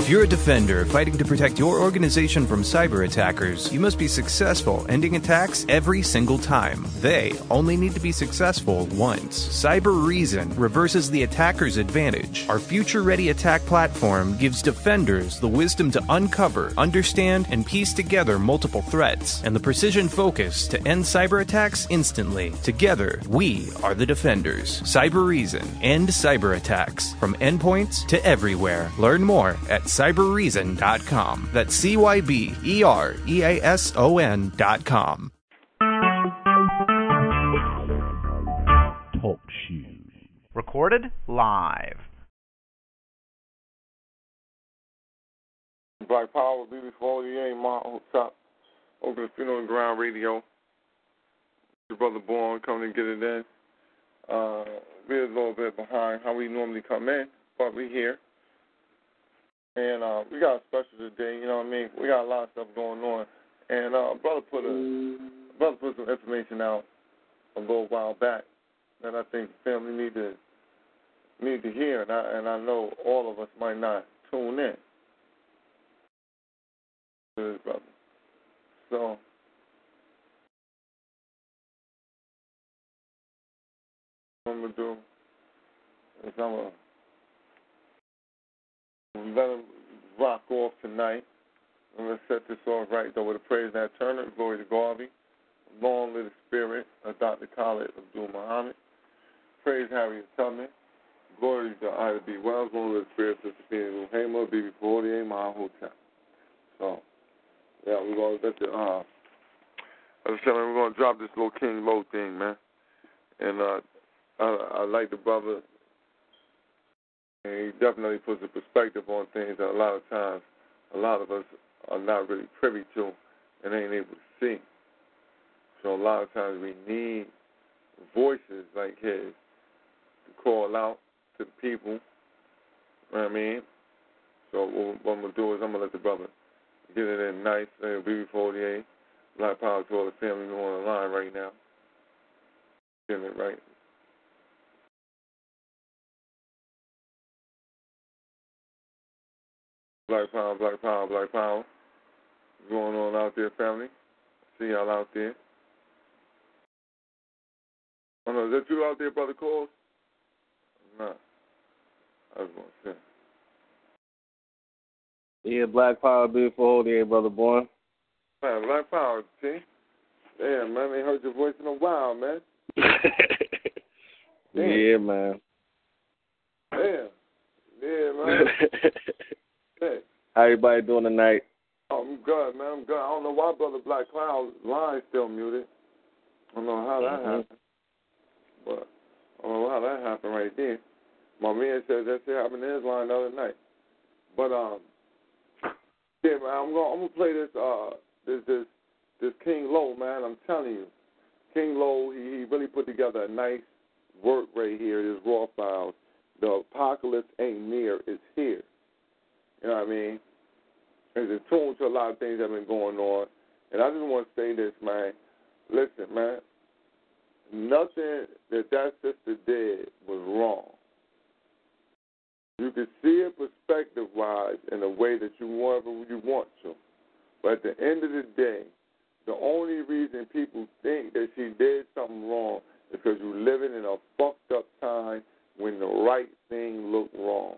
If you're a defender fighting to protect your organization from cyber attackers, you must be successful ending attacks every single time. They only need to be successful once. Cybereason reverses the attacker's advantage. Our future ready attack platform gives defenders the wisdom to uncover, understand, and piece together multiple threats, and the precision focus to end cyber attacks instantly. Together, we are the defenders. Cybereason. End cyber attacks from endpoints to everywhere. Learn more at cybereason.com. That's C Y B E R E A S O N.com. Talk shoes. Recorded live. Black Power, BB Folier, Mount Top, Open Funeral and Ground Radio. Your brother Born coming to get it in. Uh, we're a little bit behind how we normally come in, but we're here. And uh, we got a special today, you know what I mean? We got a lot of stuff going on. And uh, brother put a brother put some information out a little while back that I think family need to need to hear, and I and I know all of us might not tune in to this brother. So what I'm gonna do is I'm gonna let him rock off tonight. I'm gonna set this off right though with a praise Nat Turner, glory to Garvey, long live spirit of Dr. Khalid Abdul Muhammad. Praise Harriet Tubman. Glory to Ida B. Wells, long live spirit of Sister Phoenix Hama, BB 48, my hotel. So, yeah, we're gonna let the uh I said, man, we're gonna drop this little King Low thing, man. And uh I, I like the brother and he definitely puts a perspective on things that a lot of times a lot of us are not really privy to and ain't able to see. So a lot of times we need voices like his to call out to the people. You know what I mean? So what, I'm gonna do is I'm gonna let the brother get it in nice. Uh, BB48, Black Power to all the family on the line right now. Getting it right. Black Power, Black Power, Black Power. What's going on out there, family? See y'all out there. Oh no, is that you out there, Brother Cole? No. I was gonna say. Yeah, Black Power, beautiful holy, brother boy. Man, Black Power, T. Damn, man, I ain't heard your voice in a while, man. yeah, man. Damn. Yeah, man. hey. How everybody doing tonight? Oh, I'm good, man. I'm good. I don't know why Brother Black Cloud's line still muted. I don't know how that Mhm. happened. But I don't know how that happened right there. My man said that shit happened in his line the other night. But um yeah, man, I'm gonna I'm gonna play this uh this this this King Low, man, I'm telling you. King Low, he, he really put together a nice work right here, this raw files. The apocalypse ain't near, it's here. You know what I mean? It's in tune to a lot of things that have been going on. And I just want to say this, man. Listen, man. Nothing that that sister did was wrong. You can see it perspective wise in a way that you want you want to. But at the end of the day, the only reason people think that she did something wrong is because you're living in a fucked up time when the right thing looked wrong.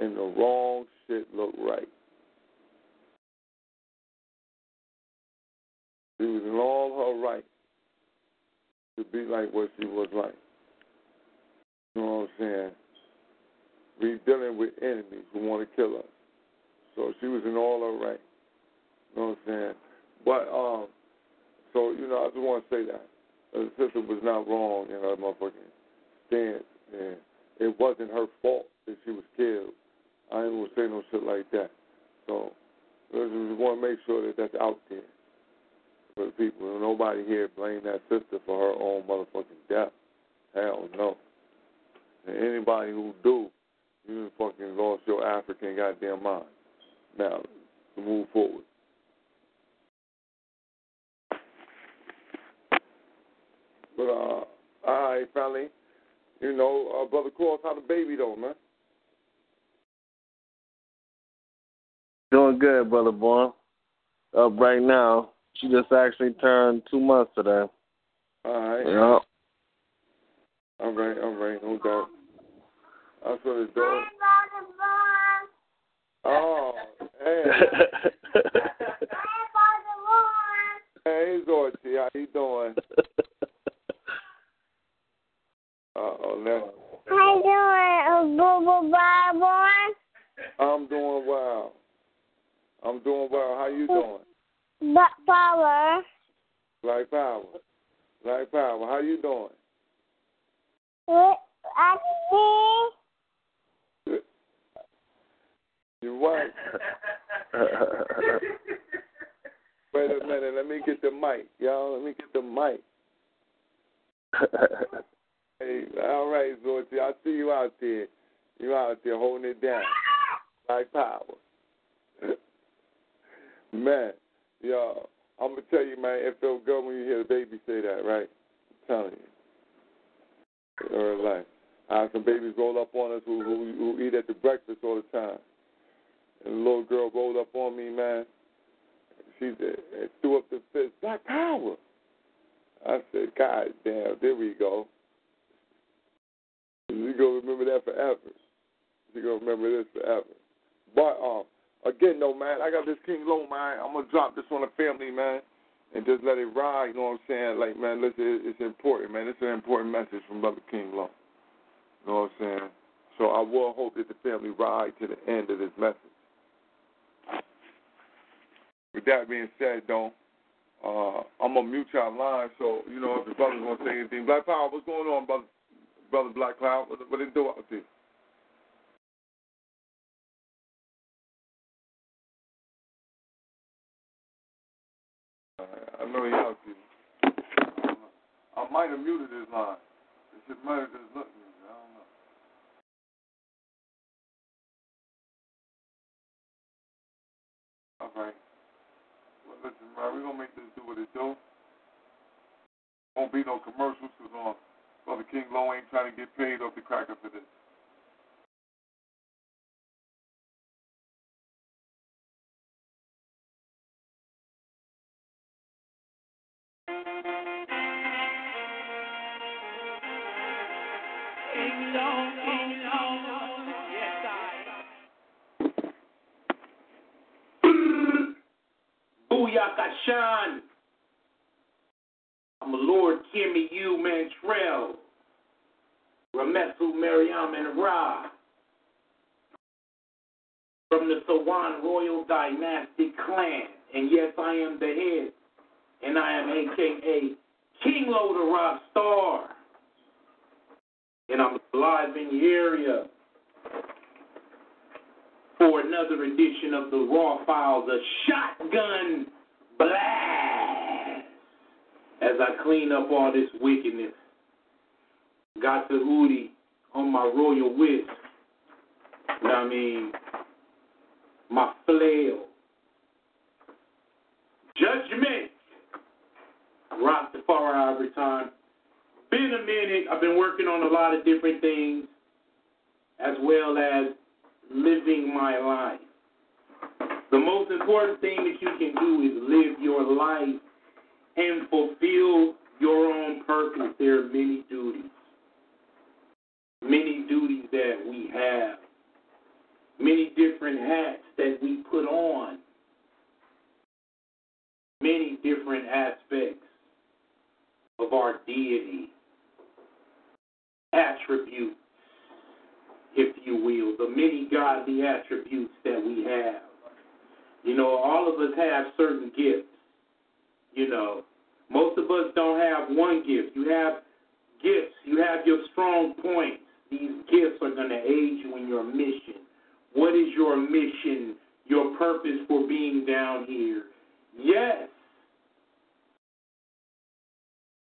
And the wrong shit looked right. She was in all her right to be like what she was like. You know what I'm saying? We dealing with enemies who want to kill us. So she was in all her right. You know what I'm saying? But um so, you know, I just want to say that. The sister was not wrong in her motherfucking stance and it wasn't her fault that she was killed. I ain't gonna say no shit like that. So I just want to make sure that that's out there for the people. Nobody here blame that sister for her own motherfucking death. Hell no. And anybody who do, you fucking lost your African goddamn mind. Now, to move forward. But uh, all right, family. You know, uh, brother Cross, how the baby though, man? Doing good, brother boy. Up right now. She just actually turned two months today. All right. Yeah. All right, all right, no doubt. I saw the dog. Oh, hey. hey, Zorty, how you doing? Uh-oh, now. How you doing, Boo Boo Bye Boy? I'm doing well. I'm doing well. How you doing? Black Power. Black Power. Black Power. How you doing? What? I see. You what? Wait a minute. Let me get the mic, y'all. Let me get the mic. Hey, all right, Zorty. I see you out there. You out there holding it down. Black Power. Man, yo, I'm gonna tell you, man, it felt good when you hear the baby say that, right? I'm telling you. All right. I have some babies roll up on us who, who who eat at the breakfast all the time. And the little girl rolled up on me, man. She said, and threw up the fist, Black Power. I said, God damn, there we go. She gonna remember that forever. She gonna remember this forever. But um, again, though, man, I got this King Low, man. I'm gonna drop this on the family, man, and just let it ride. You know what I'm saying? Like, man, listen, it's important, man. It's an important message from Brother King Low. You know what I'm saying? So I will hope that the family ride to the end of this message. With that being said, though, uh, I'm gonna mute y'all line. So you know, if the brothers to say anything, Black Power, what's going on, brother? Brother Black Cloud, what, what they do out there? I know out there. I might have muted his line. It should might have just looked muted. I don't know. All right. Well, listen, man, we're going to make this do what it do. Won't be no commercials because uh, Brother King Low ain't trying to get paid off the cracker for this. And Ra. From the Sawan Royal dynasty Clan. And yes, I am the head. And I am AKA King Lo the Rock Star. And I'm live in the area for another edition of the Raw Files, a shotgun blast. As I clean up all this wickedness, got the hoodie on my royal whip. You know what I mean? My flail. Judgment. Far every time. Been a minute. I've been working on a lot of different things, as well as living my life. The most important thing that you can do is live your life and fulfill your own purpose. There are many duties. Many duties that we have. Many different hats that we put on. Many different aspects of our deity. Attributes if you will, the many godly attributes that we have. You know, all of us have certain gifts. You know, most of us don't have one gift. You have gifts, you have your strong points. These gifts are going to aid you in your mission. What is your mission, your purpose for being down here? Yes,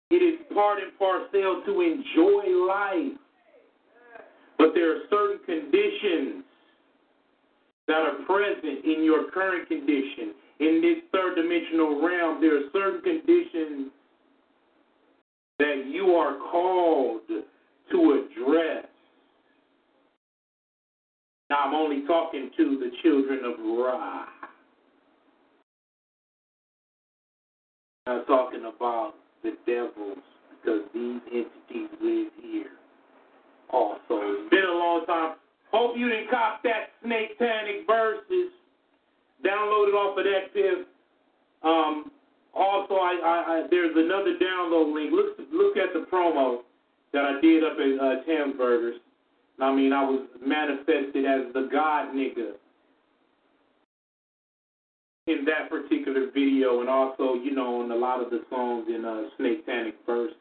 it is part and parcel to enjoy life. But there are certain conditions that are present in your current condition. In this third dimensional realm, there are certain conditions that you are called to address. Now I'm only talking to the children of Ra. I'm talking about the devils because these entities live here also. It's been a long time. Hope you didn't cop that Snake Panic verses. Download it off of DatPiff. Um, also, I, I, I, there's another download link. Look look at the promo that I did up at uh, Burgers. I mean, I was manifested as the God nigga in that particular video, and also, you know, in a lot of the songs in uh, Snake Panic verses.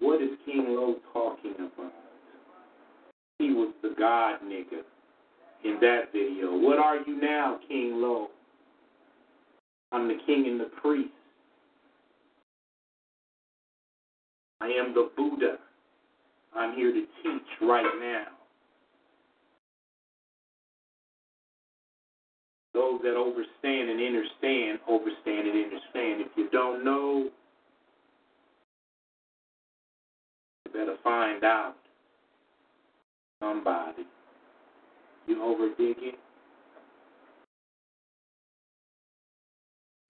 What is King Low talking about? He was the God nigga in that video. What are you now, King Low? I'm the king and the priest. I am the Buddha. I'm here to teach right now. Those that overstand and understand, overstand and understand. If you don't know, you better find out. Somebody. You over digging?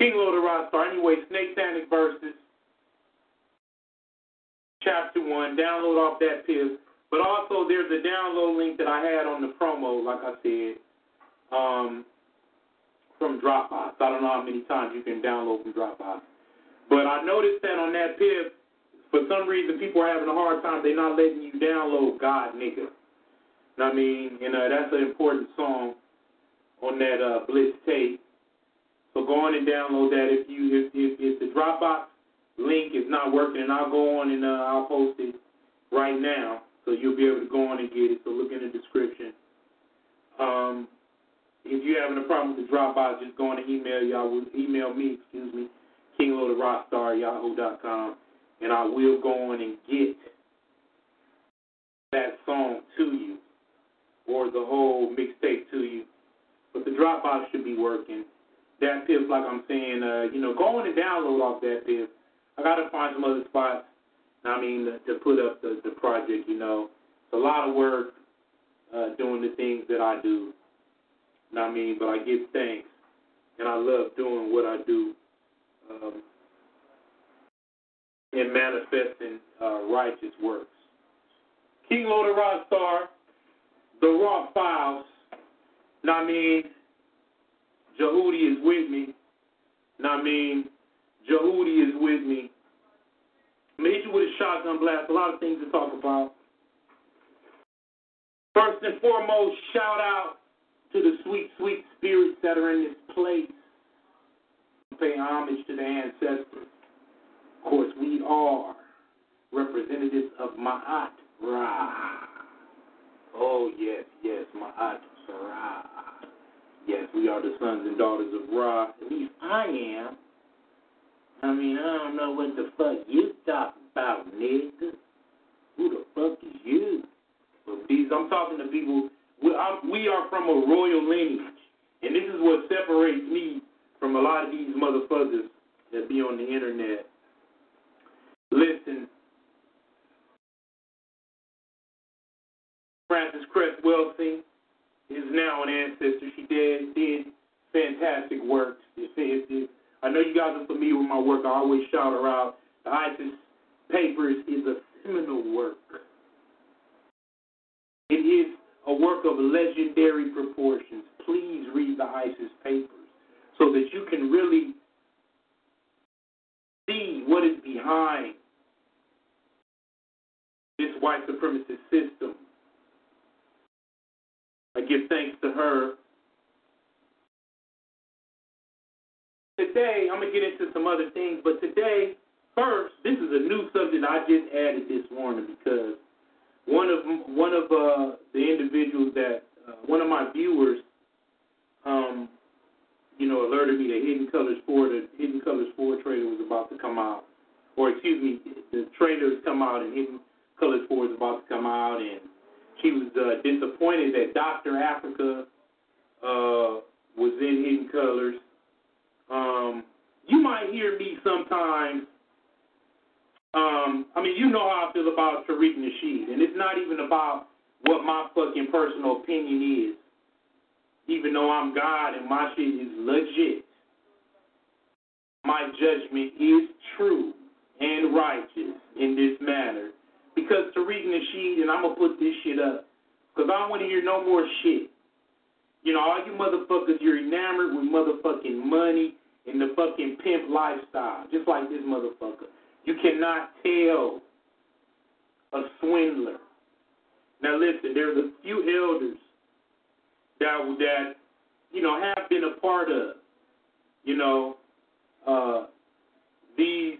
King Lord of Rockstar. Anyway, Snake Panic verses. Chapter 1. Download off DatPiff. But also, there's a download link that I had on the promo, like I said, um, from Dropbox. I don't know how many times you can download from Dropbox. But I noticed that on DatPiff, for some reason, people are having a hard time. They're not letting you download God Nigga. I mean, you know, that's an important song on that uh, Blitz tape. So go on and download that if you if, if, if the Dropbox link is not working, and I'll go on and uh, I'll post it right now, so you'll be able to go on and get it. So look in the description. Um, if you're having a problem with the Dropbox, just go on and email y'all. Email me, excuse me, kingloaderrockstar@yahoo.com, and I will go on and get that song to you or the whole mixtape to you. But the Dropbox should be working. DatPiff, like I'm saying, uh, you know, go on and download off DatPiff. I got to find some other spots, I mean, to put up the, the project, you know. It's a lot of work uh, doing the things that I do. I mean, but I give thanks, and I love doing what I do um, and manifesting uh, righteous works. King Lord of Rockstar, The Rock Files, I mean, Jehudi is with me. I mean, Jehudi is with me. You with a shotgun blast. A lot of things to talk about. First and foremost, shout out to the sweet, sweet spirits that are in this place. Pay homage to the ancestors. Of course, we are representatives of Ma'at Ra. Oh, yes, yes, Ma'at Ra. Yes, we are the sons and daughters of Ra. At least I am. I mean, I don't know what the fuck you talking about, nigga. Who the fuck is you? But these, I'm talking to people. We, I'm, we are from a royal lineage, and this is what separates me from a lot of these motherfuckers that be on the internet. Listen, Frances Cress Welsing is now an ancestor. She did did fantastic work. It, it, it, I know you guys are familiar with my work. I always shout her out. The ISIS Papers is a seminal work. It is a work of legendary proportions. Please read the ISIS Papers so that you can really see what is behind this white supremacist system. I give thanks to her. Today, I'm going to get into some other things, but today, first, this is a new subject. I just added this morning because one of one of uh, the individuals that uh, one of my viewers, um, you know, alerted me that Hidden Colors Four, the Hidden Colors Four trailer was about to come out, or excuse me, the trailer has come out and Hidden Colors Four is about to come out, and she was uh, disappointed that Doctor Africa uh, was in Hidden Colors. Um, you might hear me sometimes. Um, I mean, you know how I feel about Tariq Nasheed, and it's not even about what my fucking personal opinion is. Even though I'm God and my shit is legit, my judgment is true and righteous in this matter. Because Tariq Nasheed, and I'm going to put this shit up, because I don't want to hear no more shit. You know, all you motherfuckers, you're enamored with motherfucking money and the fucking pimp lifestyle, just like this motherfucker. You cannot tell a swindler. Now listen, there's a few elders that that you know have been a part of, you know, uh, these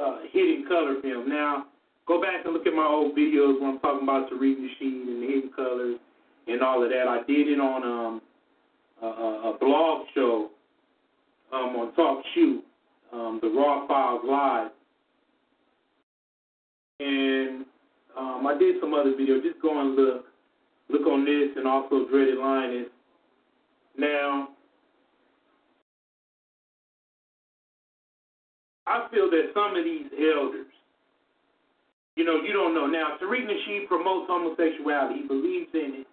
uh, hidden color film. Now go back and look at my old videos when I'm talking about the Tariq Nasheed and the hidden colors and all of that. I did it on um, a, a blog show um, on Talk Shoot, um, the Raw Files Live, and um, I did some other videos. Just go and look, look on this, and also Dreaded Lioness. Now, I feel that some of these elders, you know, you don't know. Now, Tariq Nasheed promotes homosexuality. He believes in it.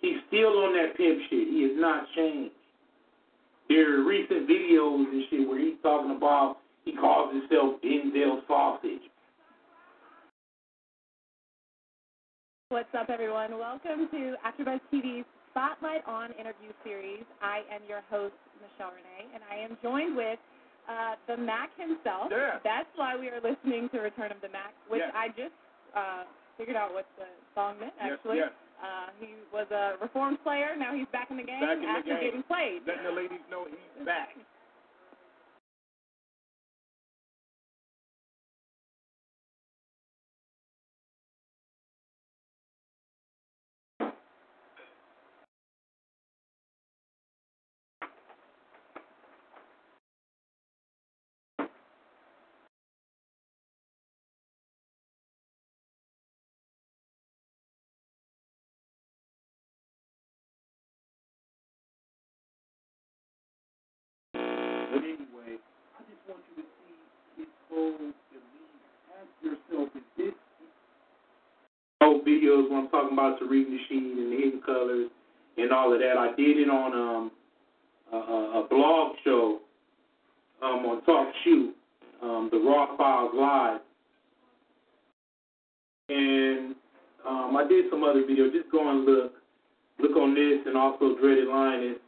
He's still on that pimp shit. He has not changed. There are recent videos and shit where he's talking about he calls himself Denzel Sausage. What's up, everyone? Welcome to AfterBuzz TV's Spotlight on interview series. I am your host, Michelle Renee, and I am joined with uh, the Mac himself. Yeah. That's why we are listening to Return of the Mac, which Yes. I just uh, figured out what the song meant, Yes, actually. yes. Uh, he was a reformed player. Now he's back in the game Back in the after game. getting played. Letting the ladies know he's back. whole demeanor. Ask yourself, is this old videos when I'm talking about Tariq Nasheed and the hidden colors and all of that. I did it on um, a, a, blog show um, on Talk Shoot, um, the Raw Files Live. And um, I did some other videos. Just go and look. Look on this and also Dreaded Lioness.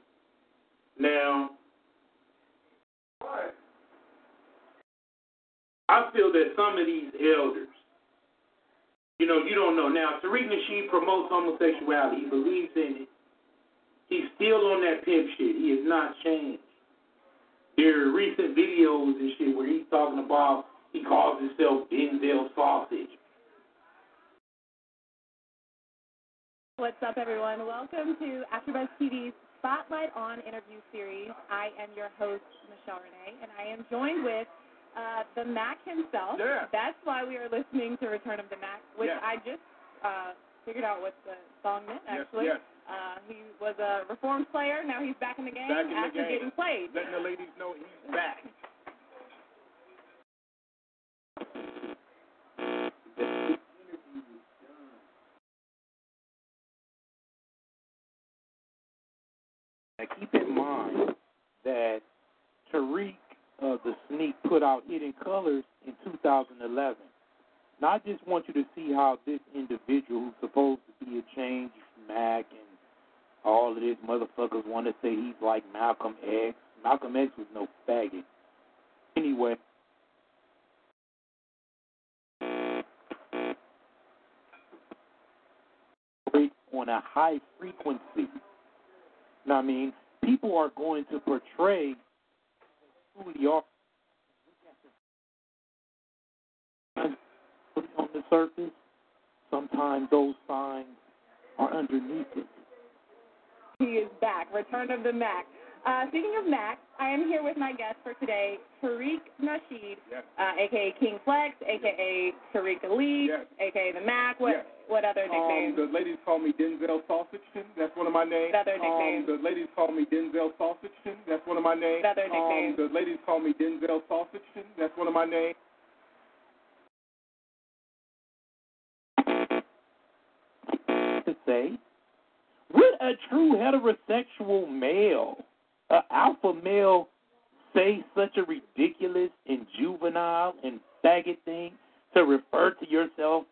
Now, I feel that some of these elders, you know, you don't know. Now, Tariq Nasheed promotes homosexuality. He believes in it. He's still on that pimp shit. He has not changed. There are recent videos and shit where he's talking about he calls himself Denzel Sausage. What's up, everyone? Welcome to AfterBuzz TV's Spotlight on interview series. I am your host, Michelle Renee, and I am joined with uh, the Mac himself. Yeah. That's why we are listening to Return of the Mac, which Yeah. I just uh, figured out what the song meant, actually. yes. Uh, he was a reformed player. Now he's back in the game Back in the game. getting played. letting the ladies know he's back? Now keep in mind that Tariq uh, the Sneak put out Hidden Colors in 2011. Now I just want you to see how this individual who's supposed to be a change Mac and all of this motherfuckers want to say he's like Malcolm X. Malcolm X was no faggot. Anyway, on a high frequency. Now, I mean, people are going to portray who are on the surface. Sometimes those signs are underneath it. He is back. Return of the Mac. Uh, speaking of Mac, I am here with my guest for today, Tariq Nasheed, Yes. uh, aka King Flex, aka Tariq Ali, Yes. aka the Mac. What Yes. what other Um, nicknames? the ladies call me Denzel Sausageton. That's one of my names. What other Um, nicknames? the ladies call me Denzel Sausageton. That's one of my names. What other Um, nicknames? the ladies call me Denzel Sausageton. That's one of my names. to say? Would a true heterosexual male, a alpha male, say such a ridiculous and juvenile and faggot thing to refer to yourself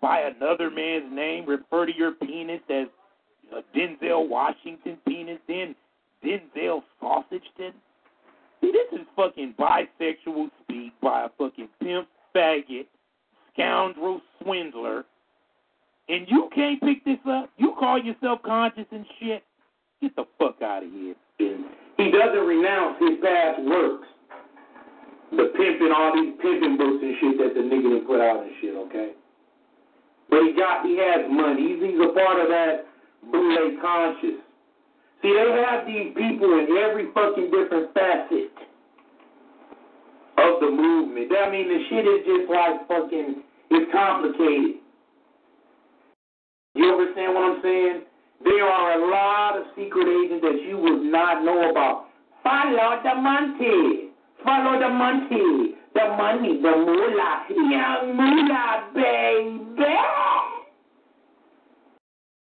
by another man's name, refer to your penis as a Denzel Washington penis, then Denzel Sausageton? See, this is fucking bisexual speak by a fucking pimp, faggot, scoundrel, swindler, and you can't pick this up? You call yourself conscious and shit? Get the fuck out of here. He doesn't renounce his past works. The pimping, all these pimping books and shit that the nigga done put out and shit, okay? But he got, he has money. He's, he's a part of that boule conscious. See, they have these people in every fucking different facet of the movement. I mean, the shit is just like fucking, it's complicated. You understand what I'm saying? There are a lot of secret agents that you would not know about. Follow the money. Follow the money. The money, the moolah. Young moolah, baby.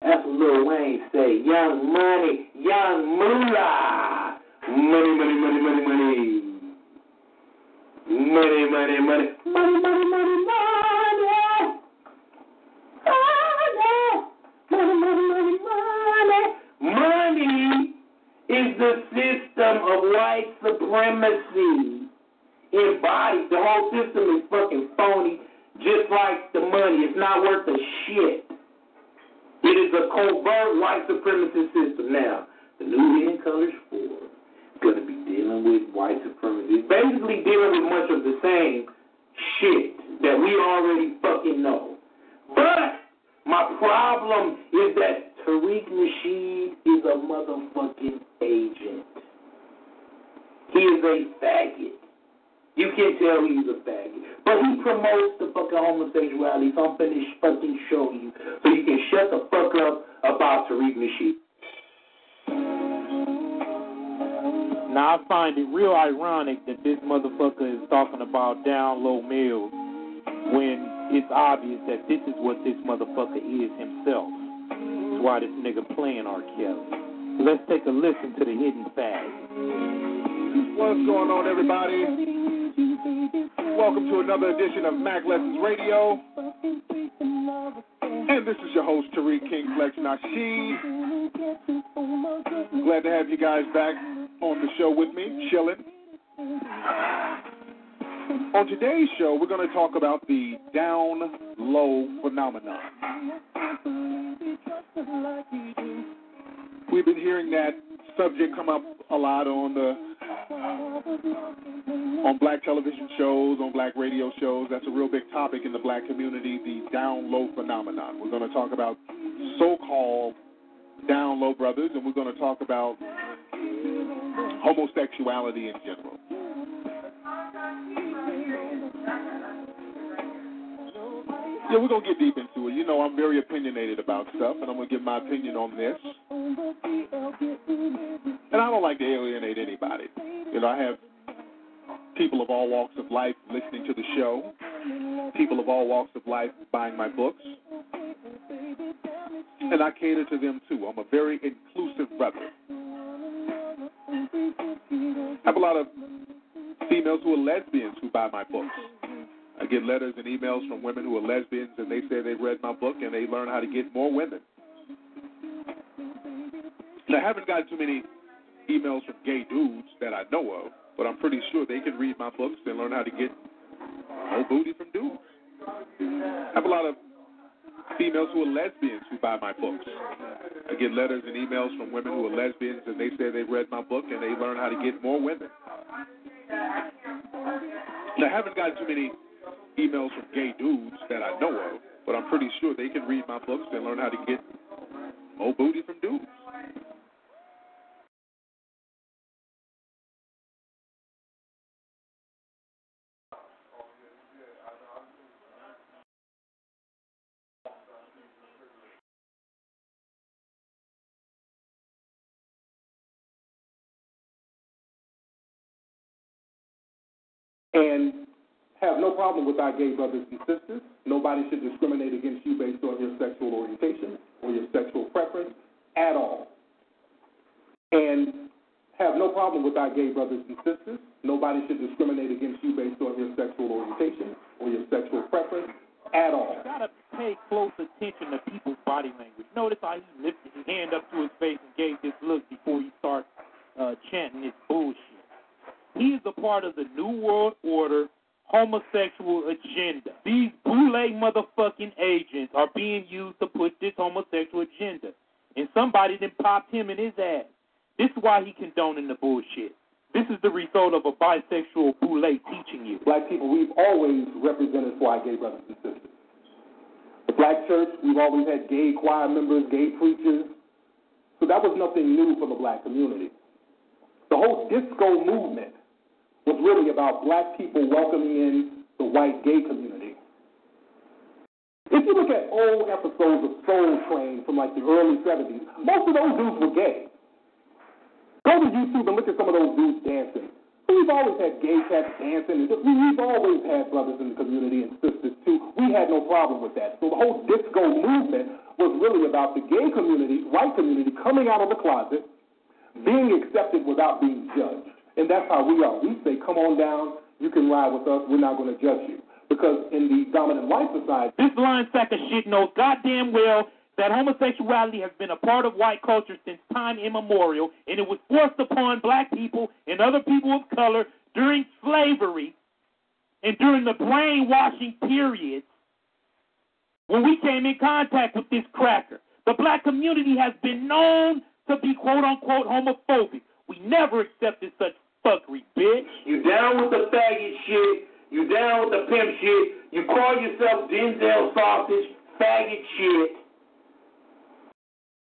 That's what Lil Wayne say. Young money, young moolah. Money, money, money, money, money. Money, money, money. Money, money, money, money. Is the system of white supremacy embodied. The whole system is fucking phony, just like the money. It's not worth a shit. It is a covert white supremacy system. Now, the new Hidden Colors 4 is going to be dealing with white supremacy. Basically dealing with much of the same shit that we already fucking know. But my problem is that Tariq Nasheed is a motherfucking agent. He is a faggot. You can tell he's a faggot. But he promotes the fucking homosexuality, so I'm finna fucking show you. So you can shut the fuck up about Tariq Nasheed. Now I find it real ironic that this motherfucker is talking about down low males when it's obvious that this is what this motherfucker is himself. Why this nigga playing R. Kelly. Let's take a listen to the hidden fag. What's going on, everybody? Welcome to another edition of Mac Lessons Radio. And this is your host, Tariq King Flex Nasheed. Glad to have you guys back on the show with me, chilling. On today's show, we're going to talk about the down low phenomenon. We've been hearing that subject come up a lot on the on black television shows, on black radio shows. That's a real big topic in the black community, the down low phenomenon. We're going to talk about so-called down low brothers, and we're going to talk about homosexuality in general. Yeah, we're gonna get deep into it. You know, I'm very opinionated about stuff, and I'm gonna give my opinion on this. And I don't like to alienate anybody. You know, I have people of all walks of life listening to the show, people of all walks of life buying my books, and I cater to them too. I'm a very inclusive brother. I have a lot of females who are lesbians who buy my books. I get letters and emails from women who are lesbians, and they say they've read my book and they learn how to get more women. And I haven't gotten too many emails from gay dudes that I know of, but I'm pretty sure they can read my books and learn how to get more booty from dudes. I have a lot of females who are lesbians who buy my books. I get letters and emails from women who are lesbians, and they say they've read my book and they learn how to get more women. And I haven't gotten too many emails from gay dudes that I know of, but I'm pretty sure they can read my books and learn how to get more booty from dudes. Have no problem with our gay brothers and sisters. Nobody should discriminate against you based on your sexual orientation or your sexual preference at all. And have no problem with our gay brothers and sisters. Nobody should discriminate against you based on your sexual orientation or your sexual preference at all. You gotta pay close attention to people's body language. Notice how he lifted his hand up to his face and gave this look before he starts uh, chanting this bullshit. He is a part of the New World Order homosexual agenda. These boule motherfucking agents are being used to push this homosexual agenda. And somebody then popped him in his ass. This is why he condoning the bullshit. This is the result of a bisexual boule teaching you. Black people, we've always represented for our gay brothers and sisters. The black church, we've always had gay choir members, gay preachers. So that was nothing new for the black community. The whole disco movement was really about black people welcoming in the white gay community. If you look at old episodes of Soul Train from like the early 70s, most of those dudes were gay. Go to YouTube and look at some of those dudes dancing. We've always had gay cats dancing. We've always had brothers in the community and sisters too. We had no problem with that. So the whole disco movement was really about the gay community, white community, coming out of the closet, being accepted without being judged. And that's how we are. We say, come on down, you can ride with us, we're not going to judge you. Because in the dominant white society, this blind sack of shit knows goddamn well that homosexuality has been a part of white culture since time immemorial, and it was forced upon black people and other people of color during slavery and during the brainwashing periods when we came in contact with this cracker. The black community has been known to be quote unquote homophobic. We never accepted such fuckery, bitch. You down with the faggot shit. You down with the pimp shit. You call yourself Denzel Sausage, faggot shit.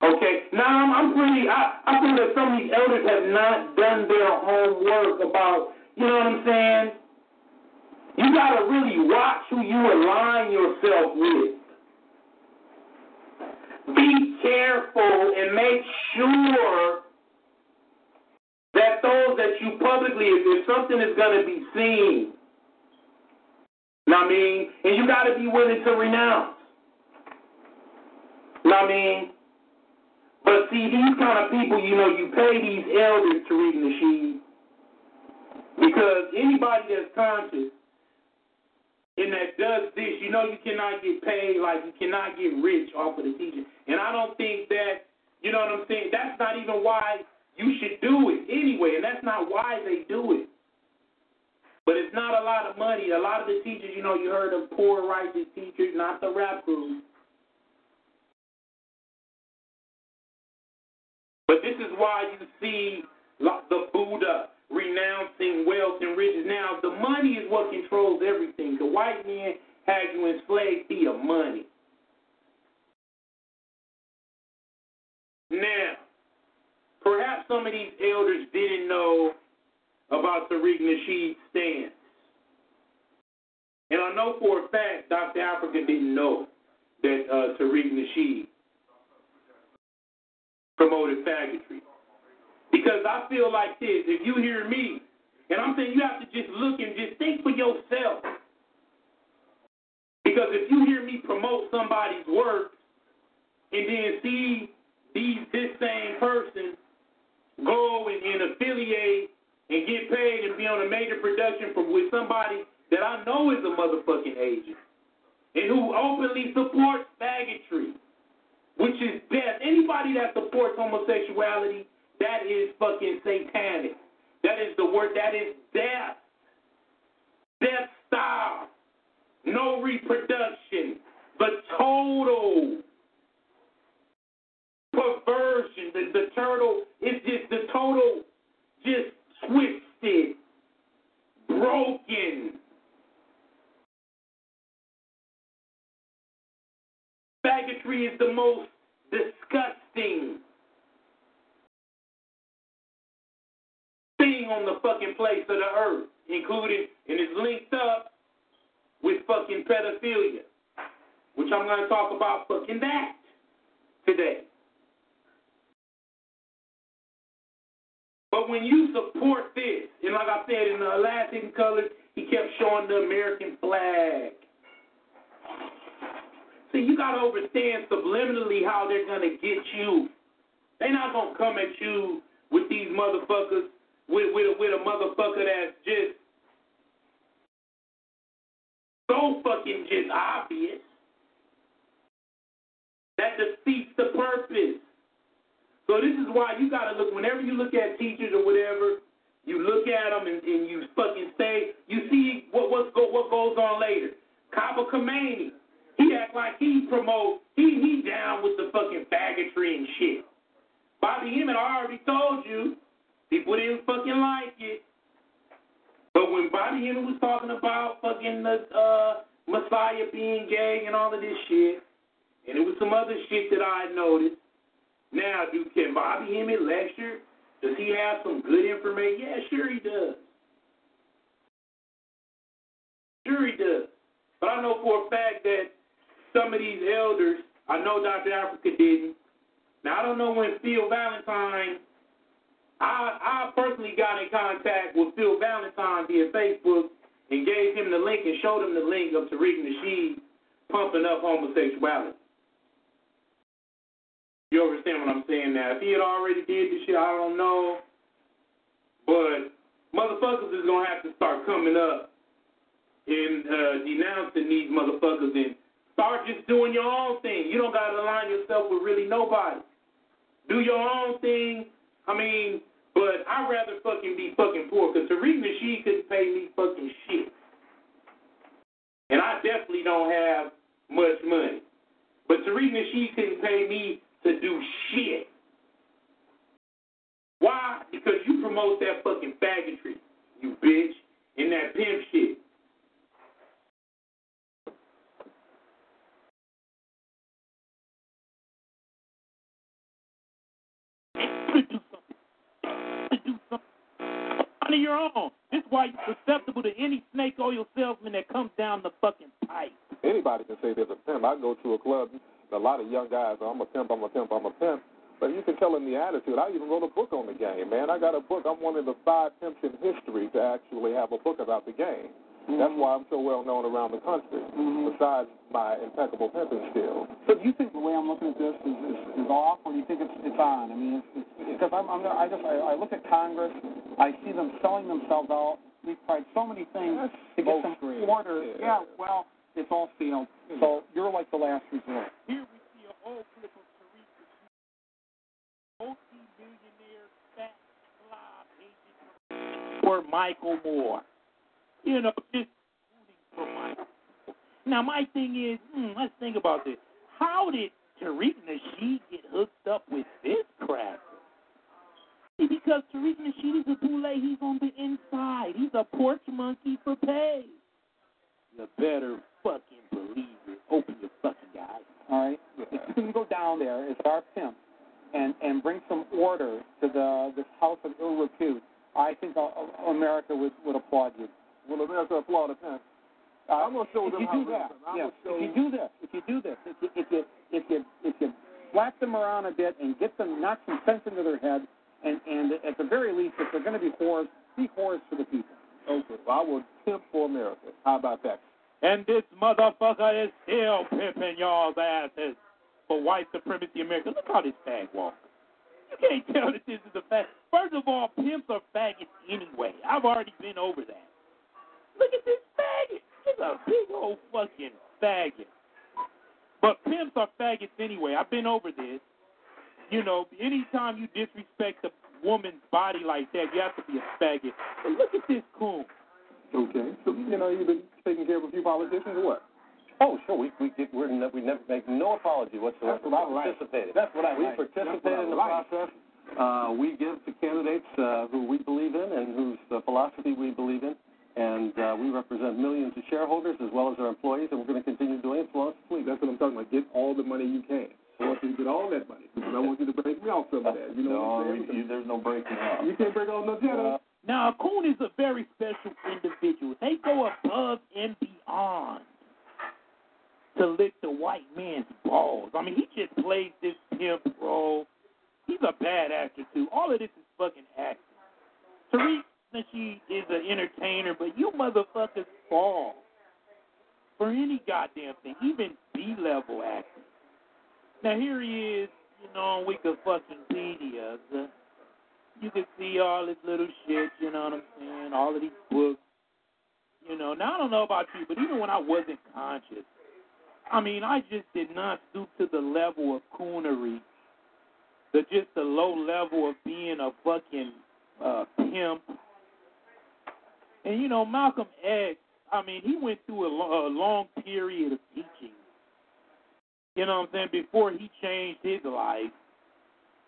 Okay, now I'm, I'm pretty. I, I think that some of these elders have not done their homework about. You know what I'm saying? You gotta really watch who you align yourself with. Be careful and make sure those that you publicly, if, if something is gonna be seen, know what I mean, and you gotta be willing to renounce. Know what I mean? But see, these kind of people, you know, you pay these elders to read Nasheed because anybody that's conscious and that does this, you know, you cannot get paid, like you cannot get rich off of the teaching. And I don't think that, you know what I'm saying? That's not even why you should do it anyway, and that's not why they do it. But it's not a lot of money. A lot of the teachers, you know, you heard of poor righteous teachers, not the rap group. But this is why you see the Buddha renouncing wealth and riches. Now, the money is what controls everything. The white man had you enslaved via money. Now, perhaps some of these elders didn't know about Tariq Nasheed's stance. And I know for a fact Dr. Africa didn't know that uh, Tariq Nasheed promoted faggotry. Because I feel like this, if you hear me, and I'm saying you have to just look and just think for yourself. Because if you hear me promote somebody's work and then see these this same person go and, and affiliate and get paid and be on a major production from with somebody that I know is a motherfucking agent and who openly supports faggotry which is death. Anybody that supports homosexuality, that is fucking satanic. That is the word, that is death. Death style. No reproduction. The total perversion. The, the turtle is just the total, just twisted, broken. Faggotry is the most disgusting thing on the fucking place of the earth, including, and it's linked up with fucking pedophilia, which I'm going to talk about fucking that today. But when you support this, and like I said in the last hidden colors, he kept showing the American flag. See, you gotta understand subliminally how they're gonna get you. They're not gonna come at you with these motherfuckers with with with a motherfucker that's just so fucking just obvious. That defeats the purpose. So this is why you gotta look whenever you look at teachers or whatever, you look at them and, and you fucking say you see what what go, what goes on later. Kaba Kamene, he act like he promote he he down with the fucking faggotry and shit. Bobby Hemmitt, I already told you, people didn't fucking like it. But when Bobby Hemmitt was talking about fucking the uh, Messiah being gay and all of this shit, and it was some other shit that I noticed. Now, do can Bobby Hemmitt lecture? Does he have some good information? Yeah, sure he does. Sure he does. But I know for a fact that some of these elders, I know Dr. Afrika didn't. Now I don't know when Phil Valentine. I I personally got in contact with Phil Valentine via Facebook and gave him the link and showed him the link of Tariq Nasheed pumping up homosexuality. You understand what I'm saying now? If he had already did the shit, I don't know. But motherfuckers is gonna have to start coming up and uh, denouncing these motherfuckers and start just doing your own thing. You don't gotta align yourself with really nobody. Do your own thing. I mean, but I'd rather fucking be fucking poor because Tariq Nasheed couldn't pay me fucking shit. And I definitely don't have much money. But Tariq Nasheed couldn't pay me to do shit. Why? Because you promote that fucking faggotry, you bitch, and that pimp shit. On your own. This is why you're susceptible to any snake oil salesman that comes down the fucking pipe. Anybody can say there's a pimp. I go to a club, a lot of young guys, I'm a pimp, I'm a pimp, I'm a pimp. But you can tell in the attitude. I even wrote a book on the game, man. I got a book. I'm one of the five pimps in history to actually have a book about the game. Mm-hmm. That's why I'm so well known around the country, mm-hmm. besides my impeccable pimping skills. So do you think the way I'm looking at this is, is, is off, or do you think it's, it's on? I mean, because I'm, I'm, I just I, I look at Congress, I see them selling themselves out. We've tried so many things That's to get some order. Yeah. Yeah, well, it's all failed. So you're like the last resort. Here we see a whole clip of Tariq Nasheed, multi-millionaire fat slob agent for Michael Moore. You know, just rooting for Michael. Now my thing is, hmm, let's think about this. How did Tariq Nasheed get hooked up with this crap? See, because Tariq Nasheed is a boule, he's on the inside. He's a porch monkey for pay. You better fucking believe it. Open your fucking eyes. All right. If you can go down there as our pimp and and bring some order to the this house of ill repute, I think uh, America would would applaud you. Well, America applaud a pimp. I'm gonna show if them you how do to that, yeah. show If you do this, if you do this, if you if you if you if you slap them around a bit and get them knock some sense into their head, and and at the very least, if they're going to be whores, be whores for the people. Okay, well, I will pimp for America. How about that? And this motherfucker is still pimping y'all's asses for white supremacy America. Look how this fag walks. You can't tell that this is a fact. First of all, pimps are faggots anyway. I've already been over that. Look at this faggot. He's a big old fucking faggot. But pimps are faggots anyway. I've been over this. You know, anytime you disrespect a woman's body like that, you have to be a faggot. But look at this coon. Okay, so you know you've been taking care of a few politicians or what? Oh, sure. We we get, we're ne- we never make no apology whatsoever. That's what I We like. participated. That's what I we like. That's participated in the like. process. Uh, we give to candidates uh, who we believe in and whose uh, philosophy we believe in, and uh, we represent millions of shareholders as well as our employees, and we're going to continue doing it as long as it's legal. That's what I'm talking about. Get all the money you can. I want you to get all that money because I want you to break me off some of that. You know no, what I'm saying? you, there's no breaking off. You can't break off no cheddar. Uh, Now, a coon is a very special individual. They go above and beyond to lick the white man's balls. I mean, he just plays this pimp role. He's a bad actor, too. All of this is fucking acting. Tariq she is an entertainer, but you motherfuckers fall for any goddamn thing, even B level acting. Now here he is, you know, on Wikipedia. The, you can see all this little shit, you know what I'm saying? All of these books. You know, now I don't know about you, but even when I wasn't conscious, I mean, I just did not stoop to the level of coonery, the just the low level of being a fucking uh, pimp. And you know, Malcolm X, I mean, he went through a, lo- a long period of teaching. You know what I'm saying? Before he changed his life.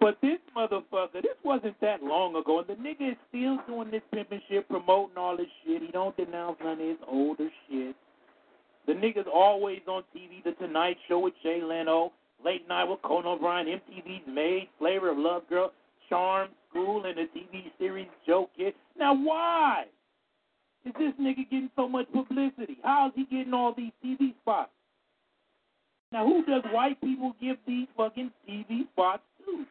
But this motherfucker, this wasn't that long ago, and the nigga is still doing this pimping shit, promoting all this shit. He don't denounce none of his older shit. The nigga's always on TV, The Tonight Show with Jay Leno, Late Night with Conan O'Brien, MTV's Made, Flavor of Love Girl, Charm, School, and the TV series Joe Kid. Now why is this nigga getting so much publicity? How is he getting all these TV spots? Now who does white people give these fucking TV spots to?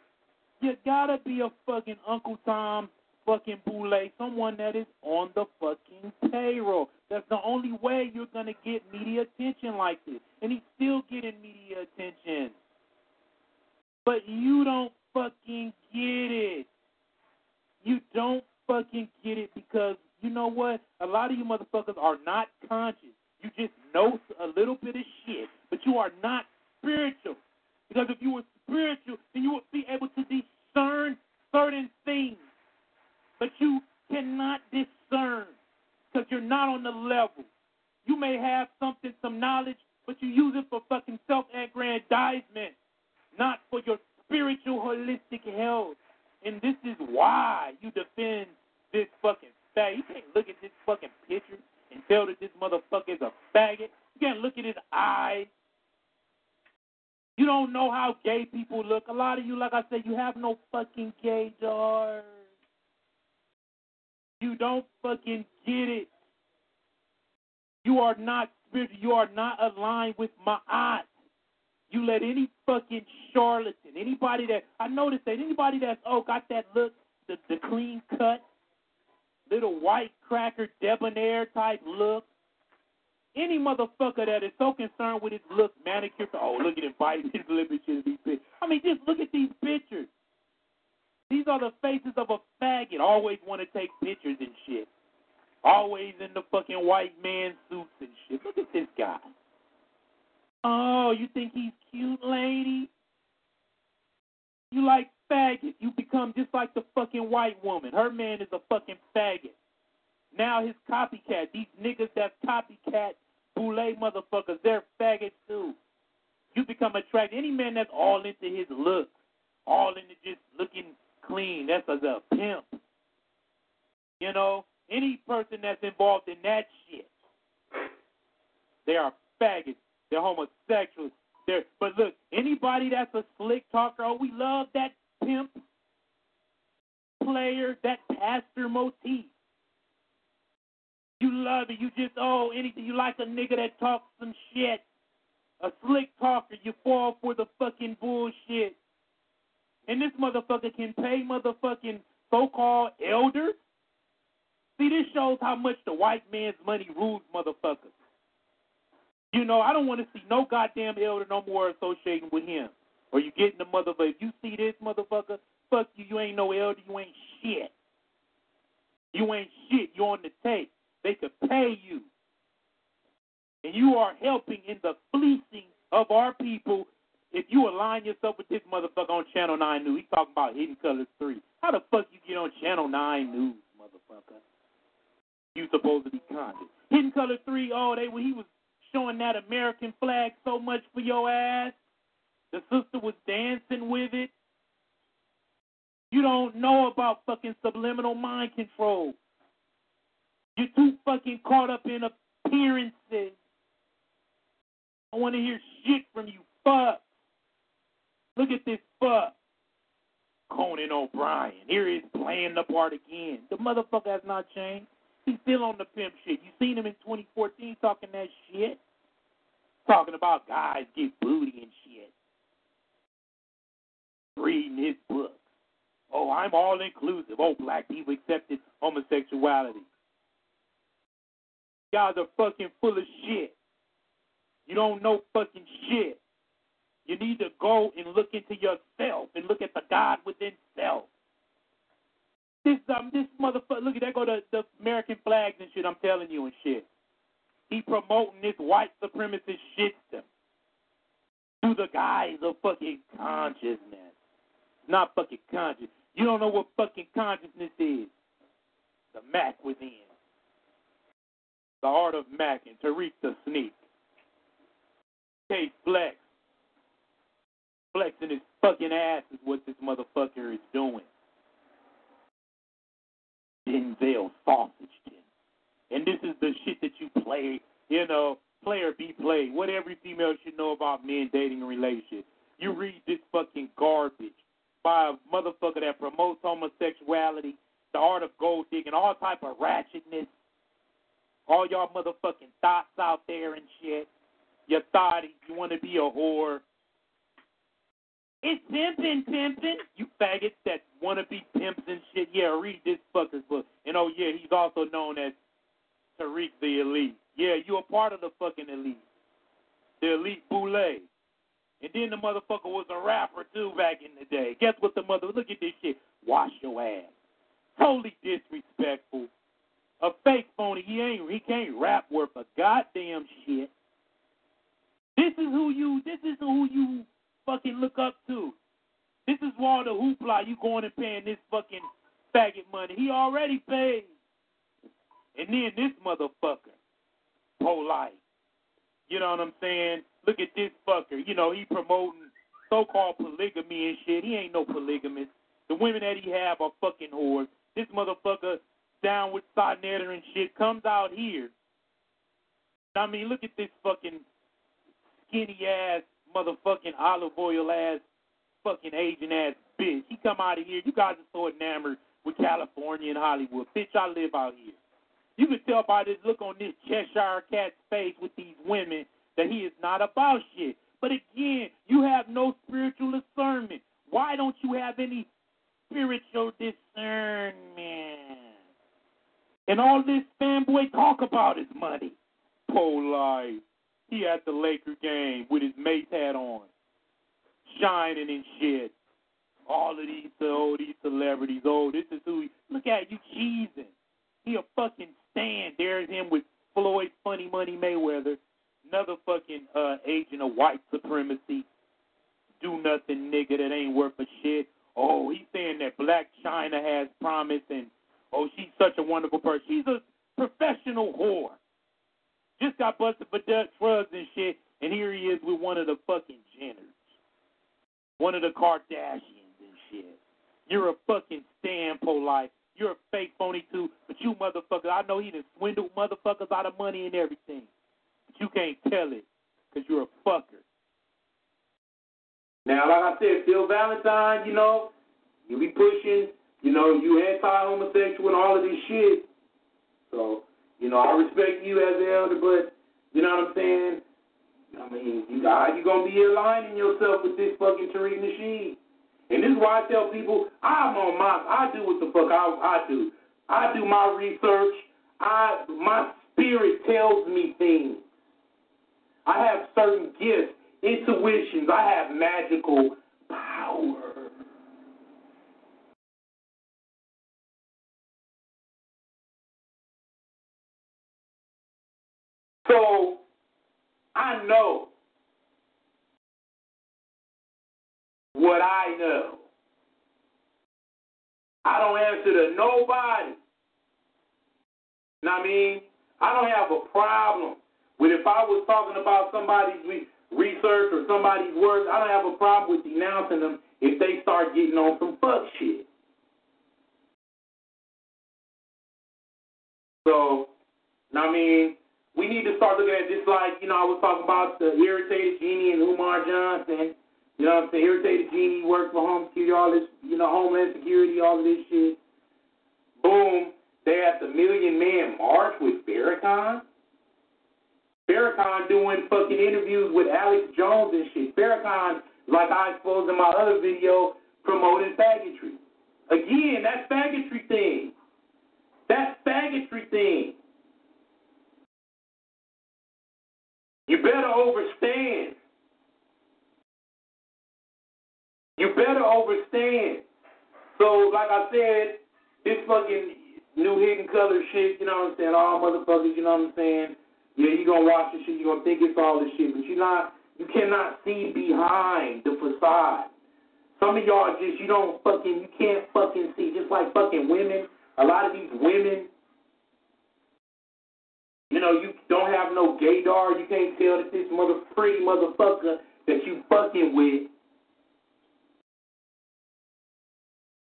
You gotta be a fucking Uncle Tom fucking Boule, someone that is on the fucking payroll. That's the only way you're gonna get media attention like this. And he's still getting media attention. But you don't fucking get it. You don't fucking get it because you know what? A lot of you motherfuckers are not conscious. You just know a little bit of shit, but you are not spiritual. Because if you were spiritual, then you would be able to discern certain things. But you cannot discern because you're not on the level. You may have something, some knowledge, but you use it for fucking self aggrandizement, not for your spiritual, holistic health. And this is why you defend this fucking faggot. You can't look at this fucking picture and tell that this motherfucker is a faggot. You can't look at his eyes. You don't know how gay people look. A lot of you, like I said, you have no fucking gay jars. You don't fucking get it. You are not spiritual. You are not aligned with my eyes. You let any fucking charlatan, anybody that I noticed that anybody that's oh got that look, the the clean cut, little white cracker debonair type look. Any motherfucker that is so concerned with his look, manicure, oh look at him biting his lip and shit. I mean, just look at these pictures. These are the faces of a faggot. Always want to take pictures and shit. Always in the fucking white man suits and shit. Look at this guy. Oh, you think he's cute, lady? You like faggot. You become just like the fucking white woman. Her man is a fucking faggot. Now his copycat, these niggas that's copycat boule motherfuckers, they're faggots too. You become attracted. Any man that's all into his looks, all into just looking clean, that's a, pimp. You know, any person that's involved in that shit, they are faggots. They're homosexuals. They're, but look, anybody that's a slick talker, oh, we love that pimp player, that pastor motif. You love it. You just, oh, anything. You like a nigga that talks some shit. A slick talker. You fall for the fucking bullshit. And this motherfucker can pay motherfucking so called elders. See, this shows how much the white man's money rules motherfuckers. You know, I don't want to see no goddamn elder no more associating with him. Or you getting the motherfucker. If you see this motherfucker, fuck you. You ain't no elder. You ain't shit. You ain't shit. You on the tape. They could pay you. And you are helping in the fleecing of our people if you align yourself with this motherfucker on Channel 9 News. He's talking about Hidden Colors 3. How the fuck you get on Channel 9 News, motherfucker? You supposed to be conscious. Hidden Color 3, oh, they he was showing that American flag so much for your ass. The sister was dancing with it. You don't know about fucking subliminal mind control. You're too fucking caught up in appearances. I want to hear shit from you, fuck. Look at this fuck. Conan O'Brien. Here he is playing the part again. The motherfucker has not changed. He's still on the pimp shit. You seen him in 2014 talking that shit? Talking about guys get booty and shit. Reading his book. Oh, I'm all inclusive. Oh, black people accepted homosexuality. Guys are fucking full of shit. You don't know fucking shit. You need to go and look into yourself and look at the God within self. This um this motherfucker look at that go to the American flags and shit I'm telling you and shit. He promoting this white supremacist shit system through the guise of fucking consciousness. Not fucking conscious. You don't know what fucking consciousness is. The Mack within. The art of Mac and Tariq the Sneak. Case Flex. Flexing his fucking ass is what this motherfucker is doing. Denzel Sausageton. And this is the shit that you play, you know, play or be played. What every female should know about men dating and relationships. You read this fucking garbage by a motherfucker that promotes homosexuality, the art of gold digging, all type of ratchetness. All y'all motherfucking thoughts out there and shit. Your thotties, you want to be a whore. It's pimping, pimping. You faggots that want to be pimps and shit. Yeah, read this fucker's book. And oh, yeah, he's also known as Tariq the Elite. Yeah, you a part of the fucking elite. The elite boule. And then the motherfucker was a rapper too back in the day. Guess what the mother look at this shit. Wash your ass. Totally disrespectful. A fake phony. He ain't he can't rap worth a goddamn shit. This is who you this is who you fucking look up to. This is all the hoopla you going and paying this fucking faggot money. He already paid. And then this motherfucker, Polight. You know what I'm saying? Look at this fucker. You know, he promoting so-called polygamy and shit. He ain't no polygamist. The women that he have are fucking whores. This motherfucker down with Sonetta and shit comes out here. I mean, look at this fucking skinny ass motherfucking olive oil ass fucking Asian ass bitch. He come out of here. You guys are so enamored with California and Hollywood. Bitch, I live out here. You can tell by this look on this Cheshire cat's face with these women that he is not about shit. But again, you have no spiritual discernment. Why don't you have any spiritual discernment? And all this fanboy talk about is money. Polight. He at the Laker game with his Mace hat on, shining and shit. All of these, oh, these celebrities, oh, this is who. He, look at you cheesing. He a fucking stand. There's him with Floyd Funny Money Mayweather, another fucking uh, agent of white supremacy. Do nothing nigga that ain't worth a shit. Oh, he's saying that Blac Chyna has promise and oh, she's such a wonderful person. She's a professional whore. Just got busted for drugs and shit, and here he is with one of the fucking Jenners, one of the Kardashians and shit. You're a fucking stand Polight. You're a fake phony too, but you motherfuckers, I know he done swindled motherfuckers out of money and everything. But you can't tell it, because you're a fucker. Now, like I said, Phil Valentine, you know, you be pushing, you know, you anti-homosexual and all of this shit. So, you know, I respect you as an elder, but you know what I'm saying? I mean, you how you gonna be aligning yourself with this fucking Tariq Nasheed? And this is why I tell people I'm on my I do what the fuck I I do. I do my research. I my spirit tells me things. I have certain gifts, intuitions. I have magical power. So I know what I know. I don't answer to nobody. You know what I mean? I don't have a problem with if I was talking about somebody's research or somebody's work, I don't have a problem with denouncing them if they start getting on some fuck shit. So, I mean, we need to start looking at this like, you know, I was talking about the irritated genie and Umar Johnson. You know what I'm saying? Irritated genie worked for home security, all this, you know, homeland security, all of this shit. Boom. They had the Million Man March with Farrakhan. Farrakhan doing fucking interviews with Alex Jones and shit. Farrakhan, like I exposed in my other video, promoting faggotry. Again, that faggotry thing. That faggotry thing. You better overstand. You better overstand. So, like I said, this fucking new hidden color shit, you know what I'm saying? All motherfuckers, you know what I'm saying? Yeah, you gonna watch this shit, you gonna think it's all this shit, but you not you cannot see behind the facade. Some of y'all just you don't fucking you can't fucking see. Just like fucking women, a lot of these women, you know, you don't have no gaydar. You can't tell that this mother pretty motherfucker that you fucking with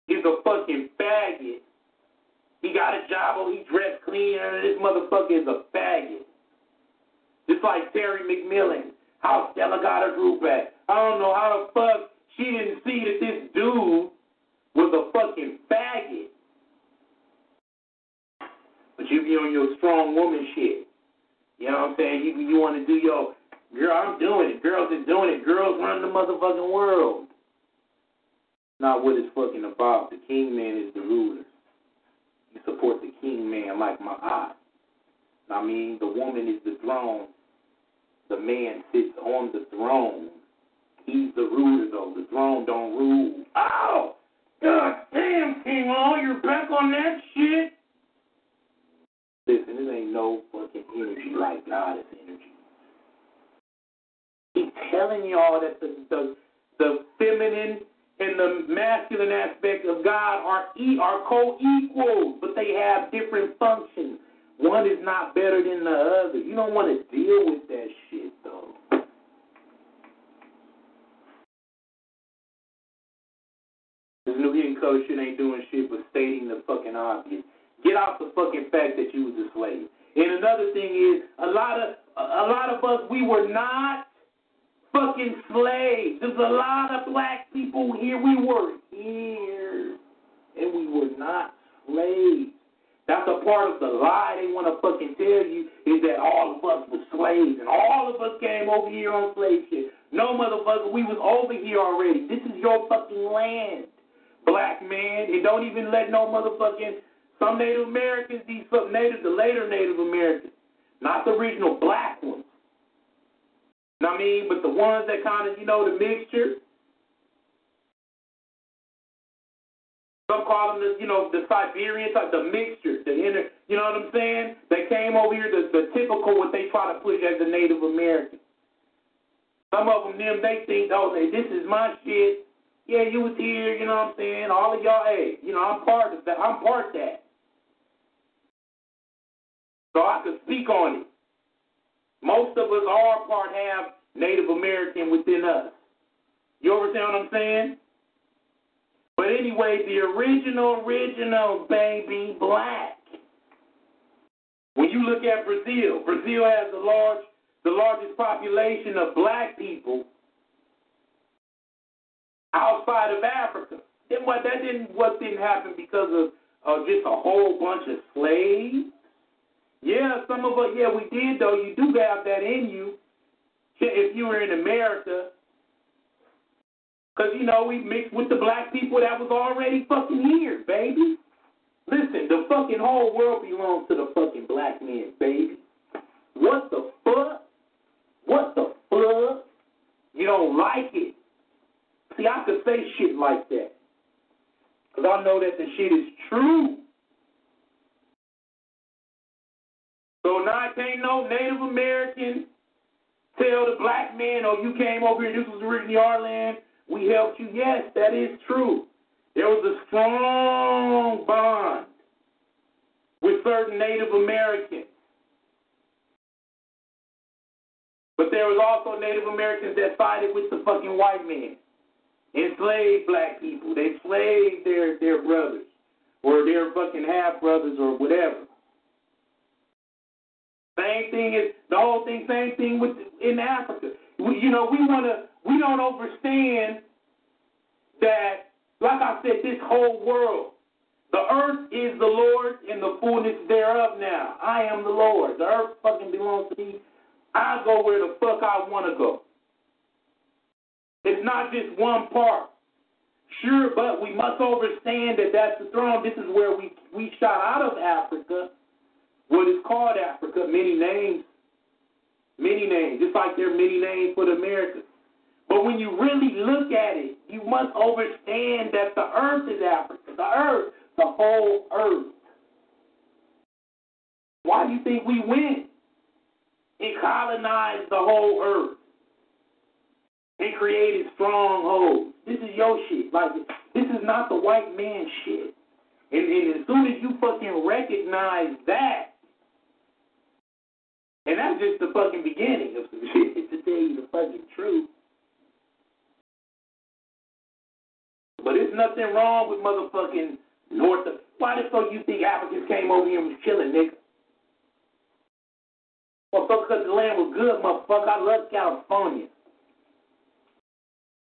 is a fucking faggot. He got a job, oh, he dressed clean, and this motherfucker is a faggot. Just like Terry McMillan, how Stella got her groove back. I don't know how the fuck she didn't see that this dude was a fucking faggot. But you be on your strong woman shit. You know what I'm saying? You you want to do your girl. I'm doing it. Girls are doing it. Girls run the motherfucking world. Not what it's fucking about. The king man is the ruler. You support the king man like my eye. I mean, the woman is the throne. The man sits on the throne. He's the ruler, though. The throne don't rule. Oh! God damn, King Law, you're back on that shit? Listen, it ain't no fucking energy like Goddess energy. He's telling y'all that the, the, the feminine and the masculine aspect of God are e- are co-equals, but they have different functions. One is not better than the other. You don't want to deal with that shit, though. This new hidden color shit ain't doing shit but stating the fucking obvious. Get off the fucking fact that you was a slave. And another thing is, a lot of a lot of us, we were not fucking slaves. There's a lot of black people here. We were here, and we were not slaves. That's a part of the lie they want to fucking tell you is that all of us were slaves and all of us came over here on slave shit. No, motherfucker, we was over here already. This is your fucking land, black man. And don't even let no motherfucking some Native Americans, these some Native, the later Native Americans, not the original black ones. I mean? But the ones that kind of, you know, the mixture. Some call them the, you know, the Siberian type, the mixture, the inner, you know what I'm saying? They came over here, the, the typical what they try to push as the Native American. Some of them, them, they think, oh, this is my shit. Yeah, you was here, you know what I'm saying? All of y'all, hey, you know, I'm part of that. I'm part of that. So I could speak on it. Most of us, are part, have Native American within us. You understand what I'm saying? But anyway, the original, original baby black. When you look at Brazil, Brazil has the large, the largest population of black people outside of Africa. Then what that didn't what didn't happen because of uh, just a whole bunch of slaves. Yeah, some of us, yeah, we did though. You do have that in you. If you were in America, because, you know, we mixed with the black people that was already fucking here, baby. Listen, the fucking whole world belongs to the fucking black man, baby. What the fuck? What the fuck? You don't like it. See, I could say shit like that. Because I know that the shit is true. So now can't no Native American tell the black man, oh, you came over here, this was originally our land, we helped you. Yes, that is true. There was a strong bond with certain Native Americans. But there was also Native Americans that sided with the fucking white man. Enslaved black people. They enslaved their, their brothers or their fucking half brothers or whatever. Same thing is the whole thing. Same thing with in Africa. We, you know, we want to. We don't understand that, like I said, this whole world, the earth is the Lord and the fullness thereof. Now, I am the Lord. The earth fucking belongs to me. I go where the fuck I want to go. It's not just one part. Sure, but we must understand that that's the throne. This is where we we shot out of Africa, what is called Africa, many names, many names, just like there are many names for the Americas. But when you really look at it, you must understand that the earth is Africa, the earth, the whole earth. Why do you think we went and colonized the whole earth and created strongholds? This is your shit. Like this is not the white man shit. And, and as soon as you fucking recognize that, and that's just the fucking beginning of some shit to tell you the fucking truth. But it's nothing wrong with motherfucking North. Of, why the fuck you think Africans came over here and was chilling, nigga? Motherfucker, because the land was good, motherfucker. I love California.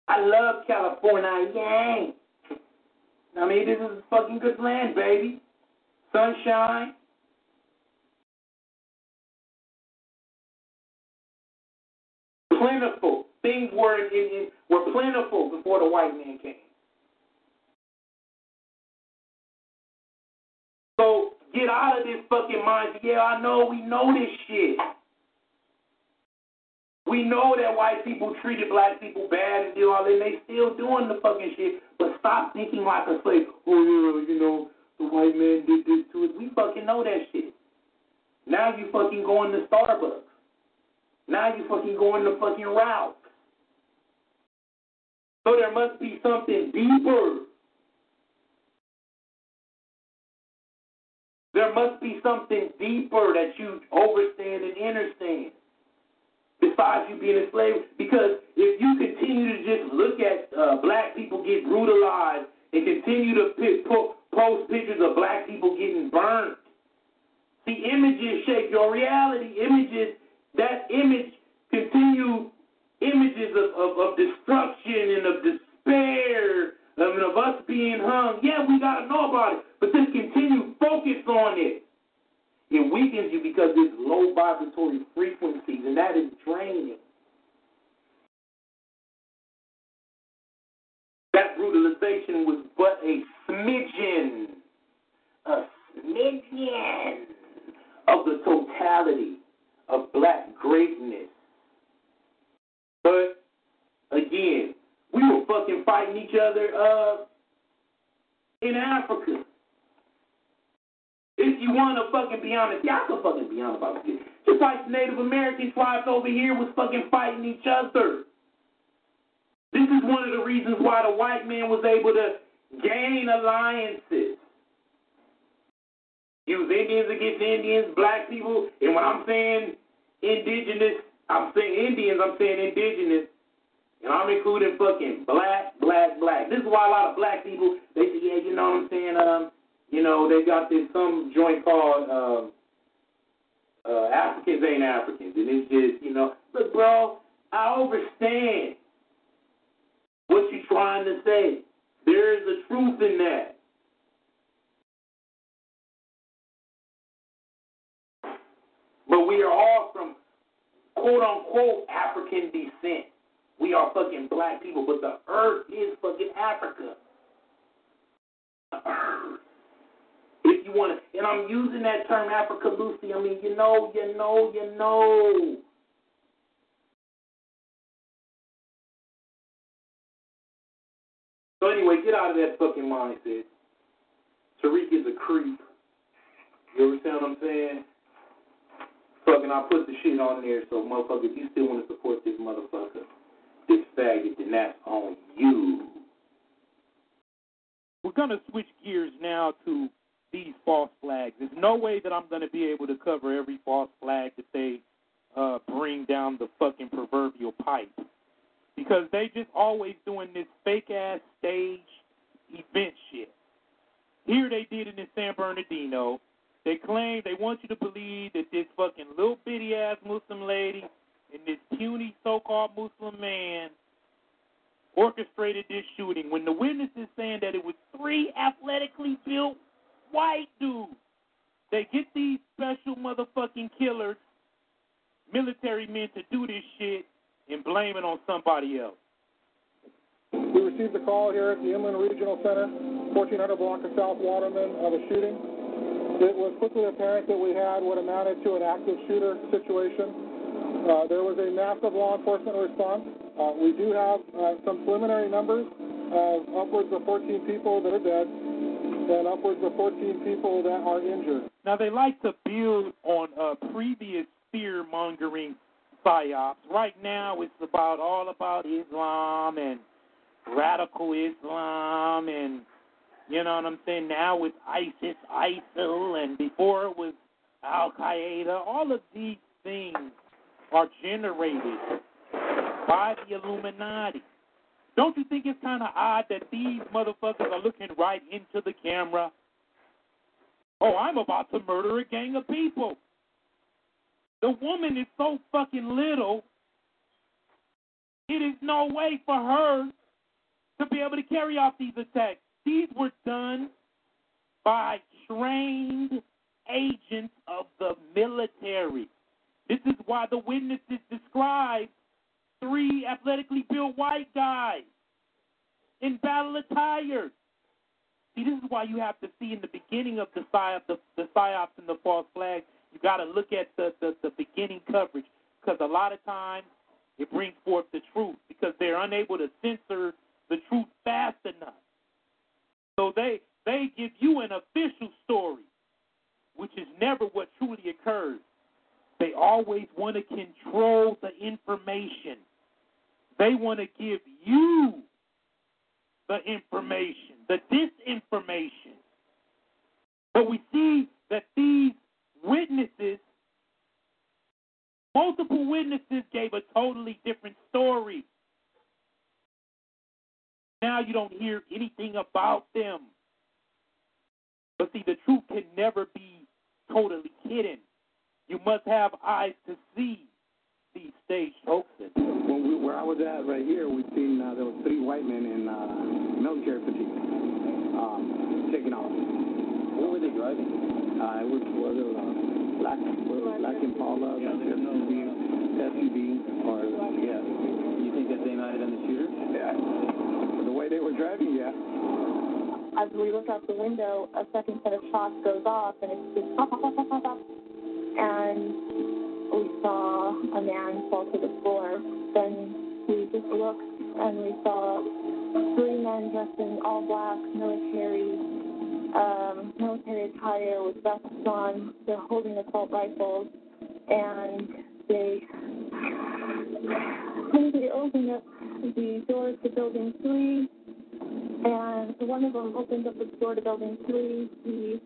I love California. Yang. I mean, this is fucking good land, baby. Sunshine. Plentiful. Things were in, in, were plentiful before the white man came. So get out of this fucking mind. Yeah, I know we know this shit. We know that white people treated black people bad and do all that, and they still doing the fucking shit. But stop thinking like a slave. Oh yeah, you know, the white man did this to us. We fucking know that shit. Now you fucking going to Starbucks. Now you fucking going the fucking route. So there must be something deeper There must be something deeper that you understand and understand besides you being a slave. Because if you continue to just look at uh, black people get brutalized and continue to post pictures of black people getting burned, the images shape your reality. Images, that image continue images of, of, of destruction and of despair um, I mean, of us being hung, yeah, we got to know about it. But just continue focus on it. It weakens you because it's low vibratory frequencies, and that is draining. That brutalization was but a smidgen, a smidgen of the totality of black greatness. But again, we were fucking fighting each other uh, in Africa. If you want to fucking be honest, I can fucking be honest about this. Just like Native American tribes over here was fucking fighting each other. This is one of the reasons why the white man was able to gain alliances. Use Indians against Indians, black people, and when I'm saying indigenous, I'm saying Indians, I'm saying indigenous. And I'm including fucking black, black, black. This is why a lot of black people they say, yeah, you know what I'm saying? Um, you know, they got this some joint called um, uh, Africans ain't Africans, and it's just you know, look, bro, I understand what you're trying to say. There is a truth in that. We are all from quote unquote African descent. We are fucking black people, but the earth is fucking Africa. Earth. If you want to, and I'm using that term Africa loosely, I mean, you know, you know, you know. So anyway, get out of that fucking mindset. Tariq is a creep. You understand what I'm saying? Fucking, I put the shit on there, so motherfucker, if you still want to support this motherfucker, this faggot, then that's on you. We're to switch gears now to these false flags. There's no way that I'm to be able to cover every false flag that they uh, bring down the fucking proverbial pipe. Because they just always doing this fake ass stage event shit. Here they did it in San Bernardino. They claim they want you to believe that this fucking little bitty ass Muslim lady and this puny so-called Muslim man orchestrated this shooting when the witness is saying that it was three athletically built white dudes. They get these special motherfucking killers, military men, to do this shit and blame it on somebody else. We received a call here at the Inland Regional Center, 1400 block of South Waterman, of a shooting. It was quickly apparent that we had what amounted to an active shooter situation. Uh, there was a massive law enforcement response. Uh, we do have uh, some preliminary numbers of upwards of 14 people that are dead and upwards of 14 people that are injured. Now they like to build on uh, previous fear mongering psyops. Right now it's about all about Islam and radical Islam and you know what I'm saying? Now with ISIS, ISIL, and before it was Al Qaeda. All of these things are generated by the Illuminati. Don't you think it's kind of odd that these motherfuckers are looking right into the camera? Oh, I'm about to murder a gang of people. The woman is so fucking little, it is no way for her to be able to carry off these attacks. These were done by trained agents of the military. This is why the witnesses describe three athletically built white guys in battle attire. See, this is why you have to see in the beginning of the psyop, the, the psyops and the false flag, you got to look at the, the, the beginning coverage because a lot of times it brings forth the truth because they're unable to censor the truth fast enough. So they they give you an official story, which is never what truly occurs. They always want to control the information. They want to give you the information, the disinformation. But we see that these witnesses, multiple witnesses, gave a totally different story. Now you don't hear anything about them. But see, the truth can never be totally hidden. You must have eyes to see these stage hoaxes. When we, where I was at right here, we seen uh, there was three white men in uh, military fatigue um, taking off. What were they driving? Uh, it was was it uh, black was black Impala, yeah, SUV, SUV, or yeah. You think that they might have been the shooters? Yeah. Way they were driving, yeah. As we look out the window, a second set of shots goes off, and it's just pop, pop, pop, pop, pop. And we saw a man fall to the floor. Then we just looked and we saw three men dressed in all black military um, military attire with vests on. They're holding assault rifles, and they they opened up the doors to building three. And one of them opens up the door to building three. He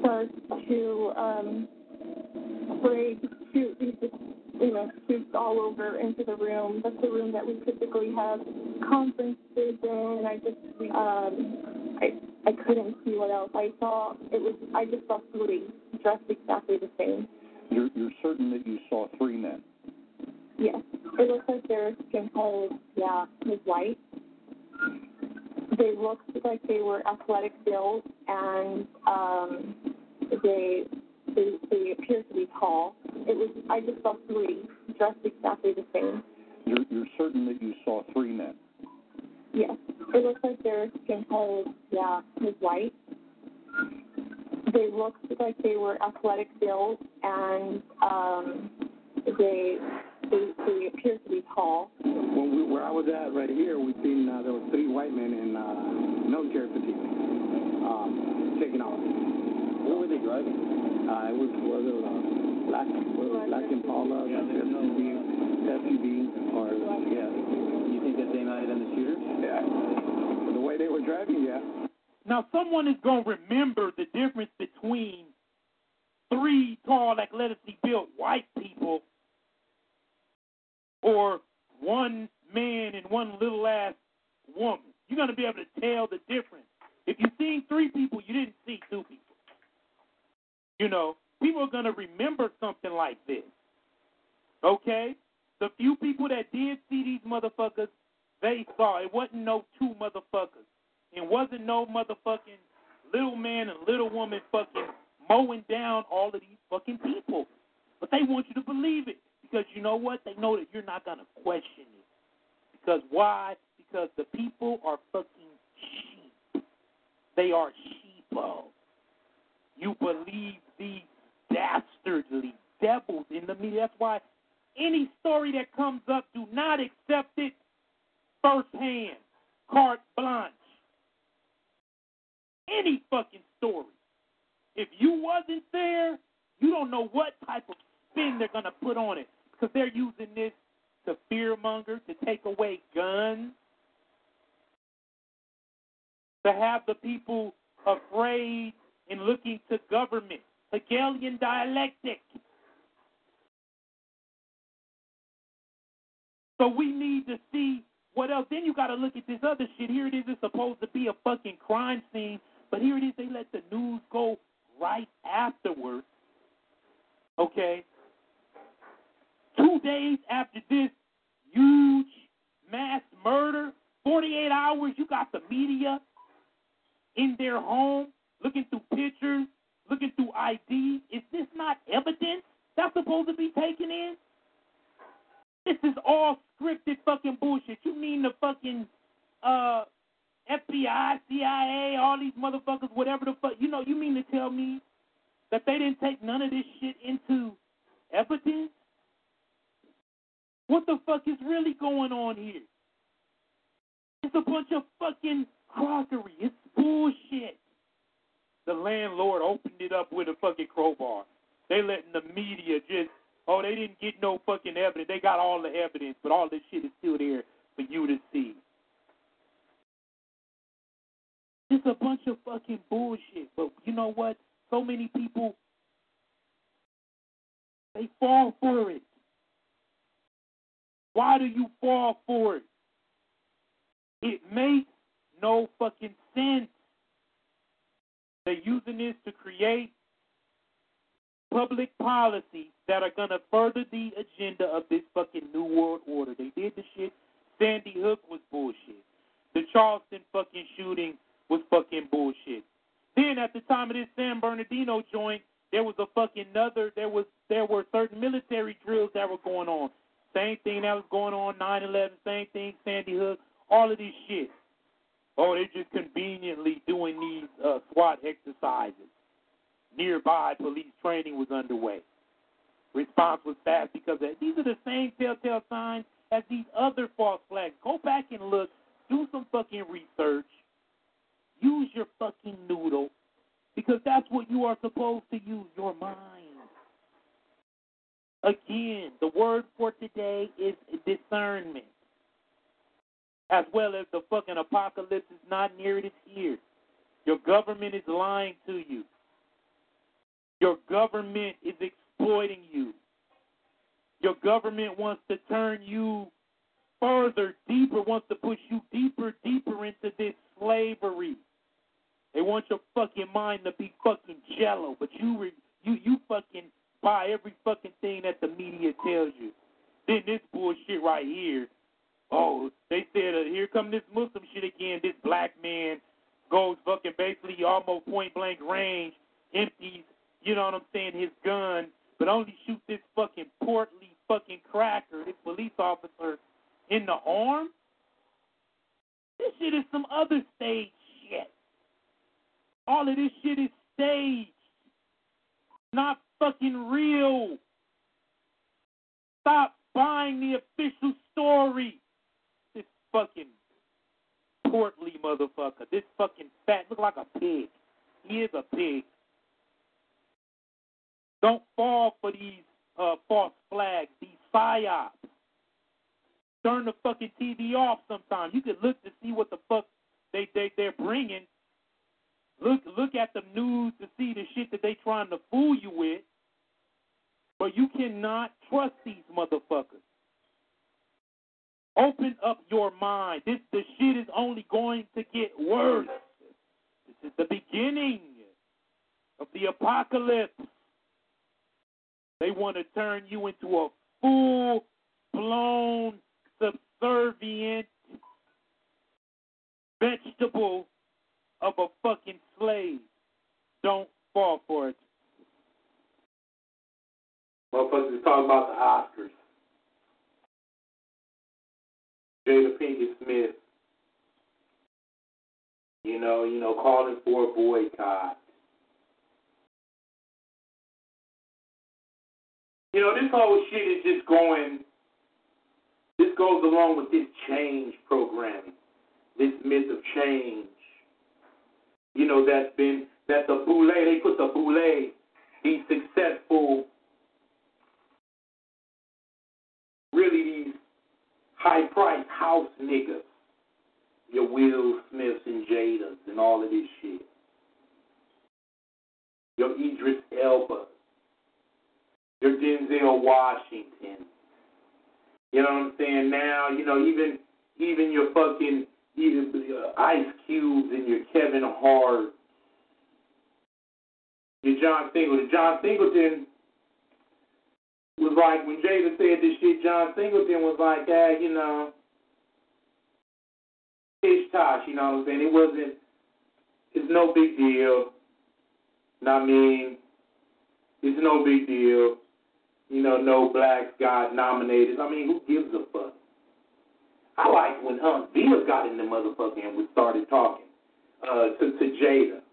starts to um, spray, shoot, he just, you know, shoots all over into the room. That's the room that we typically have conferences in. And I just, um, I, I couldn't see what else I saw. It was, I just saw three dressed exactly the same. You're, you're certain that you saw three men? Yes. It looks like their skin color, yeah, was white. They looked like they were athletic build, and um, they they they appeared to be tall. It was I just saw three dressed exactly the same. You're, you're certain that you saw three men? Yes. It looks like their skin color, yeah, was white. They looked like they were athletic build, and um, they they they appeared to be tall. When we, where I was at right here, we seen uh, there was three white men in uh, military fatigue um, taking off. What were they driving? Uh, it was was it uh, black was black Impala, Yeah, they know. SUV, SUV, or yeah. You think that they might have been the shooters? Yeah. The way they were driving, yeah. Now, someone is going to remember the difference between three tall, athletically built white people or one man and one little ass woman. You're going to be able to tell the difference. If you've seen three people, you didn't see two people. You know, people are going to remember something like this. Okay? The few people that did see these motherfuckers, they saw it wasn't no two motherfuckers. It wasn't no motherfucking little man and little woman fucking mowing down all of these fucking people. But they want you to believe it because you know what? They know that you're not going to question it. Because why? because the people are fucking sheep. They are sheeple. You believe these dastardly devils in the media. That's why any story that comes up, do not accept it firsthand, carte blanche. Any fucking story. If you wasn't there, you don't know what type of spin they're going to put on it because they're using this to fearmonger, to take away guns, to have the people afraid and looking to government. Hegelian dialectic. So we need to see what else. Then you got to look at this other shit. Here it is. It's supposed to be a fucking crime scene, but here it is. They let the news go right afterwards. Okay. Two days after this huge mass murder, 48 hours, you got the media in their home looking through pictures, looking through ID. Is this not evidence that's supposed to be taken in? This is all scripted fucking bullshit. You mean the fucking uh, FBI, CIA, all these motherfuckers, whatever the fuck, you know, you mean to tell me that they didn't take none of this shit into evidence? What the fuck is really going on here? It's a bunch of fucking crockery. It's bullshit. The landlord opened it up with a fucking crowbar. They letting the media just, oh, they didn't get no fucking evidence. They got all the evidence, but all this shit is still there for you to see. It's a bunch of fucking bullshit. But you know what? So many people, they fall for it. Why do you fall for it? It makes no fucking sense. They're using this to create public policies that are going to further the agenda of this fucking New World Order. They did the shit. Sandy Hook was bullshit. The Charleston fucking shooting was fucking bullshit. Then at the time of this San Bernardino joint, there was a fucking another. There was there were certain military drills that were going on. Same thing that was going on 9/11. Same thing Sandy Hook. All of this shit. Oh, they're just conveniently doing these uh, SWAT exercises. Nearby, police training was underway. Response was fast because of, these are the same telltale signs as these other false flags. Go back and look. Do some fucking research. Use your fucking noodle because that's what you are supposed to use, your mind. Again, the word for today is discernment as well as the fucking apocalypse is not near it, it's here. Your government is lying to you. Your government is exploiting you. Your government wants to turn you further, deeper, wants to push you deeper, deeper into this slavery. They want your fucking mind to be fucking jello, but you re, you you fucking buy every fucking thing that the media tells you. Then this bullshit right here Oh, they said, uh, here come this Muslim shit again. This black man goes fucking basically almost point blank range, empties, you know what I'm saying, his gun, but only shoots this fucking portly fucking cracker, this police officer, in the arm. This shit is some other stage. All of this shit is staged, not fucking real. Stop buying the official story This fucking portly motherfucker. This fucking fat, look like a pig. He is a pig. Don't fall for these uh, false flags, these psyops. Turn the fucking TV off sometimes. You can look to see what the fuck they they they're bringing. Look look at the news to see the shit that they trying to fool you with. But you cannot trust these motherfuckers. Open up your mind. This the shit is only going to get worse. This is the beginning of the apocalypse. They want to turn you into a full blown subservient vegetable of a fucking slave. Don't fall for it. Motherfuckers talking about the Oscars. Jada Pinkett Smith You know, you know, calling for a boycott. You know, this whole shit is just going. This goes along with this change programming, this myth of change. You know, that's been that the boule. They put the boule, these successful, really these high-priced house niggas, your Will Smiths and Jadas and all of this shit. Your Idris Elba, your Denzel Washington. You know what I'm saying? Now, you know, even even your fucking even uh, Ice Cubes and your Kevin Hart, your John Singleton. John Singleton was like when Jada said this shit. John Singleton was like, ah, you know, ish tosh. You know what I'm saying? It wasn't. It's no big deal. I mean? It's no big deal. You know, no blacks got nominated. I mean, who gives a fuck? I like when Aunt Viv got in the motherfucker and we started talking uh, to, to Jada.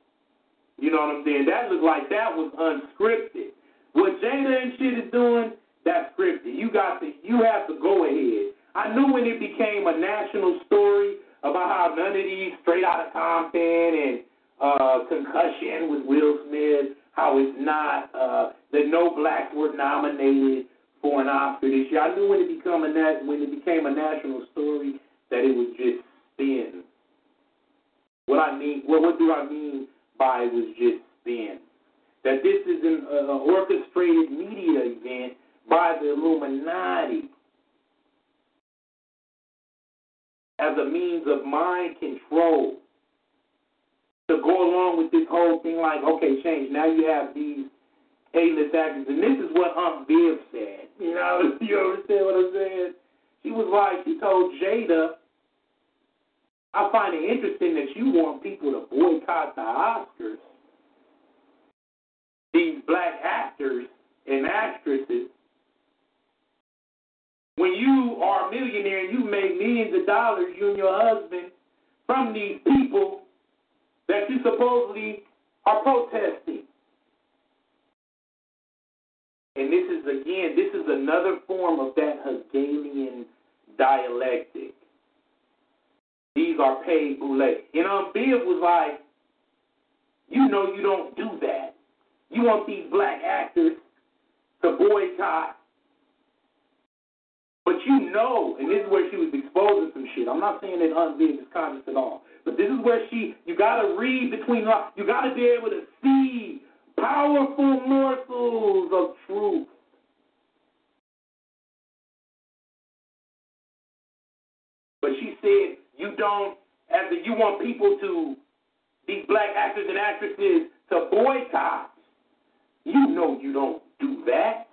You know what I'm saying? That looked like that was unscripted. What Jada and shit is doing, that's scripted. You got to, you have to go ahead. I knew when it became a national story about how none of these straight out of Compton and uh, concussion with Will Smith, how it's not uh, that no blacks were nominated for an Oscar this year. I knew when it became a nat- when it became a national story that it was just spin. What I mean, what what do I mean it was just spin? That this is an uh, orchestrated media event by the Illuminati as a means of mind control to go along with this whole thing like, okay, change. Now you have these A-list actors, and this is what Aunt Viv said. You know, you understand what I'm saying? She was like, she told Jada, I find it interesting that you want people to boycott the Oscars. These black actors and actresses. When you are a millionaire and you make millions of dollars, you and your husband, from these people that you supposedly are protesting. And this is, again, this is another form of that Hegelian dialectic. These are paid boule. And um, Viv was like, you know you don't do that. You want these black actors to boycott. But you know, and this is where she was exposing some shit. I'm not saying that Aunt Viv is conscious at all. But this is where she, you got to read between lines. You got to be able to see powerful morsels of truth. But she said, you don't, as you want people to, these black actors and actresses, to boycott. You know you don't do that.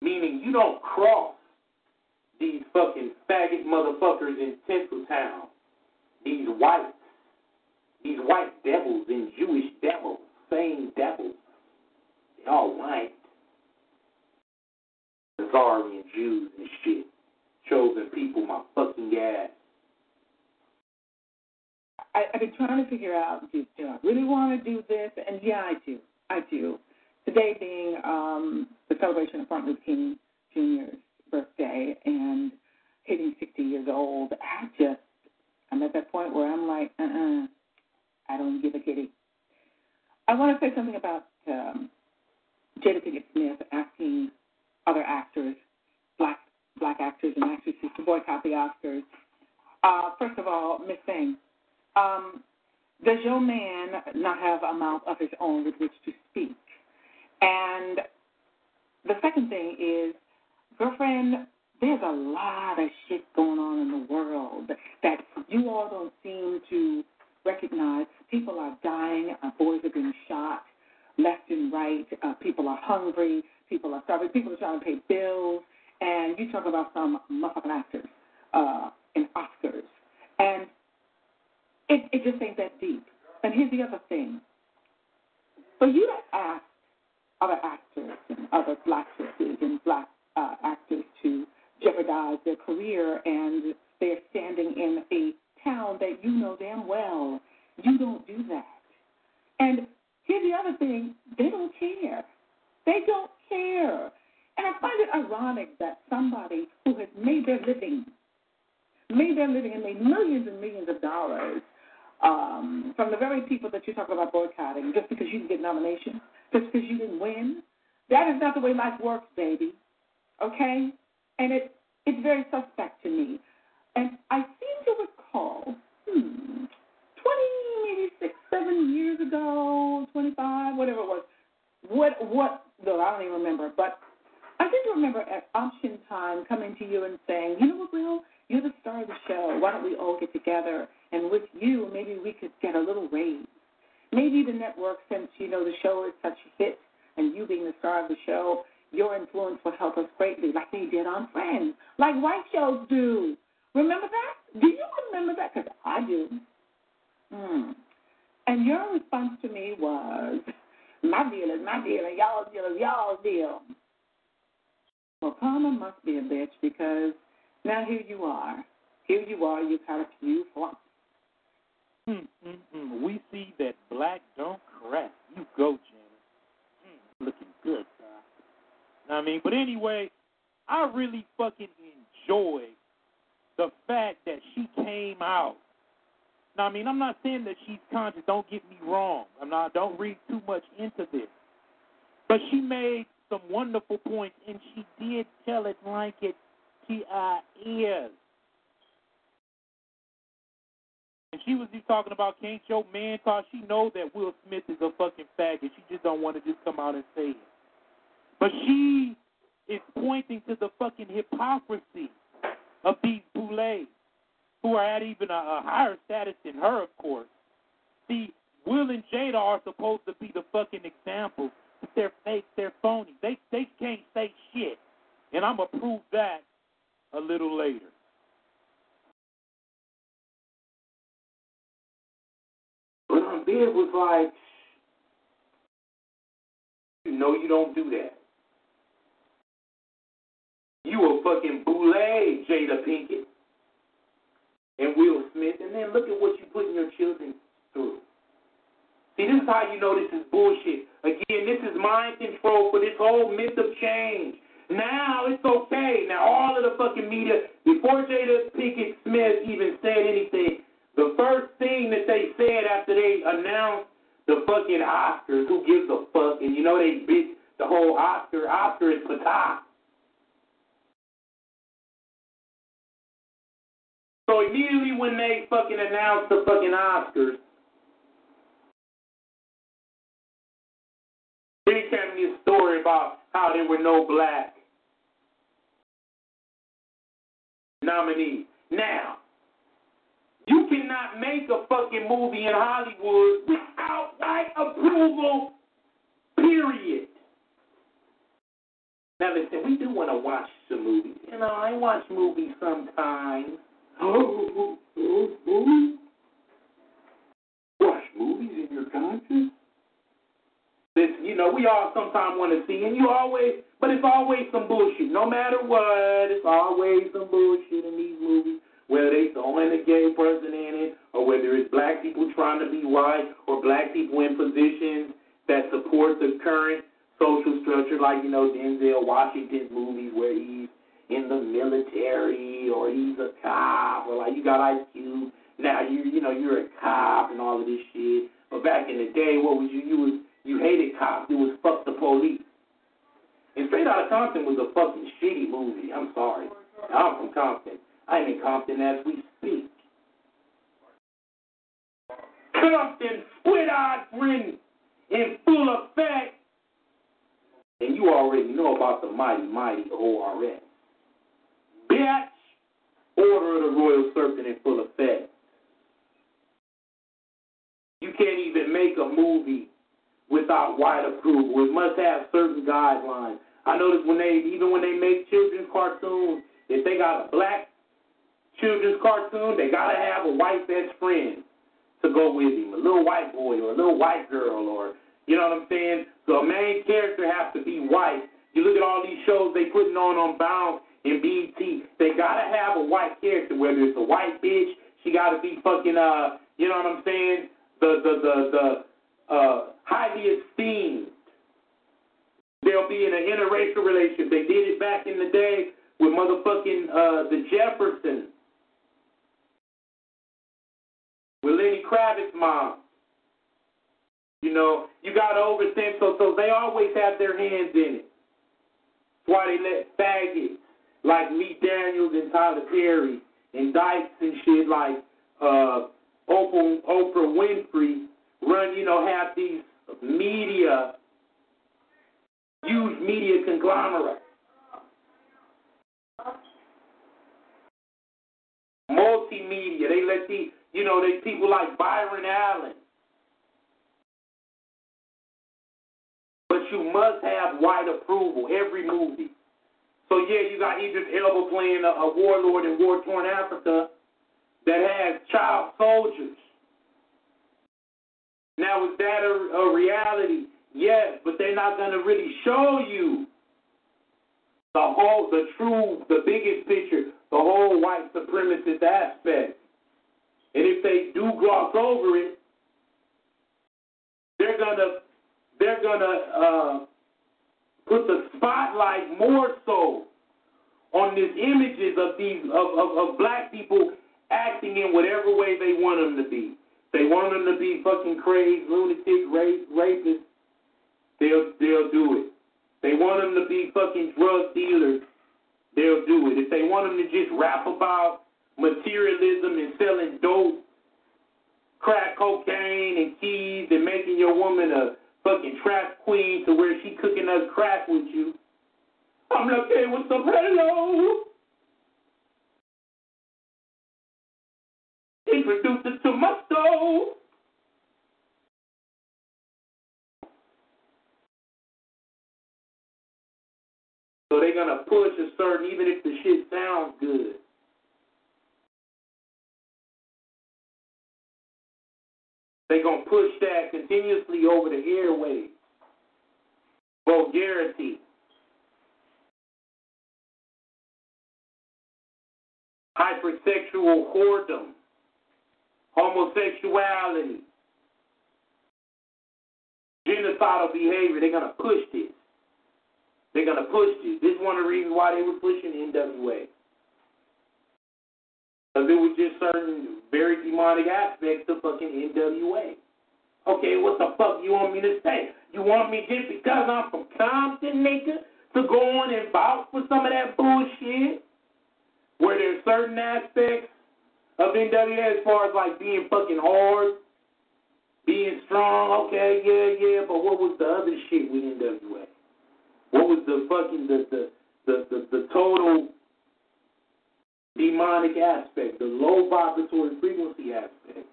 Meaning you don't cross these fucking faggot motherfuckers in Tinseltown. These whites. These white devils and Jewish devils. Same devils. They all white. Khazarian Jews and shit. Chosen people, my fucking ass. I, I've been trying to figure out, do, do I really want to do this? And yeah, I do. I do. Today being um, the celebration of Martin Luther King Jr.'s birthday and hitting 60 years old, I just, I'm at that point where I'm like, uh-uh, I don't give a kitty. I want to say something about um, Jada Pinkett Smith asking other actors, black black actors and actresses, to boycott the Oscars. Uh, first of all, Miss Thing, um, does your man not have a mouth of his own with which to speak? And the second thing is, girlfriend, there's a lot of shit going on in the world that you all don't seem to recognize. People are dying, uh, boys are being shot left and right, uh, people are hungry, people are starving, people are trying to pay bills, and you talk about some motherfucking actors uh, in Oscars. And it, it just ain't that deep. And here's the other thing. For you to ask other actors and other black sisters and black uh, actors to jeopardize their career and they're standing in a town that you know damn well. You don't do that. And here's the other thing they don't care. They don't care. And I find it ironic that somebody who has made their living, made their living and made millions and millions of dollars um, from the very people that you talk about boycotting, just because you didn't get nominations, just because you didn't win, that is not the way life works, baby. Okay? And it it's very suspect to me. And I seem to recall, hmm, 20, maybe six, seven years ago, 25, whatever it was, what, what, no, I don't even remember, but I to remember at option time coming to you and saying, you know what, Will, you're the star of the show. Why don't we all get together and with you, maybe we could get a little raise. Maybe the network, since you know the show is such a hit, and you being the star of the show, your influence will help us greatly, like they did on Friends, like white shows do. Remember that? Do you remember that? Because I do. Hmm. And your response to me was, my deal is my deal, and y'all's deal is y'all's deal. Well, karma must be a bitch because now here you are. Here you are, you've had a few flumps. Mm-mm-mm. We see that black don't crack. You go, Janet. Mm, looking good, I mean, but anyway, I really fucking enjoy the fact that she came out. Now, I mean, I'm not saying that she's conscious. Don't get me wrong. I'm not. Don't read too much into this. But she made some wonderful points, and she did tell it like it she uh, is. And she was just talking about can't your man talk. She know that Will Smith is a fucking faggot. She just don't want to just come out and say it. But she is pointing to the fucking hypocrisy of these boulets who are at even a, a higher status than her, of course. See, Will and Jada are supposed to be the fucking examples, but they're fake, they're phony. They they can't say shit. And I'm gonna prove that a little later. But bed was like, you know you don't do that. You a fucking boule, Jada Pinkett and Will Smith, and then look at what you putting your children through. See, this is how you know this is bullshit. Again, this is mind control for this whole myth of change. Now it's okay. Now all of the fucking media, before Jada Pinkett Smith even said anything, the first thing that they said after they announced the fucking Oscars, who gives a fuck? And you know they bitch the whole Oscar. Oscar is patah. So immediately when they fucking announced the fucking Oscars, they tell me a story about how there were no black nominees. Now, you cannot make a fucking movie in Hollywood without white approval, period. Now listen, we do want to watch some movies. You know, I watch movies sometimes. Watch movies in your conscience? Listen, you know, we all sometimes want to see, and you always, but it's always some bullshit. No matter what, it's always some bullshit in these movies, whether they throwing a gay person in it, or whether it's black people trying to be white, or black people in positions that support the current social structure, like, you know, Denzel Washington's movies where he's in the military or he's a cop or like you got Ice Cube. Now you you know you're a cop and all of this shit. But back in the day, what was you? You was you hated cops. It was fuck the police. And Straight Outta Compton was a fucking shitty movie. I'm sorry. I'm from Compton. I'm in Compton as we speak. Compton, squid eyed grin in full effect. And you already know about the mighty, mighty ORS. Bitch, order of the Royal Serpent in full effect. You can't even make a movie without white approval. It must have certain guidelines. I notice when they, even when they make children's cartoons, if they got a black children's cartoon, they gotta have a white best friend to go with him, a little white boy or a little white girl, or you know what I'm saying. So a main character has to be white. You look at all these shows they putting on on Bounce in BET. They gotta have a white character, whether it's a white bitch, she gotta be fucking uh, you know what I'm saying? The the the the uh highly esteemed. They'll be in an interracial relationship. They did it back in the day with motherfucking uh the Jeffersons. With Lenny Kravitz's mom. You know, you gotta overthink so so they always have their hands in it. That's why they let faggots like Lee Daniels and Tyler Perry and Dykes and shit like uh Oprah, Oprah Winfrey run, you know, have these media, huge media conglomerates. Multimedia. They let the, you know, they people like Byron Allen. But you must have white approval every movie. So yeah, you got Idris Elba playing a, a warlord in war-torn Africa that has child soldiers. Now, is that a, a reality? Yes, but they're not going to really show you the whole, the true, the biggest picture, the whole white supremacist aspect. And if they do gloss over it, they're gonna, they're gonna uh, put the spotlight more so on these images of these of, of, of black people acting in whatever way they want them to be. They want them to be fucking crazed, lunatic, rape, rapists. They'll they'll do it. They want them to be fucking drug dealers. They'll do it. If they want them to just rap about materialism and selling dope, crack cocaine and keys and making your woman a fucking trap queen to where she cooking us crack with you. I'm like, hey, what's up? Hello. Introduce it to my stove. So they're gonna push a certain, even if the shit sounds good. They're gonna push that continuously over the airwaves. Vulgarity. Hypersexual whoredom. Homosexuality. Genocidal behavior. They're gonna push this. They're gonna push this. This is one of the reasons why they were pushing the NWA. Because it was just certain very demonic aspects of fucking NWA. Okay, what the fuck you want me to say? You want me just because I'm from Compton, nigga, to go on and vouch for some of that bullshit? Where there's certain aspects of NWA as far as like being fucking hard, being strong, okay, yeah, yeah, but what was the other shit with NWA? What was the fucking the the the, the, the total demonic aspect, the low vibratory frequency aspect.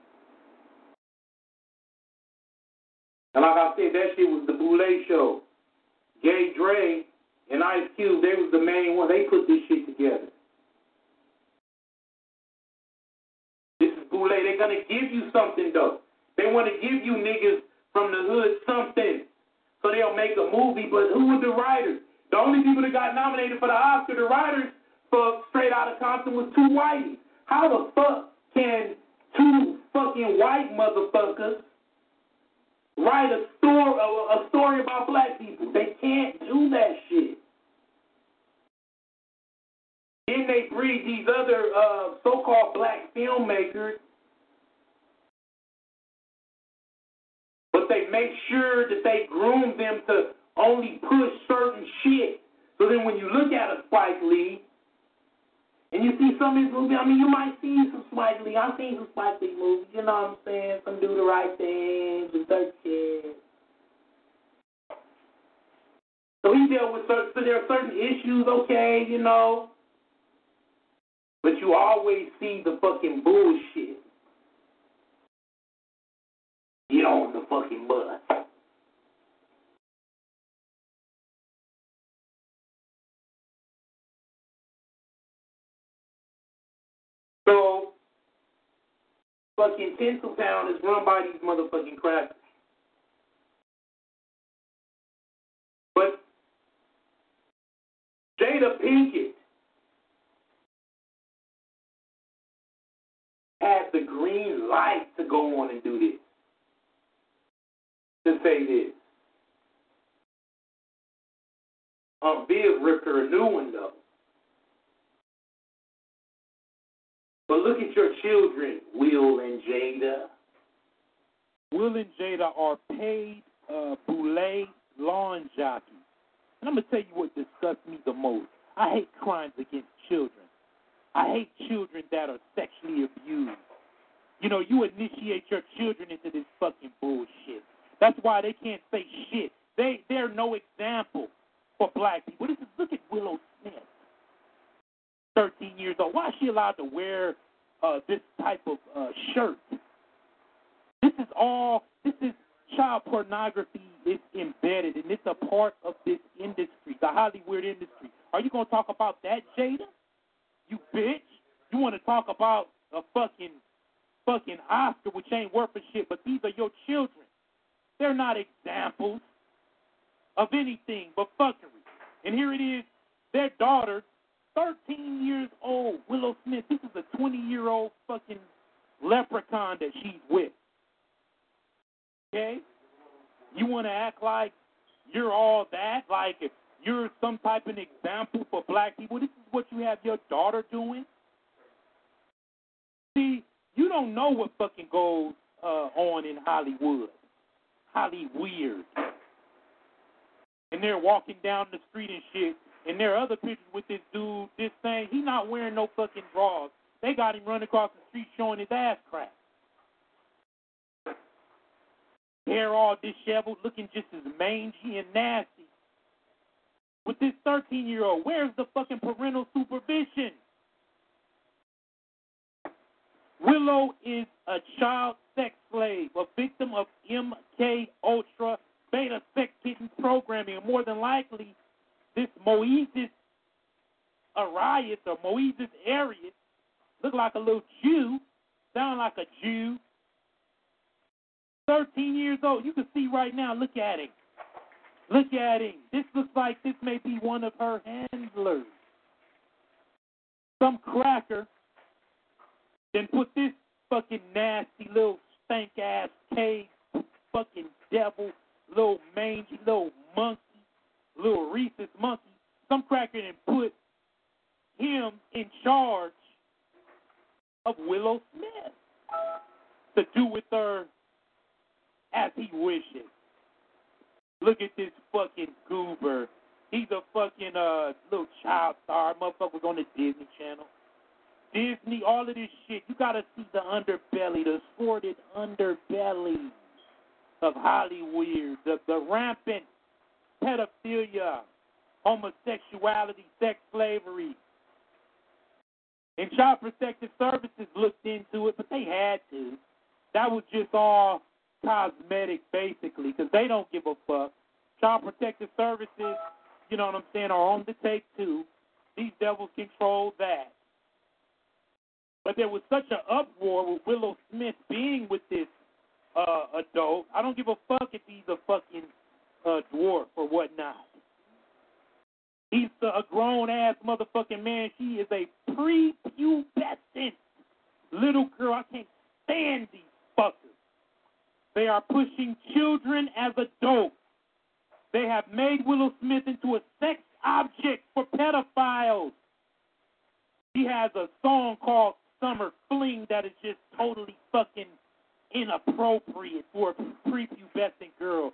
And like I said, that shit was the Boule show. Gay Dre and Ice Cube, they was the main one. They put this shit together. This is Boule. They're gonna give you something though. They want to give you niggas from the hood something. So they'll make a movie, but who were the writers? The only people that got nominated for the Oscar, the writers for Straight Outta Compton was two whiteys. How the fuck can two fucking white motherfuckers write a story a, a story about black people? They can't do that shit. Then they breed these other uh, so-called black filmmakers, but they make sure that they groom them to only push certain shit. So then when you look at a Spike Lee, and you see some of his movies, I mean, you might see some Spike Lee. I've seen some Spike Lee movies, you know what I'm saying? Some do the right things and such shit. So he dealt with certain, so there are certain issues, okay, you know. But you always see the fucking bullshit. Get on the fucking bus. Fucking Tinseltown is run by these motherfucking crackers. But Jada Pinkett had the green light to go on and do this, to say this. Um, Viv ripped her a new one though. But look at your children, Will and Jada. Will and Jada are paid uh, boule lawn jockeys. And I'm going to tell you what disgusts me the most. I hate crimes against children. I hate children that are sexually abused. You know, you initiate your children into this fucking bullshit. That's why they can't say shit. They they're no example for black people. This is look at Willow Smith. Thirteen years old. Why is she allowed to wear uh, this type of uh, shirt? This is all this is child pornography is embedded and it's a part of this industry, the Hollywood industry. Are you gonna talk about that, Jada? You bitch. You wanna talk about a fucking fucking Oscar which ain't worth a shit, but these are your children. They're not examples of anything but fuckery. And here it is, their daughter, 13 years old, Willow Smith. This is a 20 year old fucking leprechaun that she's with. Okay? You want to act like you're all that? Like if you're some type of example for black people? This is what you have your daughter doing? See, you don't know what fucking goes uh, on in Hollywood. Hollyweird. And they're walking down the street and shit, and there are other pictures with this dude, this thing. He not wearing no fucking drawers. They got him running across the street showing his ass crack. Hair all disheveled, looking just as mangy and nasty. With this 13 year old, where's the fucking parental supervision? Willow is a child sex slave, a victim of MK Ultra beta sex kitten programming. And more than likely, this Moises Arias or Moises Arias look like a little Jew, sound like a Jew. 13 years old. You can see right now, look at him. Look at him. This looks like this may be one of her handlers. Some cracker then put this fucking nasty little stank ass cave fucking devil, little mangy little monkey, little rhesus monkey. Some cracker and put him in charge of Willow Smith to do with her as he wishes. Look at this fucking goober. He's a fucking uh little child star. Motherfucker was on the Disney Channel. Disney, all of this shit. You gotta see the underbelly, the sordid underbelly of Hollywood, the, the rampant pedophilia, homosexuality, sex slavery. And Child Protective Services looked into it, but they had to. That was just all cosmetic, basically, because they don't give a fuck. Child Protective Services, you know what I'm saying, are on the take too. These devils control that. But there was such an uproar with Willow Smith being with this uh, adult. I don't give a fuck if he's a fucking uh, dwarf or whatnot. He's a grown ass motherfucking man. She is a prepubescent little girl. I can't stand these fuckers. They are pushing children as adults. They have made Willow Smith into a sex object for pedophiles. He has a song called Summer Fling that is just totally fucking inappropriate for a prepubescent girl.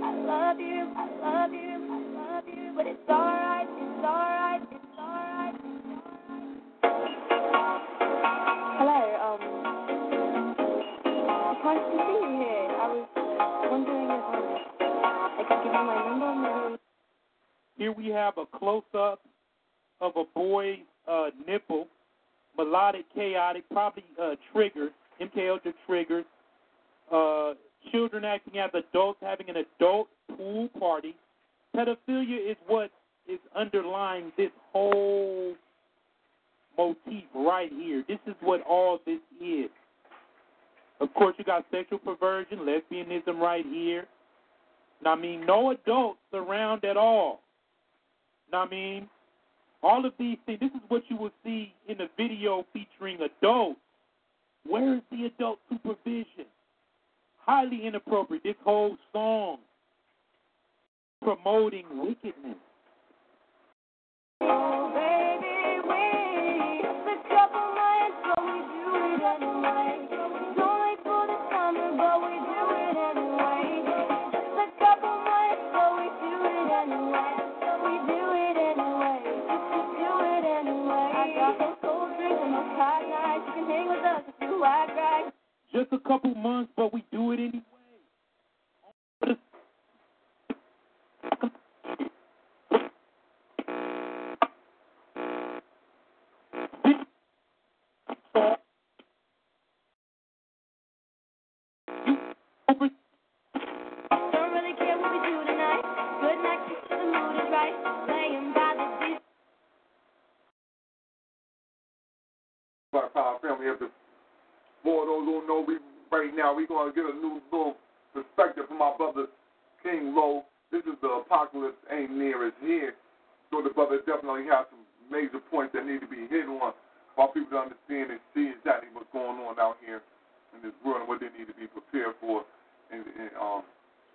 I love you, I love you, I love you. But it's alright, it's alright, it's alright. Hello, um, nice to see you here. I was wondering if I could give you my number. Here we have a close up of a boy's uh, nipple, melodic, chaotic, probably uh, triggers, MK Ultra triggers, uh, children acting as adults, having an adult pool party. Pedophilia is what is underlying this whole motif right here. This is what all this is. Of course, you got sexual perversion, lesbianism right here. Now, I mean, no adults around at all. Now, I mean, all of these things, this is what you will see in a video featuring adults. Where is the adult supervision? Highly inappropriate. This whole song promoting wickedness. Just a couple months, but we do it anyway. Now we gonna get a new little perspective from our brother King Low. This is the apocalypse ain't near as here, so the brother definitely has some major points that need to be hit on for people to understand and see exactly what's going on out here in this world and what they need to be prepared for and, and um,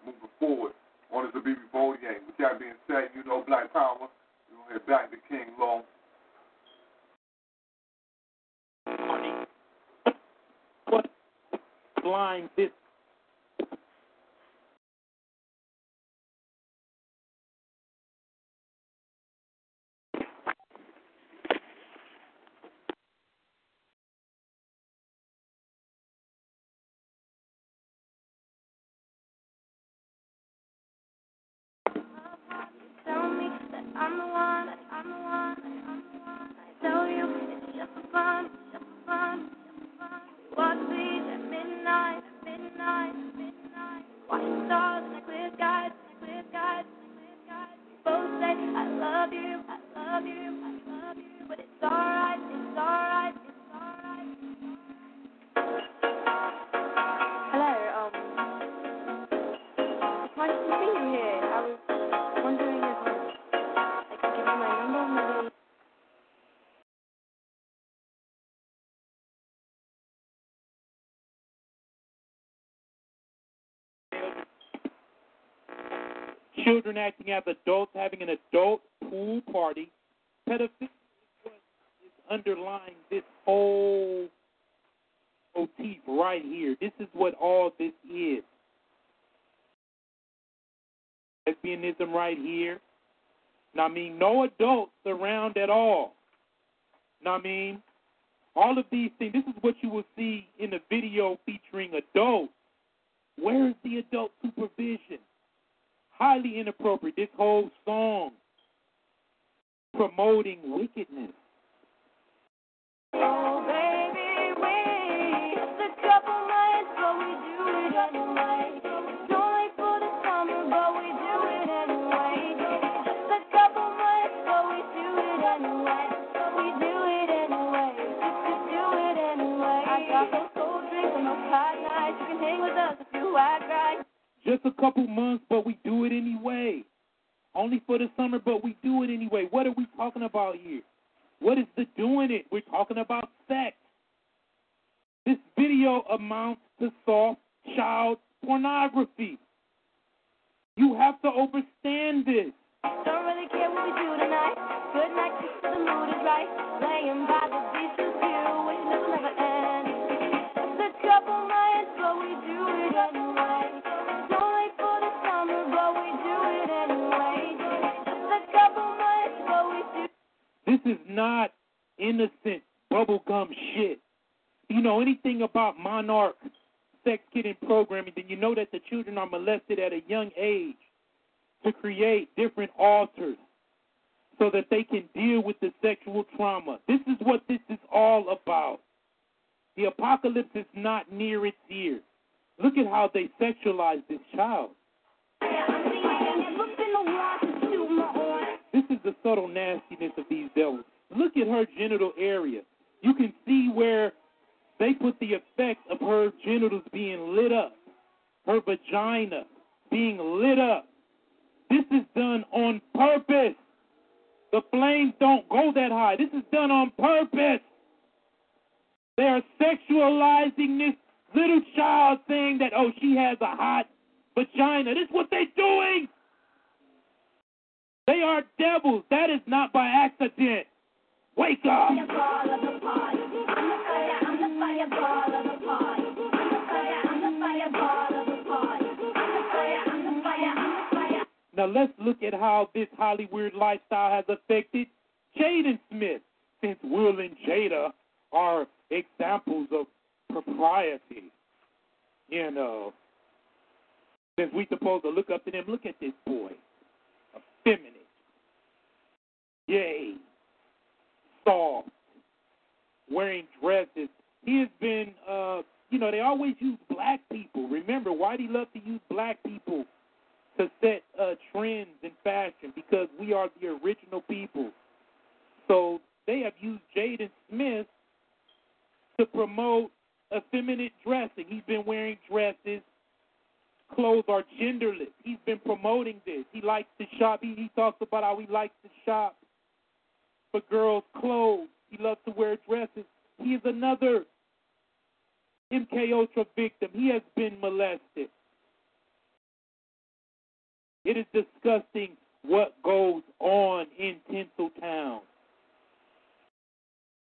moving forward. On this BB Bolier. With that being said, you know Black Power. We're gonna head back to King Low. What blind this children acting as adults, having an adult pool party. Pedophilia is what is underlying this whole motif right here. This is what all this is. Lesbianism right here. Now, I mean, no adults around at all. Now, I mean, all of these things, this is what you will see in a video featuring adults. Where is the adult supervision? Highly inappropriate. This whole song promoting wickedness. Oh. Just a couple months, but we do it anyway. Only for the summer, but we do it anyway. What are we talking about here? What is the doing it? We're talking about sex. This video amounts to soft child pornography. You have to understand this. Don't really care what we do is not innocent bubblegum shit. You know anything about monarch sex kitten programming, then you know that the children are molested at a young age to create different alters. so that they can deal with the sexual trauma. This is what this is all about. The apocalypse is not near its ear. Look at how they sexualize this child. This is the subtle nastiness of these devils. Look at her genital area. You can see where they put the effect of her genitals being lit up, her vagina being lit up. This is done on purpose. The flames don't go that high. This is done on purpose. They are sexualizing this little child saying that, oh, she has a hot vagina. This is what they're doing. They are devils. That is not by accident. Wake up. Now let's look at how this Hollywood lifestyle has affected Jaden Smith, since Will and Jada are examples of propriety. You know, since we're supposed to look up to them, look at this boy, effeminate, yay, soft, wearing dresses. He has been, uh, you know, they always use black people. Remember, why do he love to use black people to set uh, trends in fashion? Because we are the original people. So they have used Jaden Smith to promote effeminate dressing. He's been wearing dresses. Clothes are genderless. He's been promoting this. He likes to shop. He, he talks about how he likes to shop for girls' clothes. He loves to wear dresses. He is another MK Ultra victim. He has been molested. It is disgusting what goes on in Tinseltown.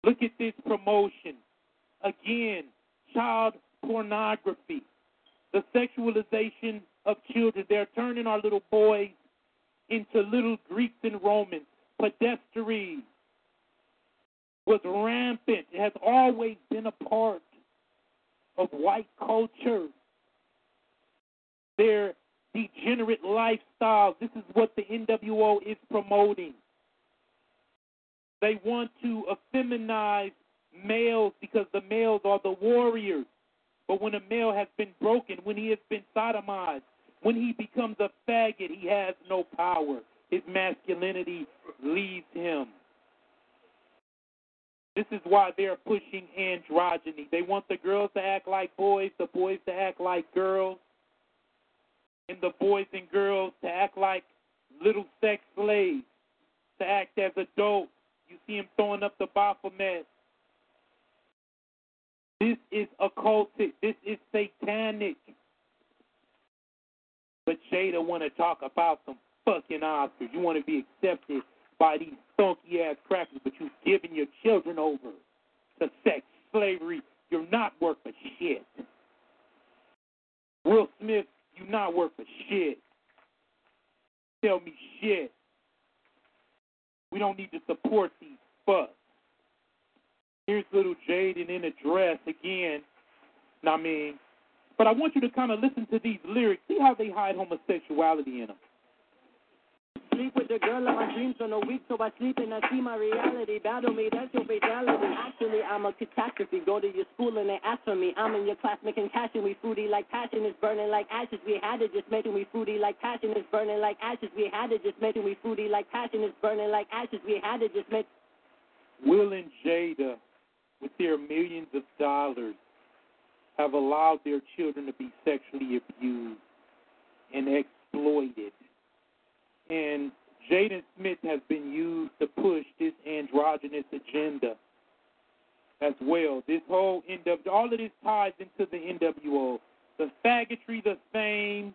Look at this promotion. Again, child pornography, the sexualization of children. They're turning our little boys into little Greeks and Romans. Pedestry was rampant. It has always been a part of white culture. Their degenerate lifestyles. This is what the NWO is promoting. They want to effeminize males because the males are the warriors. But when a male has been broken, when he has been sodomized, when he becomes a faggot, he has no power. His masculinity leaves him. This is why they're pushing androgyny. They want the girls to act like boys, the boys to act like girls, and the boys and girls to act like little sex slaves, to act as adults. You see him throwing up the Baphomet. This is occultic. This is satanic. But Jada want to talk about some fucking Oscars. You want to be accepted by these funky ass crackers, but you've given your children over to sex slavery. You're not worth a shit. Will Smith, you're not worth a shit. Tell me shit. We don't need to support these fucks. Here's little Jaden in a dress again. I mean, but I want you to kind of listen to these lyrics. See how they hide homosexuality in them. Sleep with the girl of my dreams on a week, so I sleep and I see my reality. Battle me, that's your fatality. Actually, I'm a catastrophe. Go to your school and they ask for me. I'm in your class making cash and we fruity like passion is burning like ashes. We had it just making we fruity like passion is burning like ashes. We had it just making we fruity like passion is burning like ashes. We had it just make. Will and Jada, with their millions of dollars, have allowed their children to be sexually abused and exploited. And Jaden Smith has been used to push this androgynous agenda as well. This whole NW, all of this ties into the NWO. The faggotry, the fame,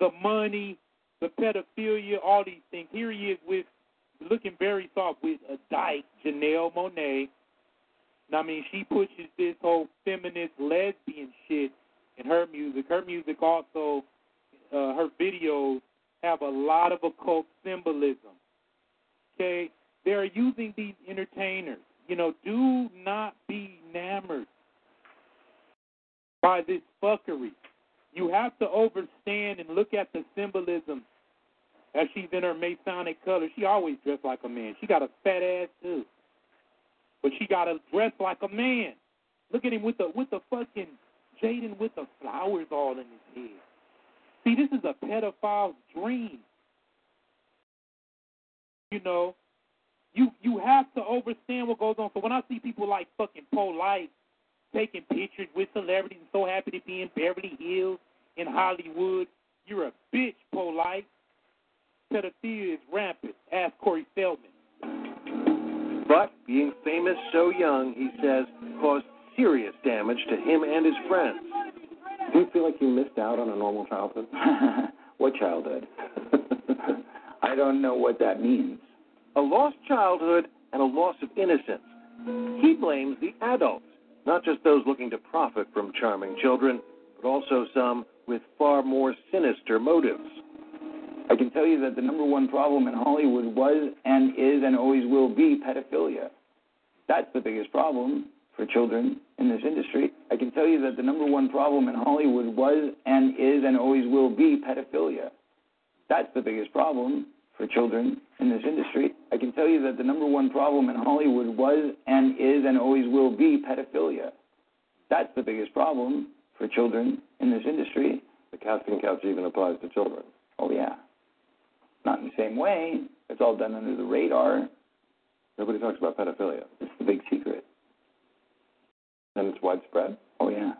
the money, the pedophilia, all these things. Here he is with looking very soft with a dyke, Janelle Monáe. I mean, she pushes this whole feminist lesbian shit in her music. Her music also, uh, her videos have a lot of occult symbolism. Okay, they're using these entertainers. You know, do not be enamored by this fuckery. You have to understand and look at the symbolism as she's in her Masonic color. She always dressed like a man. She got a fat ass too, but she got to dress like a man. Look at him with the with the fucking Jaden with the flowers all in his head. See, this is a pedophile's dream. You know, you you have to understand what goes on. So when I see people like fucking Polight taking pictures with celebrities and so happy to be in Beverly Hills in Hollywood, you're a bitch, Polight. Pedophilia is rampant. Ask Corey Feldman. But being famous so young, he says, caused serious damage to him and his friends. Do you feel like you missed out on a normal childhood? what childhood? I don't know what that means. A lost childhood and a loss of innocence. He blames the adults, not just those looking to profit from charming children, but also some with far more sinister motives. I can tell you that the number one problem in Hollywood was and is and always will be pedophilia. That's the biggest problem for children in this industry. I can tell you that the number one problem in Hollywood was and is and always will be pedophilia. That's the biggest problem for children in this industry. I can tell you that the number one problem in Hollywood was and is and always will be pedophilia. That's the biggest problem for children in this industry. The casting couch even applies to children. Oh, yeah. Not in the same way. It's all done under the radar. Nobody talks about pedophilia. It's the big secret. And it's widespread? Oh, yeah.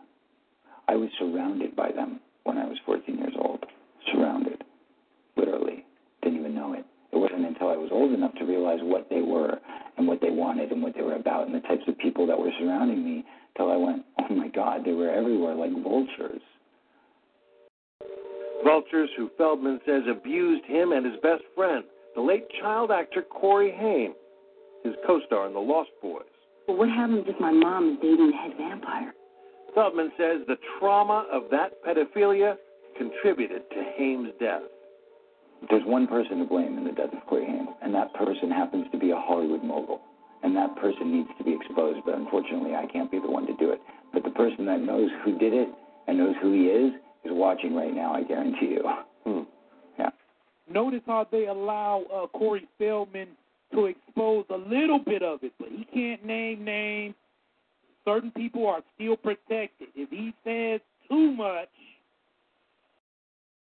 I was surrounded by them when I was 14 years old. Surrounded. Literally. Didn't even know it. It wasn't until I was old enough to realize what they were and what they wanted and what they were about and the types of people that were surrounding me till I went, oh my God, they were everywhere like vultures. Vultures who Feldman says abused him and his best friend, the late child actor Corey Haim, his co star in The Lost Boys. But what happens if my mom is dating the head vampire? Feldman says the trauma of that pedophilia contributed to Haim's death. There's one person to blame in the death of Corey Haim, and that person happens to be a Hollywood mogul. And that person needs to be exposed, but unfortunately, I can't be the one to do it. But the person that knows who did it and knows who he is is watching right now, I guarantee you. Hmm. Yeah. Notice how they allow uh, Corey Feldman to expose a little bit of it, but he can't name names. Certain people are still protected. If he says too much,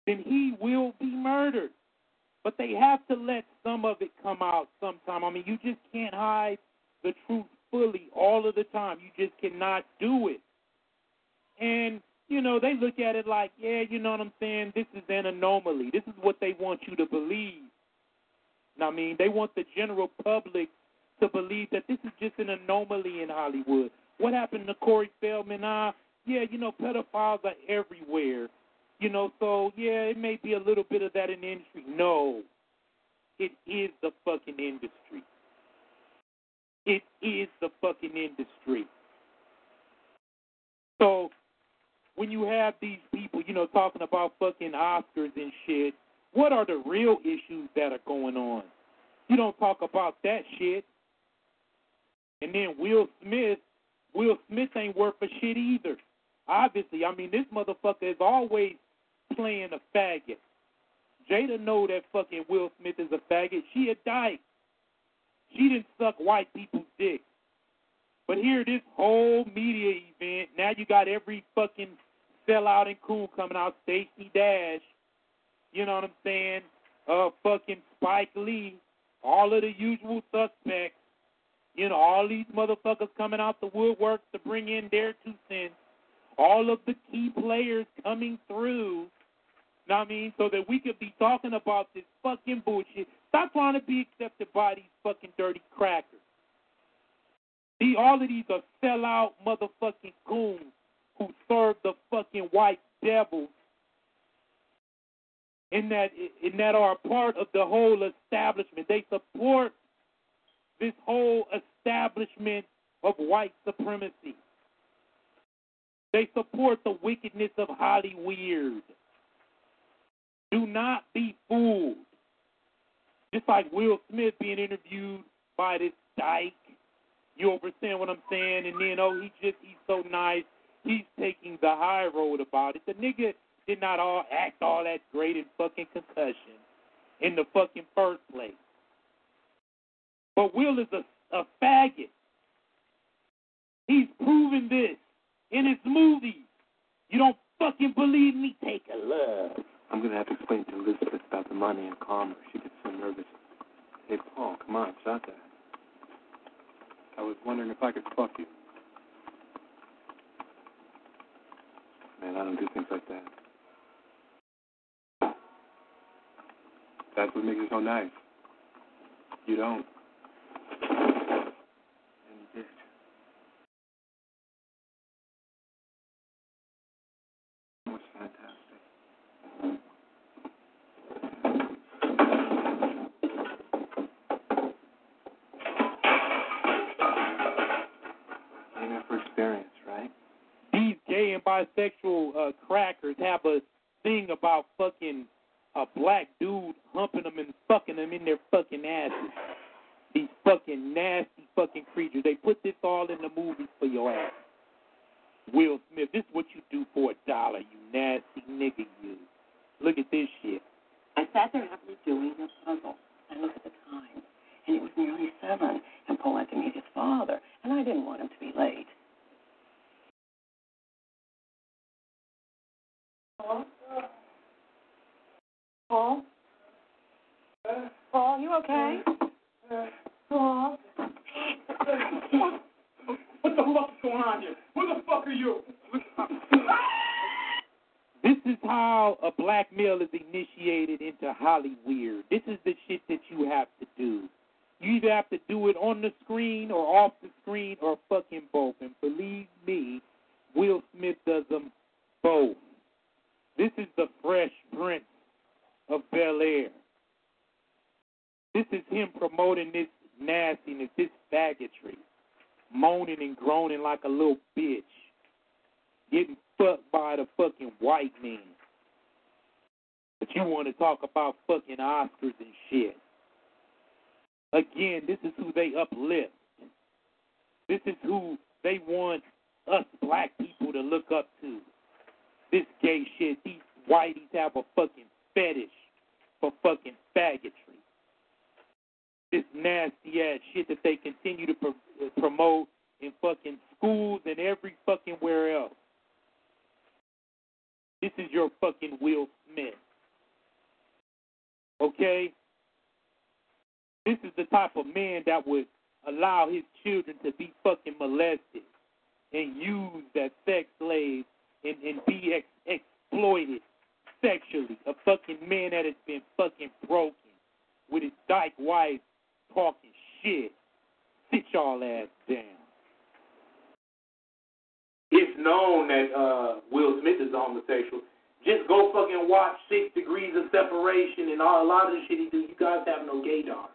then he will be murdered. But they have to let some of it come out sometime. I mean, you just can't hide the truth fully all of the time. You just cannot do it. And, you know, they look at it like, yeah, you know what I'm saying? This is an anomaly. This is what they want you to believe. I mean, they want the general public to believe that this is just an anomaly in Hollywood. What happened to Corey Feldman? Ah, yeah, you know, pedophiles are everywhere. You know, so yeah, it may be a little bit of that in the industry. No, it is the fucking industry. It is the fucking industry. So when you have these people, you know, talking about fucking Oscars and shit, what are the real issues that are going on? You don't talk about that shit. And then Will Smith, Will Smith ain't worth a shit either. Obviously, I mean, this motherfucker is always playing a faggot. Jada know that fucking Will Smith is a faggot. She a dyke. She didn't suck white people's dick. But here, this whole media event, now you got every fucking sellout and cool coming out. Stacey Dash, you know what I'm saying? Uh, fucking Spike Lee, all of the usual suspects. You know, all these motherfuckers coming out the woodwork to bring in their two cents. All of the key players coming through. Know what I mean? So that we could be talking about this fucking bullshit. Stop trying to be accepted by these fucking dirty crackers. All of these are sellout motherfucking goons who serve the fucking white devils and that and that are a part of the whole establishment. They support this whole establishment of white supremacy. They support the wickedness of Holly Weird. Do not be fooled. Just like Will Smith being interviewed by this dyke. You understand what I'm saying? And then, oh, he just, he's so nice. He's taking the high road about it. The nigga did not all act all that great in fucking concussion. in the fucking first place. But Will is a, a faggot. He's proven this in his movies. You don't fucking believe me? Take a look. I'm going to have to explain to Elizabeth about the money and her. She gets so nervous. Hey, Paul, come on, shut that. I was wondering if I could fuck you. Man, I don't do things like that. That's what makes it so nice. You don't. Bisexual uh, crackers have a thing about fucking a black dude humping them and fucking them in their fucking asses. These fucking nasty fucking creatures. They put this all in the movies for your ass. Will Smith, this is what you do for a dollar, you nasty nigga, you. Look at this shit. I sat there happily doing a puzzle. I looked at the time, and it was nearly seven, and Paul had to meet his father, and I didn't want him to be late. Paul? Paul? Paul, you okay? Paul? What the fuck is going on here? Who the fuck are you? This is how a black male is initiated into Hollywood. This is the shit that you have to do. You either have to do it on the screen or off the screen or fucking both. And believe me, Will Smith does them both. This is the fresh prince of Bel Air. This is him promoting this nastiness, this faggotry, moaning and groaning like a little bitch, getting fucked by the fucking white man. But you want to talk about fucking Oscars and shit. Again, this is who they uplift. This is who they want us black people to look up to. This gay shit. These whiteys have a fucking fetish for fucking faggotry. This nasty ass shit that they continue to pro- uh, promote in fucking schools and every fucking where else. This is your fucking Will Smith. Okay? This is the type of man that would allow his children to be fucking molested and used as sex slaves and, and be ex- exploited sexually. A fucking man that has been fucking broken with his dyke wife talking shit. Sit y'all ass down. It's known that uh, Will Smith is homosexual. Just go fucking watch Six Degrees of Separation and all, a lot of the shit he do. You guys have no gaydar.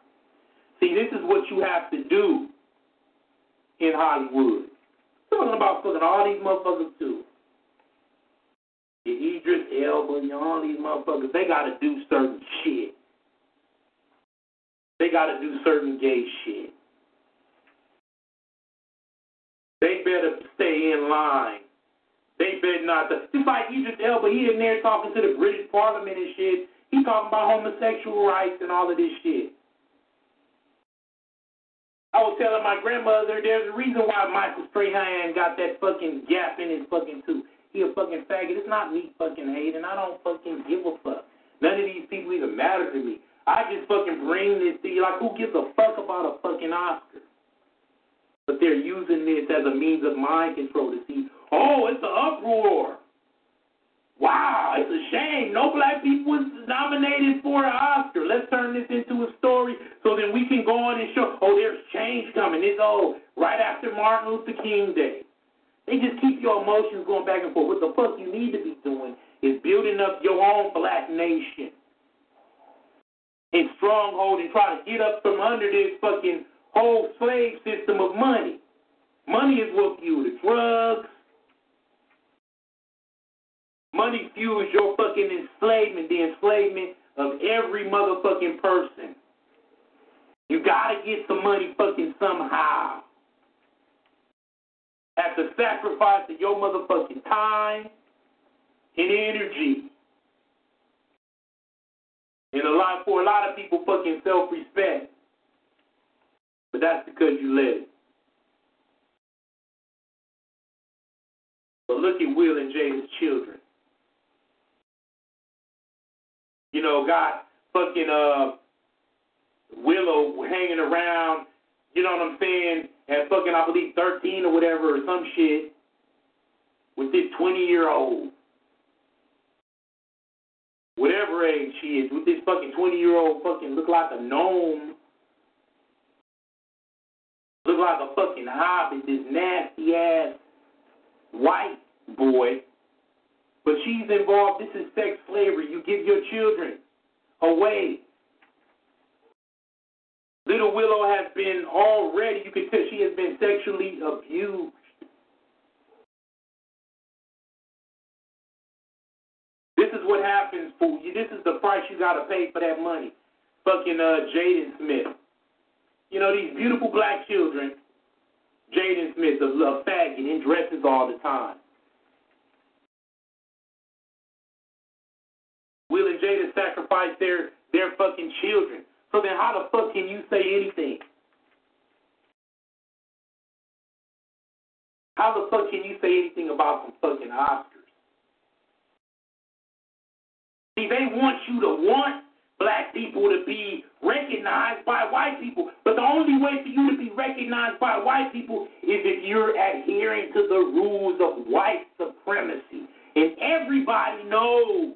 See, this is what you have to do in Hollywood. Talking about fucking all these motherfuckers too. Idris Elba and all these motherfuckers, they gotta do certain shit. They gotta do certain gay shit. They better stay in line. They better not. Just like Idris Elba, he in there talking to the British Parliament and shit. He talking about homosexual rights and all of this shit. I was telling my grandmother there's a reason why Michael Strahan got that fucking gap in his fucking tooth. He a fucking faggot. It's not me fucking hating. I don't fucking give a fuck. None of these people even matter to me. I just fucking bring this to you. Like, who gives a fuck about a fucking Oscar? But they're using this as a means of mind control to see, oh, it's an uproar. Wow, it's a shame. No black people was nominated for an Oscar. Let's turn this into a story so then we can go on and show, oh, there's change coming. It's oh, right after Martin Luther King Day. They just keep your emotions going back and forth. What the fuck you need to be doing is building up your own black nation and stronghold and try to get up from under this fucking whole slave system of money. Money is what fuels the drugs. Money fuels your fucking enslavement, the enslavement of every motherfucking person. You gotta get some money fucking somehow. At the sacrifice your motherfucking time and energy. And a lot for a lot of people, fucking self-respect. But that's because you let it. But look at Will and Jada's children. You know, got fucking uh Willow hanging around, you know what I'm saying, at fucking I believe thirteen or whatever or some shit with this twenty year old. Whatever age she is, with this fucking twenty year old fucking look like a gnome. Look like a fucking hobbit, this nasty ass white boy. But she's involved. This is sex slavery. You give your children away. Little Willow has been already, you can tell she has been sexually abused. This is what happens for you. This is the price you got to pay for that money. Fucking uh, Jaden Smith. You know, these beautiful black children. Jaden Smith, a, a faggot in dresses all the time. Will and Jada sacrifice their their fucking children. So then how the fuck can you say anything? How the fuck can you say anything about some fucking Oscars? See, they want you to want black people to be recognized by white people. But the only way for you to be recognized by white people is if you're adhering to the rules of white supremacy. And everybody knows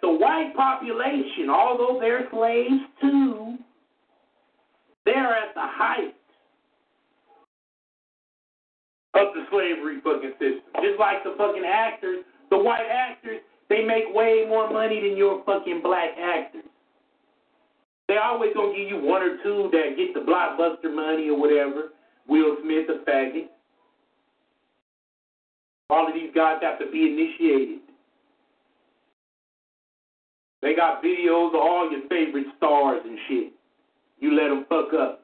the white population, although they're slaves too, they're at the height of the slavery fucking system. Just like the fucking actors, the white actors, they make way more money than your fucking black actors. They always gonna give you one or two that get the blockbuster money or whatever. Will Smith, a faggot. All of these guys have to be initiated. They got videos of all your favorite stars and shit. You let them fuck up.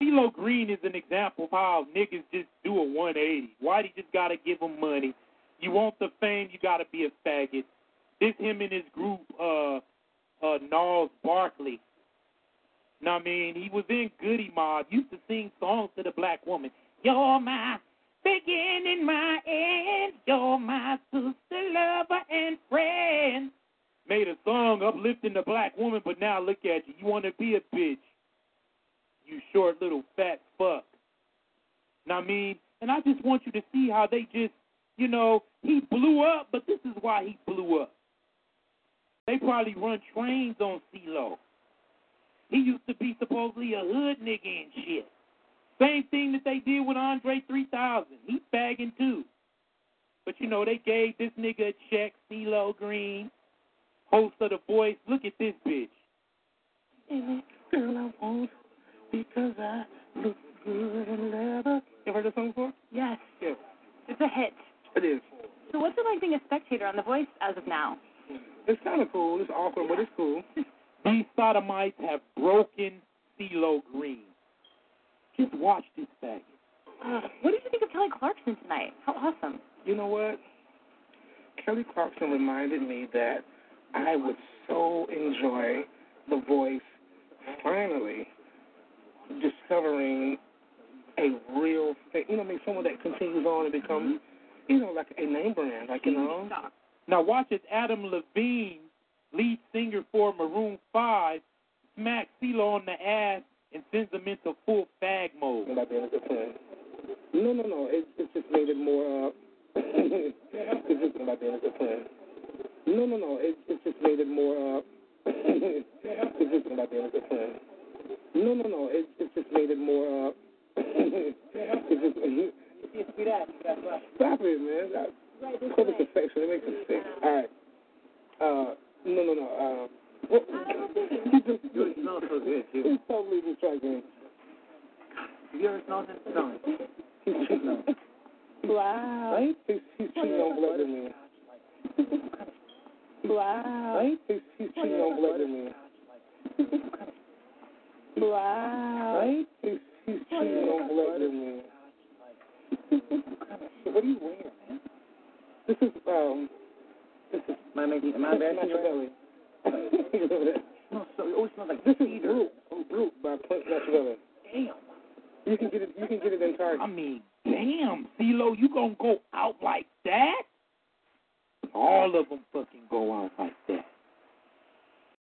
CeeLo Green is an example of how niggas just do a 180. Whitey just gotta give them money. You want the fame, you gotta be a faggot. This him and his group, uh, uh, Gnarls Barkley. What I mean? He was in Goodie Mob, used to sing songs to the black woman. You're my beginning, my end. You're my sister, lover, and friend. Made a song uplifting the black woman, but now look at you. You want to be a bitch. You short little fat fuck. What I mean? And I just want you to see how they just, you know, he blew up, but this is why he blew up. They probably run trains on CeeLo. He used to be supposedly a hood nigga and shit. Same thing that they did with Andre 3000. He's bagging too. But you know, they gave this nigga a check, CeeLo Green, host of The Voice. Look at this bitch. Girl, I want because I look good in leather. You heard this song before? Yes. Yeah. It's a hit. It is. So what's it like being a spectator on The Voice as of now? It's kind of cool. It's awkward, but it's cool. These sodomites have broken CeeLo Green. Just watch this faggot. Uh, what did you think of Kelly Clarkson tonight? How awesome. You know what? Kelly Clarkson reminded me that I would so enjoy The Voice finally discovering a real thing. You know, I mean, someone that continues on and becomes, you know, like a name brand, like, you know. Now watch as Adam Levine, lead singer for Maroon 5, smacks CeeLo on the ass and sends him into full fag mode. No, no, no. It, it's just made it more. Uh, it's just a good friend? No, no, no. It, it's just made it more. Uh, it's just a good friend? No, no, no. It, it's just made it more. Uh, it's just. Stop it, man. That, Public affection. It makes it sick. All right. Uh, no, no, no. Uh, you You smell so good. You. Wow. Cheating on black women. Wow. Right? He's, he's cheating on black women. Wow. Right? He's, he's cheating on black women. what are you wearing, man? This is um. Am I making? Am I this is bad? Machiavelli. No, so it always smells like This is. Root by Clint Machiavelli. Damn. You can get it. You can get it entirely. I mean, damn, CeeLo, you gonna go out like that? All of them fucking go out like that.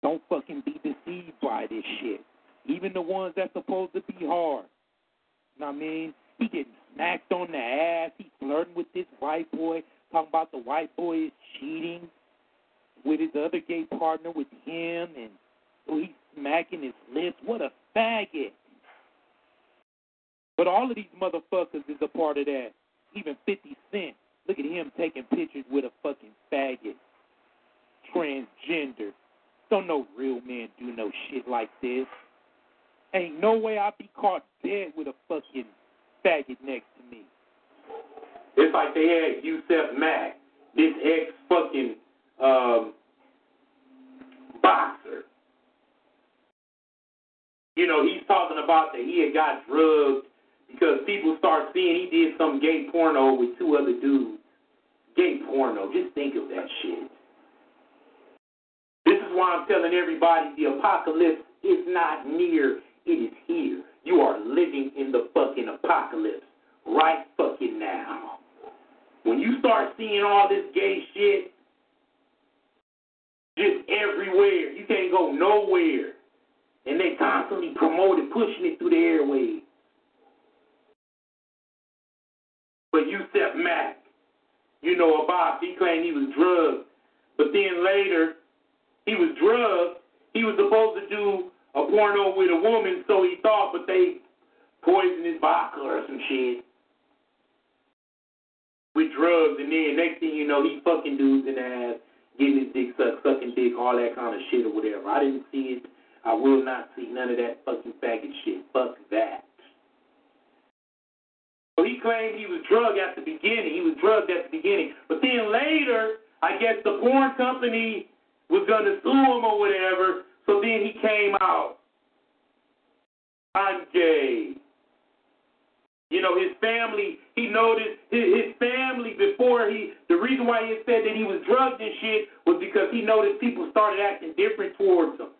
Don't fucking be deceived by this shit. Even the ones that's supposed to be hard. You know what I mean? He getting smacked on the ass. He flirting with this white boy, talking about the white boy is cheating with his other gay partner with him, and so he's smacking his lips. What a faggot. But all of these motherfuckers is a part of that. Even 50 Cent. Look at him taking pictures with a fucking faggot. Transgender. Don't no real men do no shit like this. Ain't no way I'd be caught dead with a fucking faggot next to me. It's like they had Yusaf Mack, this ex fucking um, boxer. You know, he's talking about that he had got drugged because people start seeing he did some gay porno with two other dudes. Gay porno. Just think of that shit. This is why I'm telling everybody the apocalypse is not near, it is here. You are living in the fucking apocalypse right fucking now. When you start seeing all this gay shit just everywhere, you can't go nowhere. And they constantly promote it, pushing it through the airwaves. But Yusaf Mack, you know about, he claimed he was drugged. But then later, he was drugged. He was supposed to do a porno with a woman, so he thought, but they poisoned his vodka or some shit with drugs, and then next thing you know, he fucking dudes in the ass, getting his dick sucked, sucking dick, all that kind of shit or whatever. I didn't see it. I will not see none of that fucking faggot shit. Fuck that. So he claimed he was drugged at the beginning. He was drugged at the beginning. But then later, I guess the porn company was going to sue him or whatever. So then he came out. I'm gay. You know, his family, he noticed his, his family before he, the reason why he said that he was drugged and shit was because he noticed people started acting different towards him.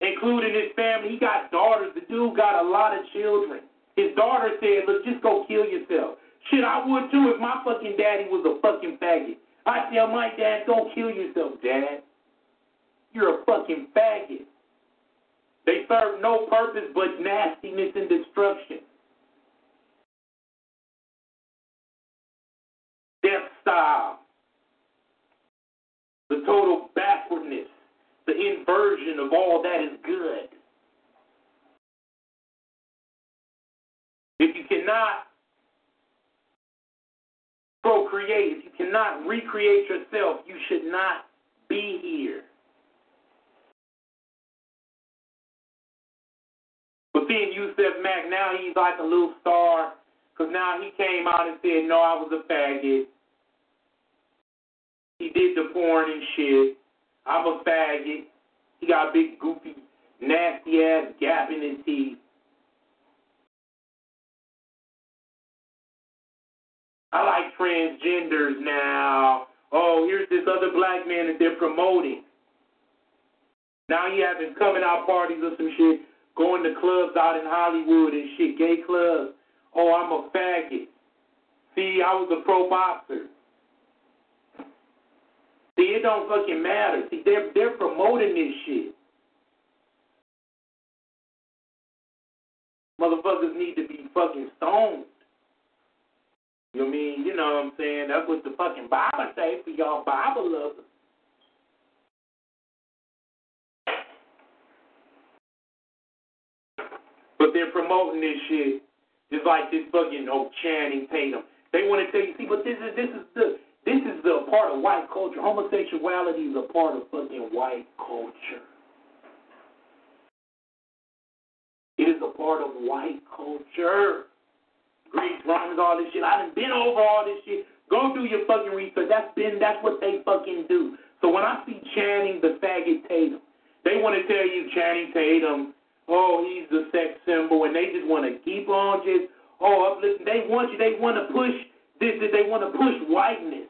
Including his family. He got daughters. The dude got a lot of children. His daughter said, look, just go kill yourself. Shit, I would too if my fucking daddy was a fucking faggot. I tell my dad, don't kill yourself, dad. You're a fucking faggot. They serve no purpose but nastiness and destruction. Death style. The total backwardness. The inversion of all that is good. If you cannot procreate, if you cannot recreate yourself, you should not be here. Then Yusaf Mack, now he's like a little star, because now he came out and said, no, I was a faggot. He did the porn and shit. I'm a faggot. He got big, goofy, nasty ass gap in his teeth. I like transgenders now. Oh, here's this other black man that they're promoting. Now he having coming out parties or some shit, going to clubs out in Hollywood and shit, gay clubs. Oh, I'm a faggot. See, I was a pro boxer. See, it don't fucking matter. See, they're they're promoting this shit. Motherfuckers need to be fucking stoned. You know I mean? You know what I'm saying? That's what the fucking Bible say for y'all Bible lovers. But they're promoting this shit just like this fucking oh Channing Tatum. They want to tell you, see, but this is this is the this is the part of white culture. Homosexuality is a part of fucking white culture. It is a part of white culture. Greeks, Romans, all this shit. I done been over all this shit. Go do your fucking research. That's been that's what they fucking do. So when I see Channing the faggot Tatum, they want to tell you Channing Tatum, oh, he's the sex symbol, and they just want to keep on just oh uplifting. They want you. They want to push this is they want to push whiteness.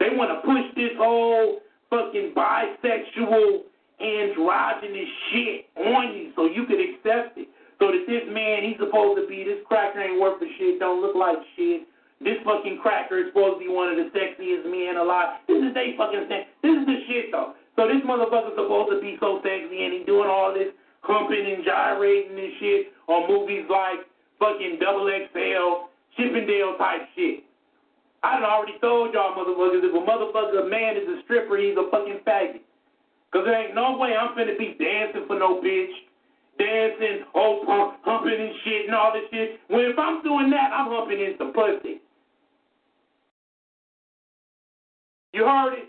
They want to push this whole fucking bisexual androgynous shit on you so you could accept it. So that this man, he's supposed to be, this cracker ain't worth for shit, don't look like shit. This fucking cracker is supposed to be one of the sexiest men alive. This is they fucking thing. This is the shit though. So this motherfucker's supposed to be so sexy and he's doing all this humping and gyrating and shit on movies like fucking Double XL, Chippendale type shit. I done already told y'all motherfuckers if a motherfucker, a man is a stripper, he's a fucking faggot. Cause there ain't no way I'm finna be dancing for no bitch. Dancing, oh, hump, humping and shit and all this shit. When if I'm doing that, I'm humping in some pussy. You heard it?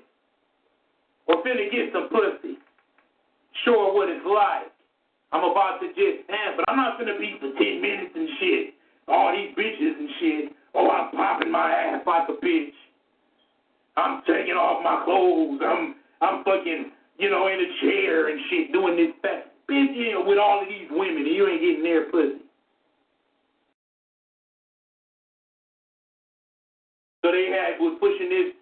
Or finna get some pussy. Sure what it's like. I'm about to just dance, but I'm not gonna be for 10 minutes and shit. All these bitches and shit. Oh, I'm popping my ass like a bitch. I'm taking off my clothes. I'm I'm fucking, you know, in a chair and shit doing this fat bitch with all of these women and you ain't getting their pussy. So they had was pushing this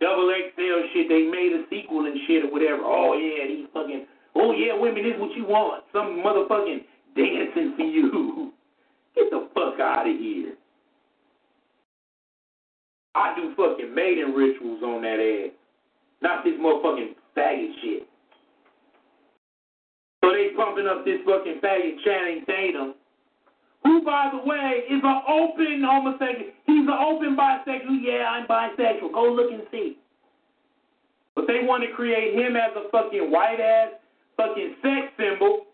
double XL shit. They made a sequel and shit or whatever. Oh yeah, these fucking. Oh yeah, women, this is what you want. Some motherfucking dancing for you. Get the fuck out of here. I do fucking mating rituals on that ass. Not this motherfucking faggot shit. So they pumping up this fucking faggot Channing Tatum, who, by the way, is an open homosexual. He's an open bisexual. Yeah, I'm bisexual. Go look and see. But they want to create him as a fucking white ass fucking sex symbol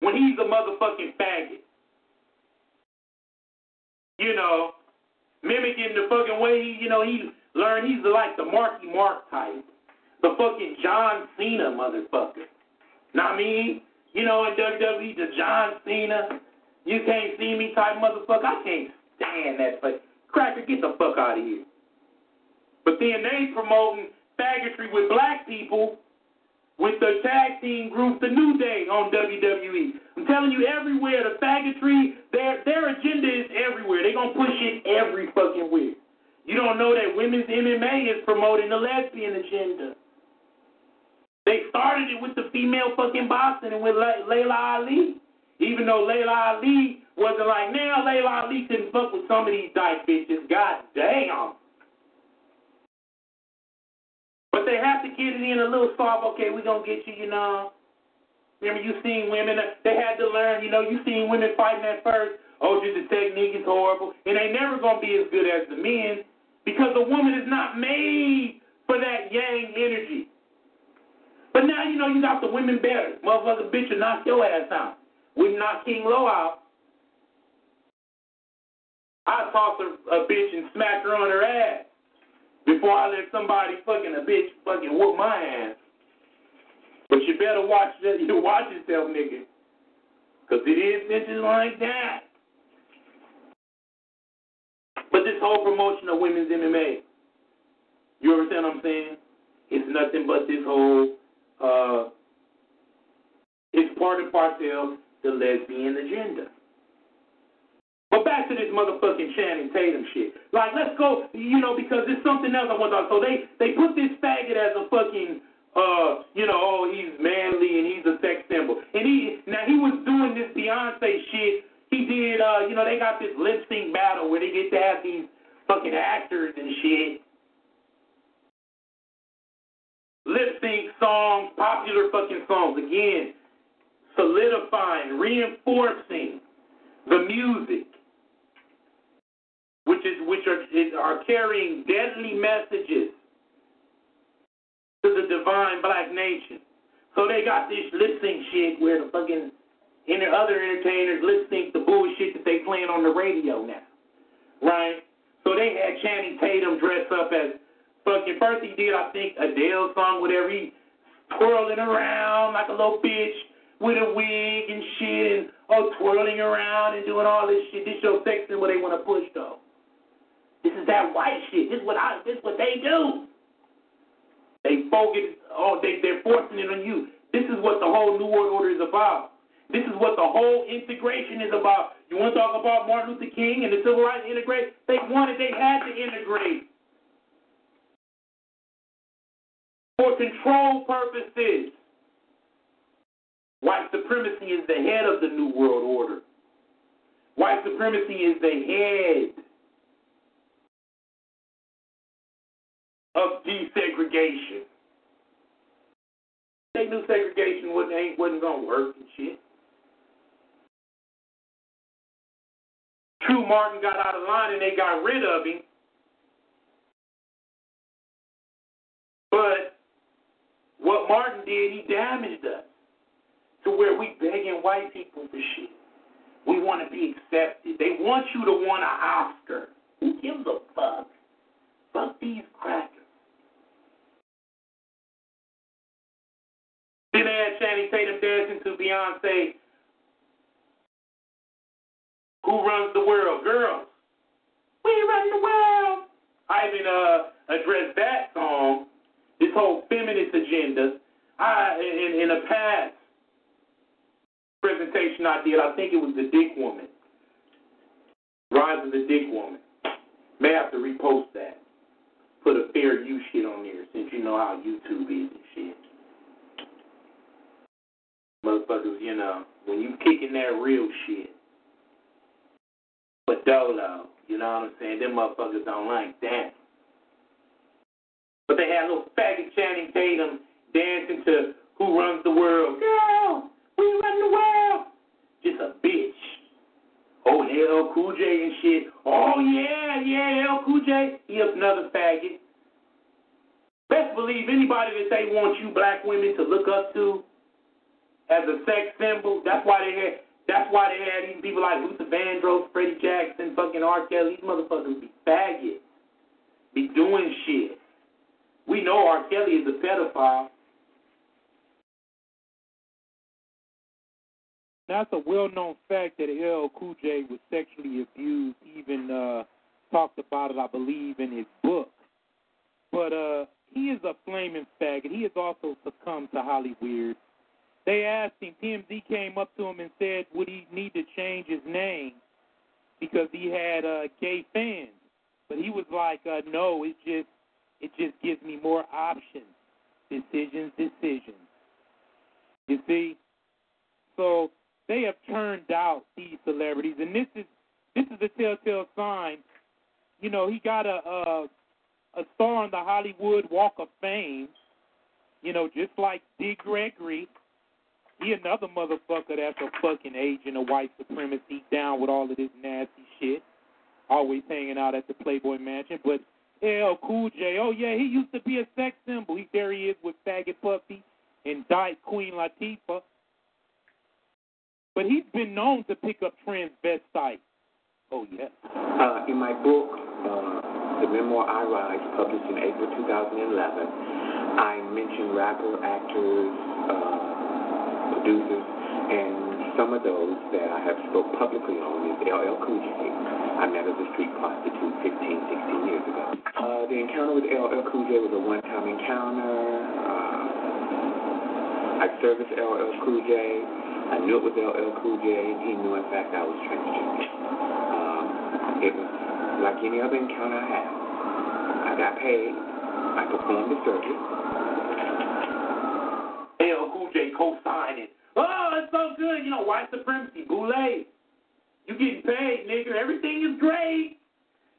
when he's a motherfucking faggot. You know, mimicking the fucking way he, you know, he learned he's like the Marky Mark type. The fucking John Cena motherfucker. Now I mean, you know, in WWE, the John Cena, you can't see me type motherfucker. I can't stand that fuck. Cracker, get the fuck out of here. But then they promoting faggotry with black people with the tag team group The New Day on WWE. I'm telling you, everywhere the faggotry, their their agenda is everywhere. They're gonna push it every fucking where. You don't know that women's MMA is promoting the lesbian agenda. They started it with the female fucking boxing and with Le- Laila Ali. Even though Laila Ali wasn't like, now Laila Ali couldn't fuck with some of these dyke bitches. God damn. But they have to get it in a little soft, okay, we're going to get you, you know. Remember, you seen women, uh, they had to learn, you know, you seen women fighting at first. Oh, just the technique is horrible. And they never going to be as good as the men because the woman is not made for that yang energy. But now, you know, you got the women better. Motherfucker bitch will knock your ass out. We knock King Low out. I toss a, a bitch and smack her on her ass before I let somebody fucking a bitch fucking whoop my ass. But you better watch you watch yourself, nigga. Cause it is bitches like that. But this whole promotion of women's MMA, you understand what I'm saying? It's nothing but this whole uh it's part and parcel the lesbian agenda. But back to this motherfucking Channing Tatum shit. Like, let's go, you know, because there's something else I want to. talk. So they they put this faggot as a fucking, uh, you know, oh he's manly and he's a sex symbol. And he now he was doing this Beyonce shit. He did, uh, you know, they got this lip sync battle where they get to have these fucking actors and shit. Lip sync songs, popular fucking songs. Again, solidifying, reinforcing the music which is which are is, are carrying deadly messages to the divine black nation. So they got this lip sync shit where the fucking the other entertainers lip sync the bullshit that they playing on the radio now, right? So they had Channing Tatum dress up as fucking first he did I think Adele song, whatever he twirling around like a little bitch with a wig and shit and oh twirling around and doing all this shit. This sex and what they want to push though. This is that white shit. This is what I. This is what they do. They focus. Oh, they they're forcing it on you. This is what the whole New World Order is about. This is what the whole integration is about. You want to talk about Martin Luther King and the civil rights integrate? They wanted, they had to integrate. For control purposes. White supremacy is the head of the New World Order. White supremacy is the head of desegregation. They knew segregation wasn't, ain't, wasn't to work and shit. True Martin got out of line and they got rid of him. But what Martin did, he damaged us to where we begging white people for shit. We want to be accepted. They want you to want an Oscar. Who gives a fuck? Fuck these crackers. Then they had Channing Tatum dancing to Beyonce. Who runs the world? Girls. We run the world. I even uh, addressed that song, this whole feminist agenda. I in, in a past presentation I did, I think it was the Dick Woman. Rise of the Dick Woman. May have to repost that. Put a fair use shit on there since you know how YouTube is and shit. Motherfuckers, you know, when you kicking that real shit. But Dolo, you know what I'm saying? Them motherfuckers don't like that. But they had little faggot Channing Tatum dancing to Who Runs the World. Girl, we run the world. Just a bitch. Oh, and LL Cool J and shit. Oh, yeah, yeah, LL Cool J. He another faggot. Best believe anybody that they want you black women to look up to as a sex symbol, that's why they had that's why they had these people like Luther Vandross, Freddie Jackson, fucking R. Kelly. These motherfuckers be faggots. Be doing shit. We know R. Kelly is a pedophile. That's a well-known fact that LL Cool J was sexually abused. Even uh, talked about it, I believe, in his book. But uh, he is a flaming faggot. He has also succumbed to Hollywood. They asked him. TMZ came up to him and said, would he need to change his name because he had uh, gay fans? But he was like, uh, no, it just it just gives me more options. Decisions, decisions. You see? So they have turned out these celebrities, and this is this is a telltale sign. You know, he got a a, a star on the Hollywood Walk of Fame. You know, just like Dick Gregory. He another motherfucker that's a fucking agent of white supremacy, down with all of this nasty shit. Always hanging out at the Playboy Mansion, but LL Cool J. Oh yeah, he used to be a sex symbol. He there he is with Faggot puffy and Dyke Queen Latifah. But he's been known to pick up transvestites. Oh yeah. Uh, in my book, uh, the memoir I Rise, published in April 2011, I mentioned rapper, actors, uh, producers, and some of those that I have spoke publicly on is LL Cool J. I met as a street prostitute 15, 16 years ago. Uh, the encounter with LL Cool J was a one-time encounter. Uh, I serviced LL Cool J. I knew it was LL Cool J, he knew, in fact, I was transgender. Um, it was like any other encounter I had. I got paid. I performed the surgery. LL Cool J co-signed it. Oh, it's so good. You know, white supremacy, boule. You getting paid, nigga. Everything is great.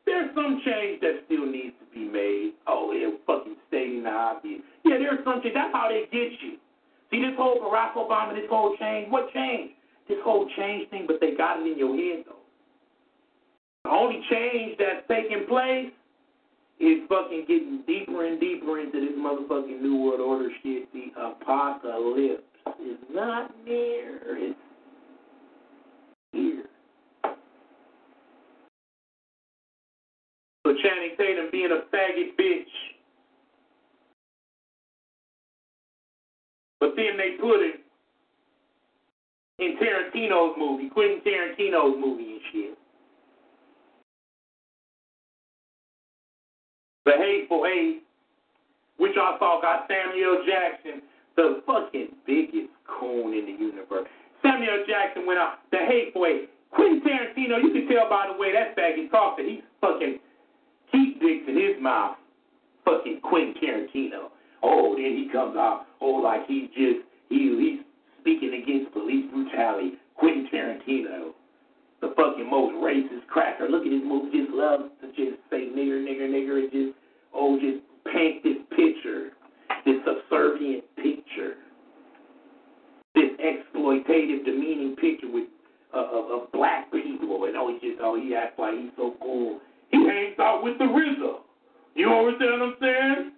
There's some change that still needs to be made. Oh, yeah, fucking stating the obvious. Yeah, there's some change. That's how they get you. See, this whole Barack Obama, this whole change, what change? This whole change thing, but they got it in your head, though. The only change that's taking place is fucking getting deeper and deeper into this motherfucking New World Order shit. The apocalypse is not near. It's here. So Channing Tatum being a faggot bitch. But then they put him in Tarantino's movie, Quentin Tarantino's movie and shit. The Hateful Eight, which I saw got Samuel Jackson, the fucking biggest coon in the universe. Samuel Jackson went out the hateful eight. Quentin Tarantino, you can tell by the way that faggot talks that he's fucking keep dicks in his mouth. Fucking Quentin Tarantino. Oh, then he comes out, oh, like he's just he he's speaking against police brutality. Quentin Tarantino, the fucking most racist cracker. Look at his movie, just loves to just say nigger, nigger, nigger, and just oh, just paint this picture, this subservient picture, this exploitative, demeaning picture with uh, of, of black people, and oh, he just oh, he acts like he's so cool. He hangs out with the RZA. You understand what I'm saying?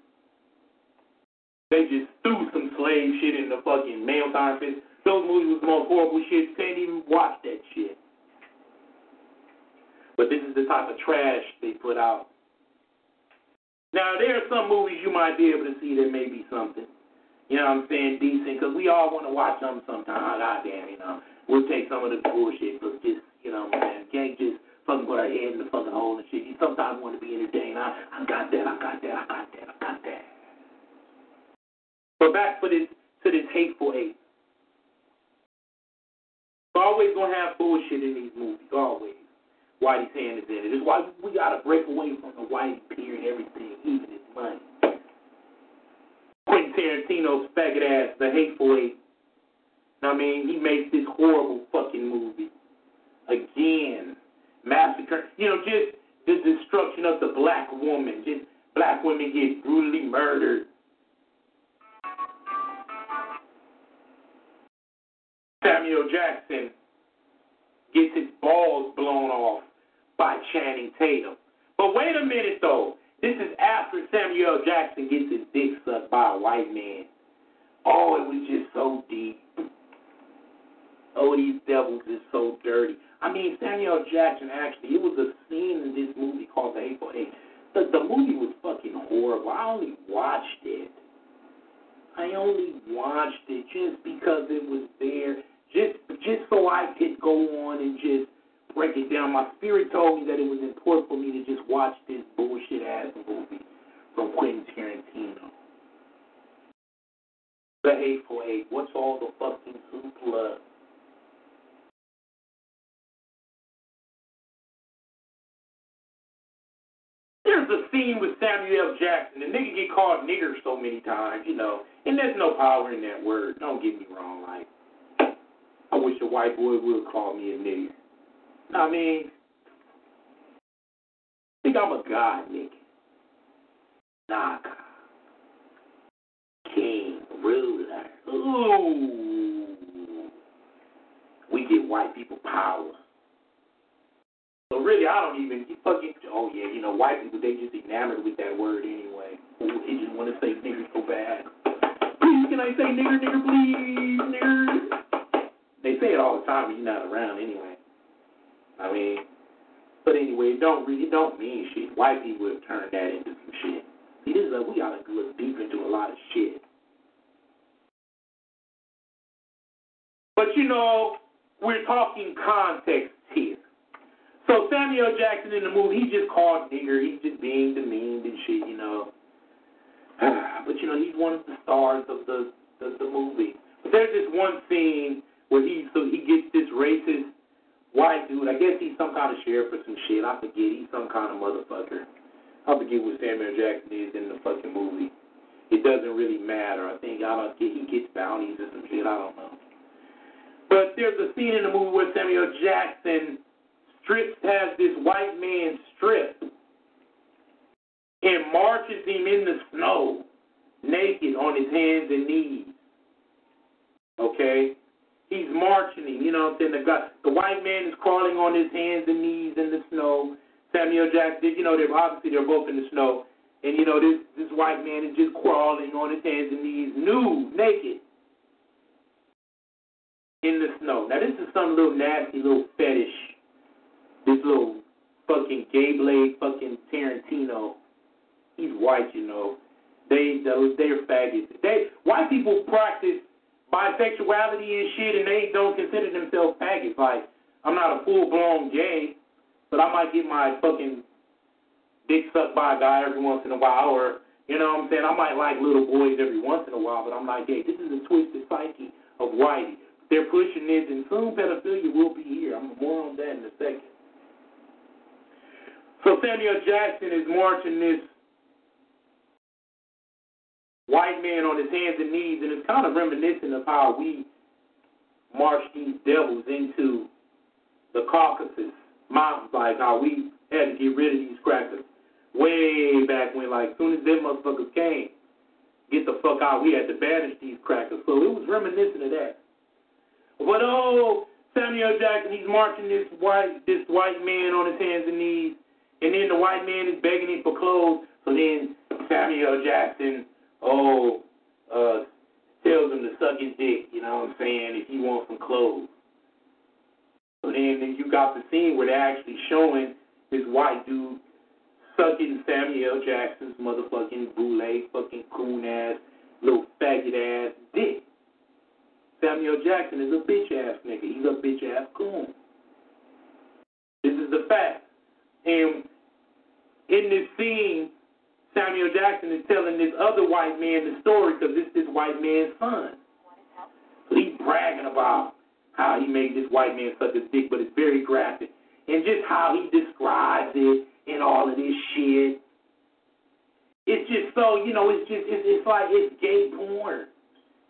They just threw some slave shit in the fucking mail time. Those movies was the most horrible shit. You can't even watch that shit. But this is the type of trash they put out. Now, there are some movies you might be able to see that may be something. You know what I'm saying? Decent, because we all want to watch them sometime. Ah, God damn, you know. We'll take some of the bullshit, but just, you know, man, can't just fucking put our head in the fucking hole and shit. You sometimes want to be entertained. I, I got that, I got that, I got that, I got that. But back for this to this hateful hate. Always gonna have bullshit in these movies, always. Whitey's hand is in it. It's why we gotta break away from the Whitey period, and everything, even his money. Quentin Tarantino's faggot ass, the hateful eight. I mean, he makes this horrible fucking movie. Again. Massacre. You know, just the destruction of the black woman. Just black women get brutally murdered. Samuel Jackson gets his balls blown off by Channing Tatum. But wait a minute though. This is after Samuel Jackson gets his dick sucked by a white man. Oh, it was just so deep. Oh, these devils is so dirty. I mean, Samuel Jackson actually, it was a scene in this movie called The Hateful Eight. The, the movie was fucking horrible. I only watched it. I only watched it just because it was there, just just so I could go on and just break it down. My spirit told me that it was important for me to just watch this bullshit ass movie from Quentin Tarantino. The Hateful Eight. What's all the fucking hoopla? There's a scene with Samuel L. Jackson. The nigga get called nigger so many times, you know, and there's no power in that word. Don't get me wrong. Like, I wish a white boy would call me a nigger. I mean, think I'm a god, nigga. Nah, king, ruler. Ooh, we give white people power. So really, I don't even fucking. Oh yeah, you know, white people they just enamored with that word anyway. Ooh, they just want to say nigger so bad. Please, can I say nigger, nigger, please, nigger? They say it all the time, but you're not around anyway. I mean, but anyway, it don't really don't mean shit. White people have turned that into some shit. See, this is a, we gotta look deep into a lot of shit. But you know, we're talking context here. So Samuel Jackson in the movie, he just called nigger. He's just being demeaned and shit, you know. But you know, he's one of the stars of the the, the movie. But there's this one scene where he so he gets this racist white dude. I guess he's some kind of sheriff or some shit. I forget. He's some kind of motherfucker. I forget what Samuel Jackson is in the fucking movie. It doesn't really matter. I think I don't get he gets bounties or some shit. I don't know. But there's a scene in the movie where Samuel Jackson strips has this white man stripped and marches him in the snow naked on his hands and knees. Okay? He's marching you know what I'm saying? The, the white man is crawling on his hands and knees in the snow. Samuel Jackson, you know, they're obviously they're both in the snow. And you know, this this white man is just crawling on his hands and knees, nude, naked, in the snow. Now this is some little nasty little fetish. This little fucking gay blade fucking Tarantino. He's white, you know. They those they're faggots. They white people practice bisexuality and shit, and they don't consider themselves faggots. Like I'm not a full blown gay, but I might get my fucking dick sucked by a guy every once in a while, or you know what I'm saying. I might like little boys every once in a while, but I'm not gay. This is a twisted psyche of whitey. they're pushing this, and soon pedophilia will be here. I'm more on that in a second. So Samuel Jackson is marching this white man on his hands and knees, and it's kind of reminiscent of how we march these devils into the Caucasus Mountains, like how we had to get rid of these crackers way back when, like, soon as them motherfuckers came, get the fuck out, we had to banish these crackers. So it was reminiscent of that. But oh, Samuel Jackson, he's marching this white this white man on his hands and knees, and then the white man is begging him for clothes. So then Samuel Jackson, oh, uh, tells him to suck his dick. You know what I'm saying? If he wants some clothes. So then, then you got the scene where they're actually showing this white dude sucking Samuel Jackson's motherfucking boule, fucking coon ass, little faggot ass dick. Samuel Jackson is a bitch ass nigga. He's a bitch ass coon. This is the fact. And in this scene, Samuel Jackson is telling this other white man the story because this is this white man's son. So he's bragging about how he made this white man suck his dick, but it's very graphic. And just how he describes it and all of this shit. It's just so, you know, it's just, it's, it's like, it's gay porn.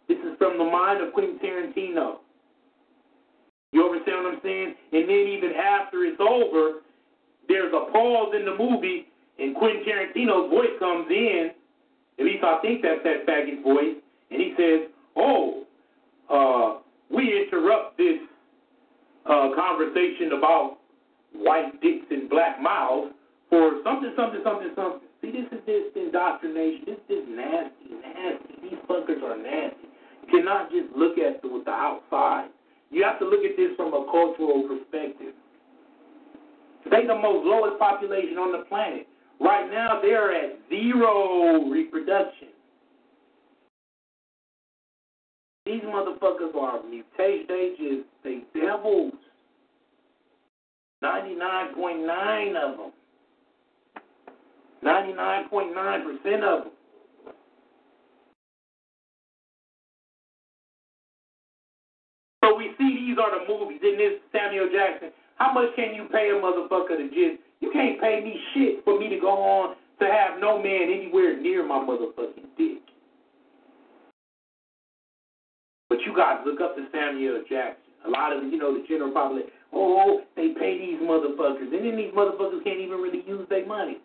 This is from the mind of Quentin Tarantino. You understand what I'm saying? And then even after it's over, there's a pause in the movie, and Quentin Tarantino's voice comes in. At least I think that's that faggot voice. And he says, oh, uh, we interrupt this uh, conversation about white dicks and black mouths for something, something, something, something. See, this is this indoctrination. This is nasty, nasty. These fuckers are nasty. You cannot just look at the, with the outside. You have to look at this from a cultural perspective. They the most lowest population on the planet. Right now, they're at zero reproduction. These motherfuckers are mutation. They they devils. 99.9 of them. 99.9% of them. So we see these are the movies in this Samuel Jackson. How much can you pay a motherfucker to just, you can't pay me shit for me to go on to have no man anywhere near my motherfucking dick. But you guys look up to Samuel Jackson. A lot of, you know, the general public, oh, they pay these motherfuckers. And then these motherfuckers can't even really use their money.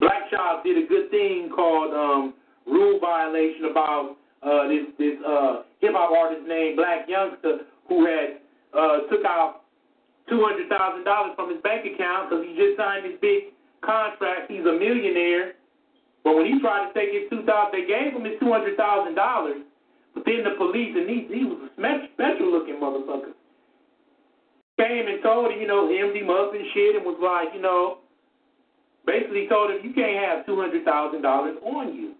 Black Child did a good thing called um, rule violation about uh, this this uh, hip hop artist named Blac Youngsta who had uh, took out two hundred thousand dollars from his bank account because he just signed this big contract. He's a millionaire, but when he tried to take his two thousand, they gave him his two hundred thousand dollars. But then the police and he he was a special looking motherfucker came and told him, you know, hemmed him up and shit, and was like, you know, basically told him you can't have two hundred thousand dollars on you.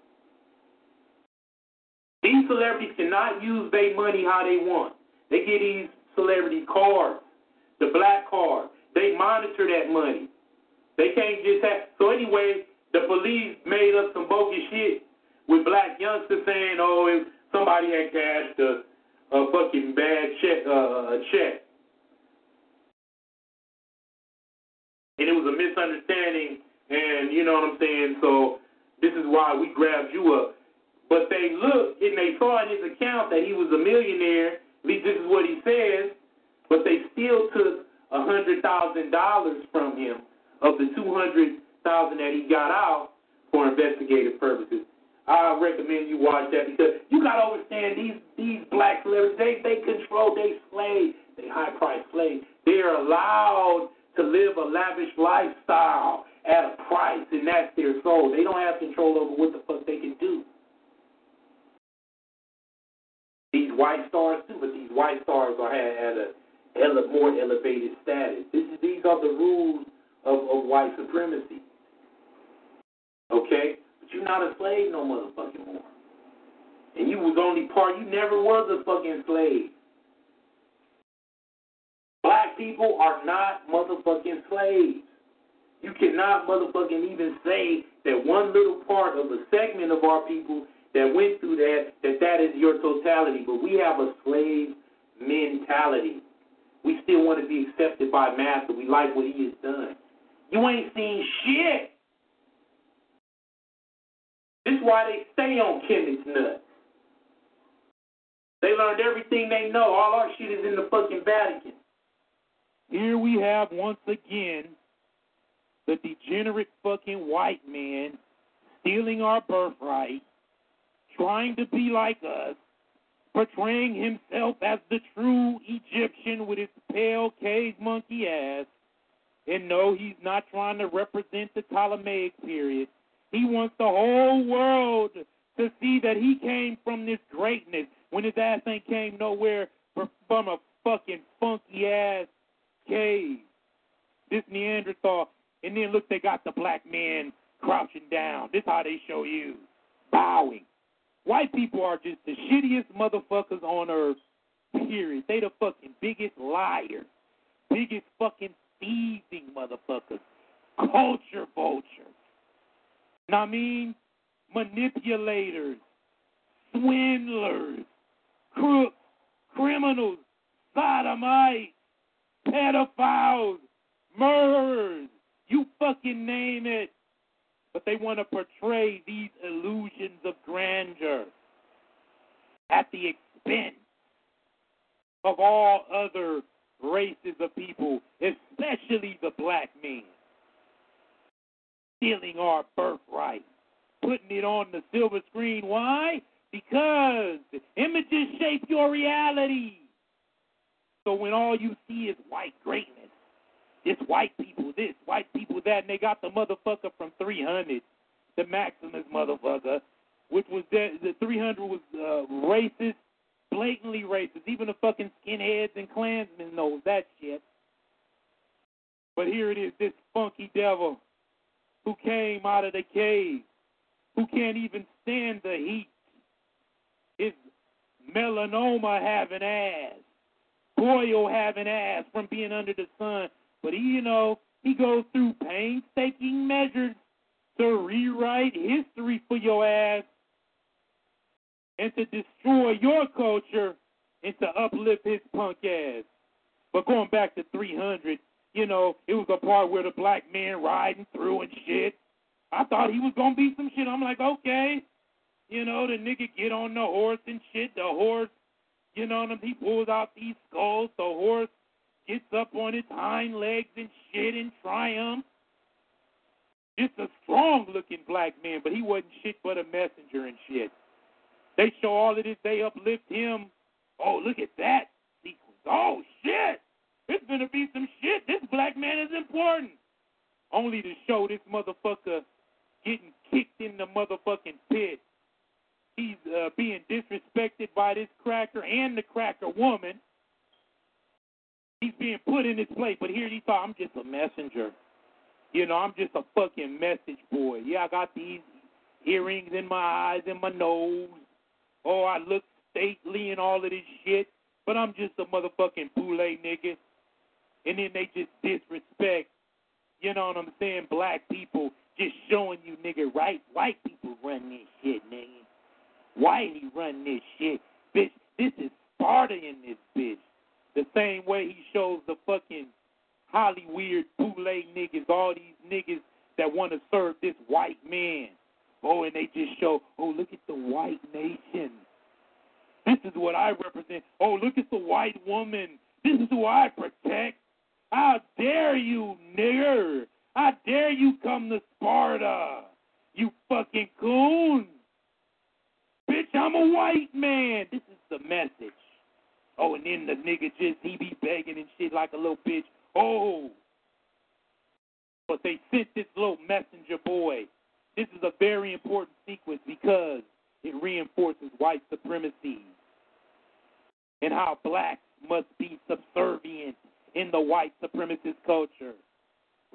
These celebrities cannot use their money how they want. They get these celebrity cards, the black card. They monitor that money. They can't just have. So anyway, the police made up some bogus shit with black youngsters saying, "Oh, if somebody had cashed a, a fucking bad check, uh, a check." And it was a misunderstanding, and you know what I'm saying? So this is why we grabbed you up. But they looked and they saw in his account that he was a millionaire. At least this is what he says. But they still took a hundred thousand dollars from him of the two hundred thousand that he got out for investigative purposes. I recommend you watch that because you gotta understand these these black celebrities they they control they slave they high price slaves. They are allowed to live a lavish lifestyle at a price and that's their soul. They don't have control over what the fuck they can do. These white stars too, but these white stars are at a ele- more elevated status. This is, these are the rules of, of white supremacy. Okay? But you're not a slave no motherfucking more. And you was only part, you never was a fucking slave. Black people are not motherfucking slaves. You cannot motherfucking even say that one little part of a segment of our people that went through that, that that is your totality. But we have a slave mentality. We still want to be accepted by master. We like what he has done. You ain't seen shit. This is why they stay on Kemet's nuts. They learned everything they know. All our shit is in the fucking Vatican. Here we have once again the degenerate fucking white man stealing our birthright, trying to be like us, portraying himself as the true Egyptian with his pale cave monkey ass. And no, he's not trying to represent the Ptolemaic period. He wants the whole world to see that he came from this greatness when his ass ain't came nowhere from a fucking funky ass cave. This Neanderthal. And then look, they got the black man crouching down. This how they show you. Bowing. White people are just the shittiest motherfuckers on earth. Period. They the fucking biggest liars. Biggest fucking thieving motherfuckers. Culture vultures. I mean manipulators, swindlers, crooks, criminals, sodomites, pedophiles, murderers. You fucking name it. But they want to portray these illusions of grandeur at the expense of all other races of people, especially the black man. Stealing our birthright, putting it on the silver screen. Why? Because images shape your reality. So when all you see is white greatness, it's white people this, white people that, and they got the motherfucker from 300, the Maximus motherfucker, which was the, the 300 was uh, racist, blatantly racist. Even the fucking skinheads and Klansmen knows that shit. But here it is, this funky devil who came out of the cave, who can't even stand the heat. His melanoma having ass, boil having ass from being under the sun. But he, you know, he goes through painstaking measures to rewrite history for your ass and to destroy your culture and to uplift his punk ass. But going back to 300, you know, it was a part where the black man riding through and shit. I thought he was gonna be some shit. I'm like, okay, you know, the nigga get on the horse and shit. The horse, you know, and he pulls out these skulls. The horse gets up on its hind legs and shit in triumph. Just a strong looking black man, but he wasn't shit but a messenger and shit. They show all of this, they uplift him. Oh, look at that sequence. Oh shit! It's gonna be some shit. This black man is important. Only to show this motherfucker getting kicked in the motherfucking pit. He's uh, being disrespected by this cracker and the cracker woman. He's being put in his place, but here he thought, I'm just a messenger. You know, I'm just a fucking message boy. Yeah, I got these earrings in my eyes and my nose. Oh, I look stately and all of this shit, but I'm just a motherfucking boule nigga. And then they just disrespect, you know what I'm saying, black people, just showing you, nigga, right? White people run this shit, nigga. Whitey run this shit. Bitch, this is Sparta in this bitch. The same way he shows the fucking Hollywood boule niggas, all these niggas that want to serve this white man. Oh, and they just show, oh, look at the white nation. This is what I represent. Oh, look at the white woman. This is who I protect. How dare you, nigger? How dare you come to Sparta? You fucking coon. Bitch, I'm a white man. This is the message. Oh, and then the nigga just, he be begging and shit like a little bitch. Oh. But they sent this little messenger boy. This is a very important sequence because it reinforces white supremacy and how blacks must be subservient in the white supremacist culture.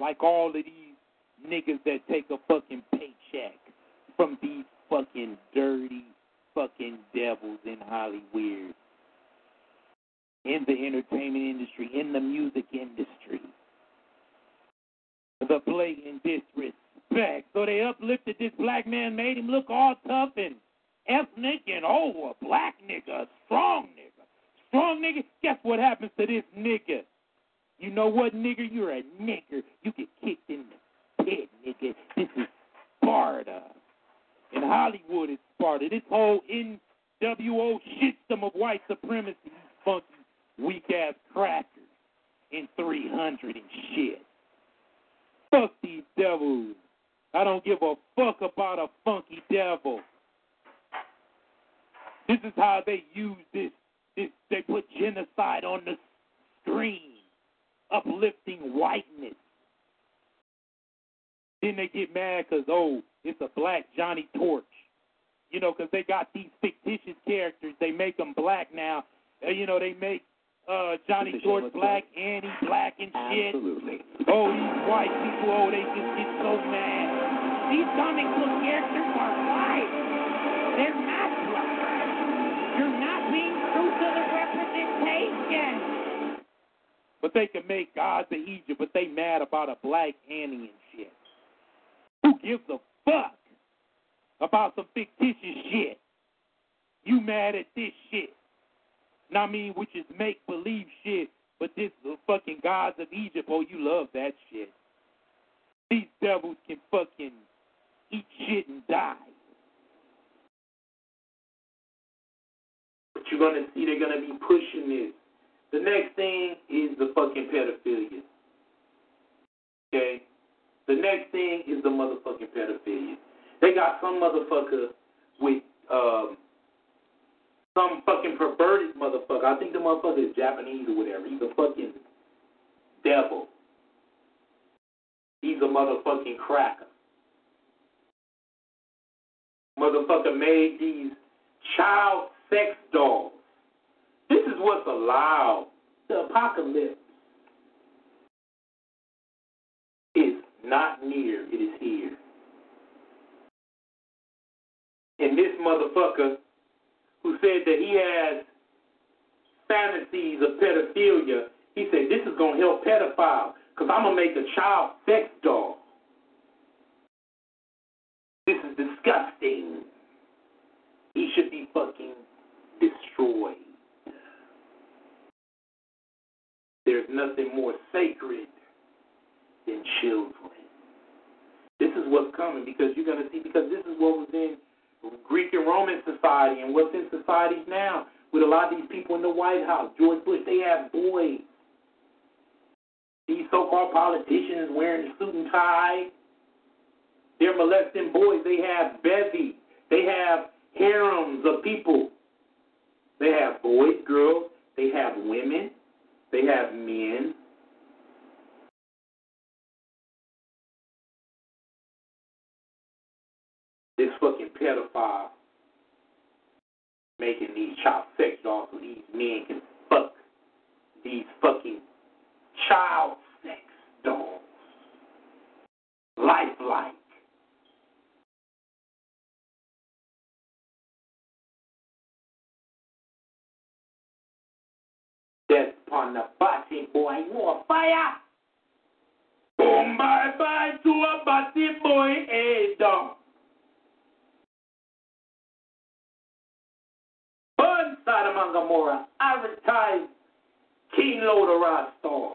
Like all of these niggas that take a fucking paycheck from these fucking dirty fucking devils in Hollywood, in the entertainment industry, in the music industry. The blatant disrespect. So they uplifted this black man, made him look all tough and ethnic and oh, a black nigga, a strong nigga. Strong nigga, guess what happens to this nigga? You know what, nigger? You're a nigger. You get kicked in the pit, nigga. This is Sparta. In Hollywood, it's Sparta. This whole NWO system of white supremacy, funky, weak ass crackers in 300 and shit. Fuck these devils. I don't give a fuck about a funky devil. This is how they use this. this they put genocide on the screen, uplifting whiteness. Then they get mad because, oh, it's a black Johnny Torch. You know, because they got these fictitious characters. They make them black now. Uh, you know, they make uh, Johnny Storm black, and Annie black and shit. Absolutely. Oh, these white people, oh, they just get so mad. These comic book characters are white. They're not black. You're not being true to the representation. But they can make gods of Egypt, but they mad about a black Annie and shit. Who gives a fuck about some fictitious shit? You mad at this shit. And I mean, which is make believe shit, but this the fucking gods of Egypt, oh, you love that shit. These devils can fucking eat shit and die. But you're gonna see they're gonna be pushing this. The next thing is the fucking pedophilia. Okay? The next thing is the motherfucking pedophilia. They got some motherfucker with um some fucking perverted motherfucker. I think the motherfucker is Japanese or whatever. He's a fucking devil. He's a motherfucking cracker. Motherfucker made these child sex dolls. This is what's allowed. The apocalypse is not near, it is here. And this motherfucker who said that he has fantasies of pedophilia, he said, This is going to help pedophiles because I'm going to make a child sex doll. This is disgusting. He should be fucking destroyed. There's nothing more sacred than children. This is what's coming because you're going to see, because this is what was in Greek and Roman society and what's in societies now with a lot of these people in the White House. George Bush, they have boys. These so called politicians wearing a suit and tie. They're molesting boys. They have bevy. They have harems of people. They have boys, girls. They have women. They have men. This fucking pedophile uh, making these child sex dolls so these men can fuck these fucking child sex dolls. Lifelike. Death upon the body, boy, more fire. Boom, bye bye to a body boy, hey, dog. Burn Sodom and Gomorrah, advertise King Loader Star.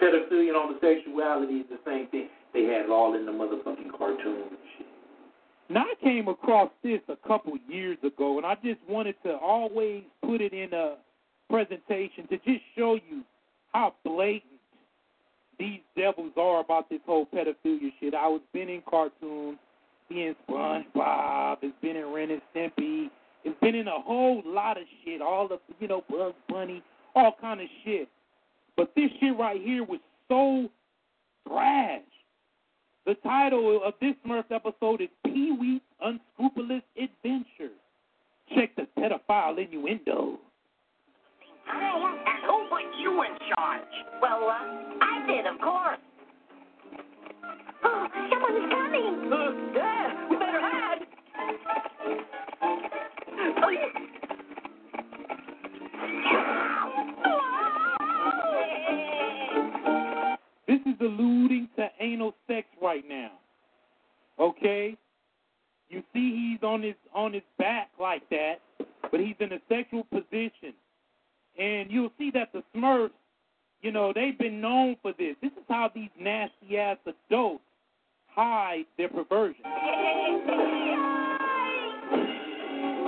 Pedophilia and homosexuality is the same thing. They had it all in the motherfucking cartoons and shit. Now I came across this a couple years ago, and I just wanted to always put it in a presentation to just show you how blatant these devils are about this whole pedophilia shit. I was been in cartoons, in SpongeBob, it's been in Ren and Stimpy, it's been in a whole lot of shit, all of you know Bugs Bunny, all kind of shit. But this shit right here was so trash. The title of this Smurf episode is Pee Wee's Unscrupulous Adventure. Check the pedophile innuendo. Hey, and who put you in charge? Well, uh, I did, of course. Oh, someone's coming. Uh, yeah, we better hide. This is alluding to anal sex right now. Okay? You see, he's on his on his back like that, but he's in a sexual position. And you'll see that the Smurfs, you know, they've been known for this. This is how these nasty ass adults hide their perversion.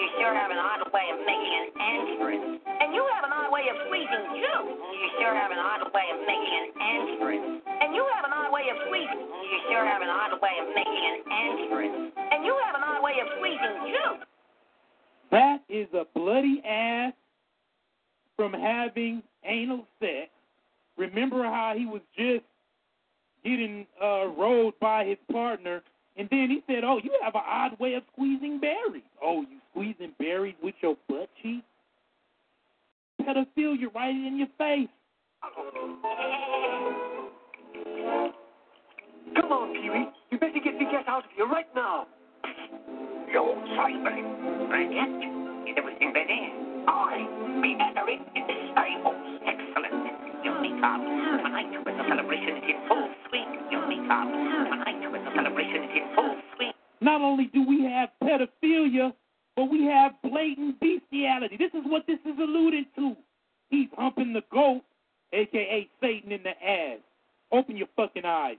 You sure have an odd way of making an entrance. And you have an odd way of squeezing, too. You sure have an odd way of making an entrance. And you have an odd way of squeezing. You sure have an odd way of making an entrance. And you have an odd way of squeezing, too. That is a bloody ass from having anal sex. Remember how he was just getting uh, rolled by his partner, and then he said, "Oh, you have an odd way of squeezing berries. Oh, you squeezing berries with your butt cheek? Pedophilia right in your face." Come on, Pee-wee. You better get the gas out of here right now. Yo, sorry, Not yet. Is everything ready? I, be entering in the stables. Excellent. You meet up. Tonight, when the celebration is in full swing, you meet up. Tonight, the celebration is in full swing. Not only do we have pedophilia, but we have blatant bestiality. This is what this is alluding to. He's humping the goat, aka Satan, in the ass. Open your fucking eyes.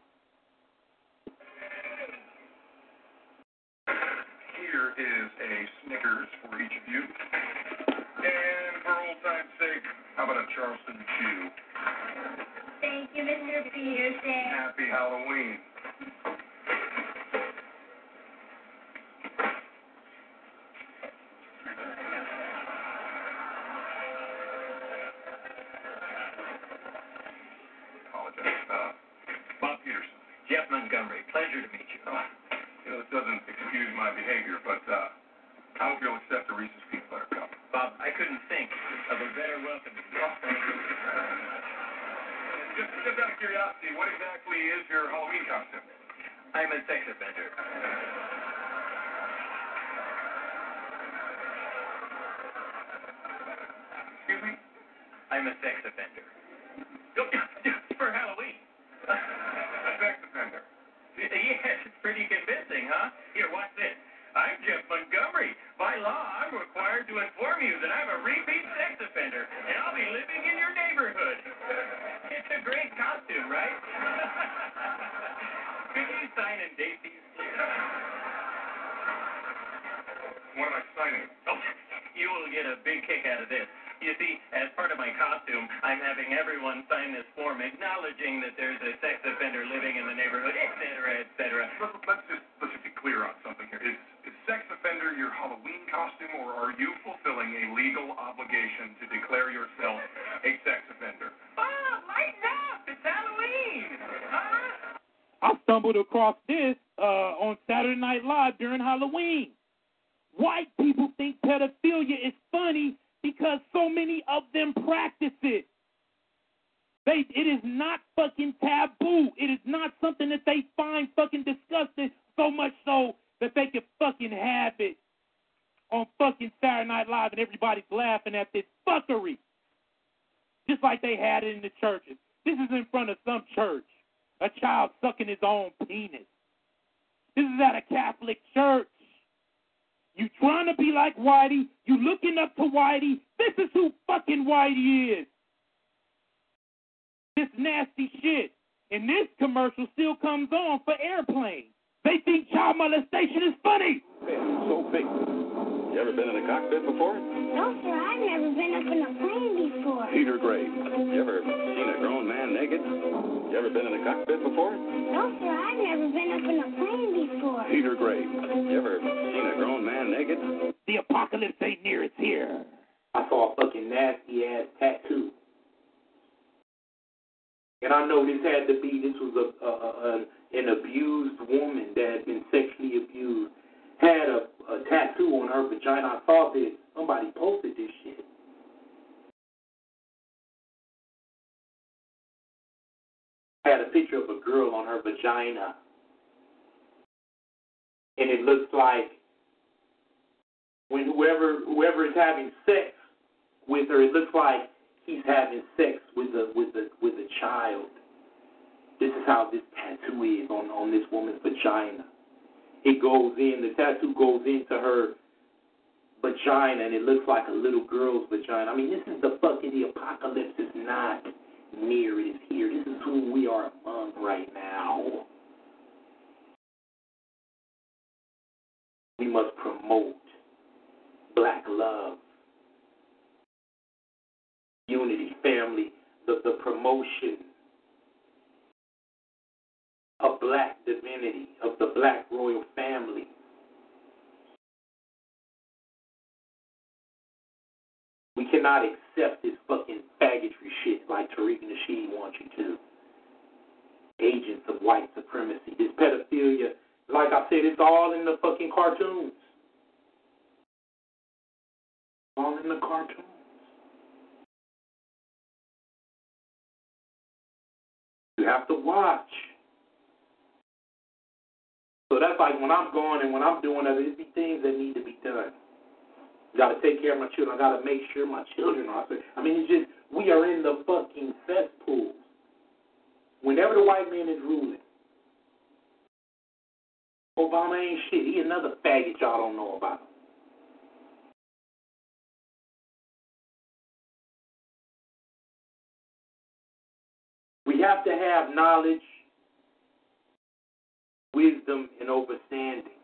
Here is a Snickers for each of you. And for old time's sake, how about a Charleston Chew? Thank you, Mr. Peterson. Happy Halloween. I'm Jeff Montgomery. By law, I'm required to inform you that I'm a repeat sex offender, and I'll be living in your neighborhood. It's a great costume, right? Could you sign and date these? What am I signing? Oh, you will get a big kick out of this. You see, as part of my costume, I'm having everyone sign this form acknowledging that there's a sex offender living in the neighborhood, et cetera, et cetera. Let- Let's let's I gotta make sure my children are safe. I mean, it's just we are in the fucking cesspool. Whenever the white man is ruling, Obama ain't shit. He another faggot y'all don't know about. We have to have knowledge, wisdom, and understanding.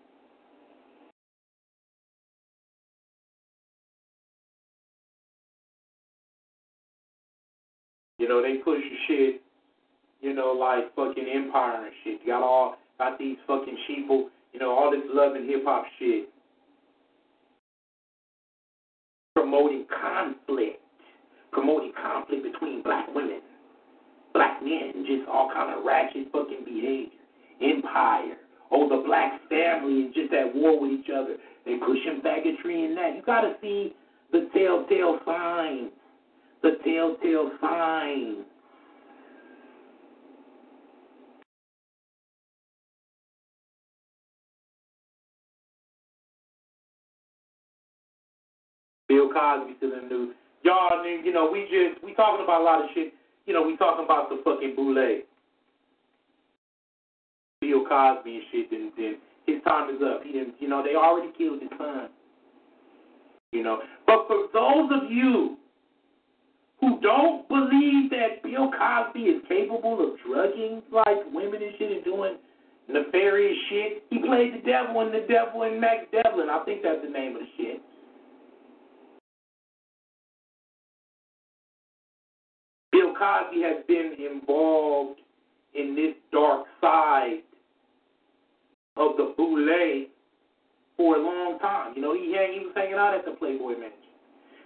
You know, they push shit, you know, like fucking empire and shit. Got all got these fucking sheeple, you know, all this love and hip hop shit. Promoting conflict. Promoting conflict between black women, black men, just all kind of ratchet fucking behavior. Empire. Oh, the black family is just at war with each other. They pushing faggotry in that. You gotta see the telltale signs the telltale sign. Bill Cosby still in the news. Y'all, you know, we just we talking about a lot of shit. You know, we talking about the fucking boule. Bill Cosby and shit. Then, then his time is up. He didn't. You know, they already killed his son. You know, but for those of you who don't believe that Bill Cosby is capable of drugging like women and shit and doing nefarious shit. He played the devil in the devil in Max Devlin. I think that's the name of the shit. Bill Cosby has been involved in this dark side of the boule for a long time. You know, he he was hanging out at the Playboy Mansion.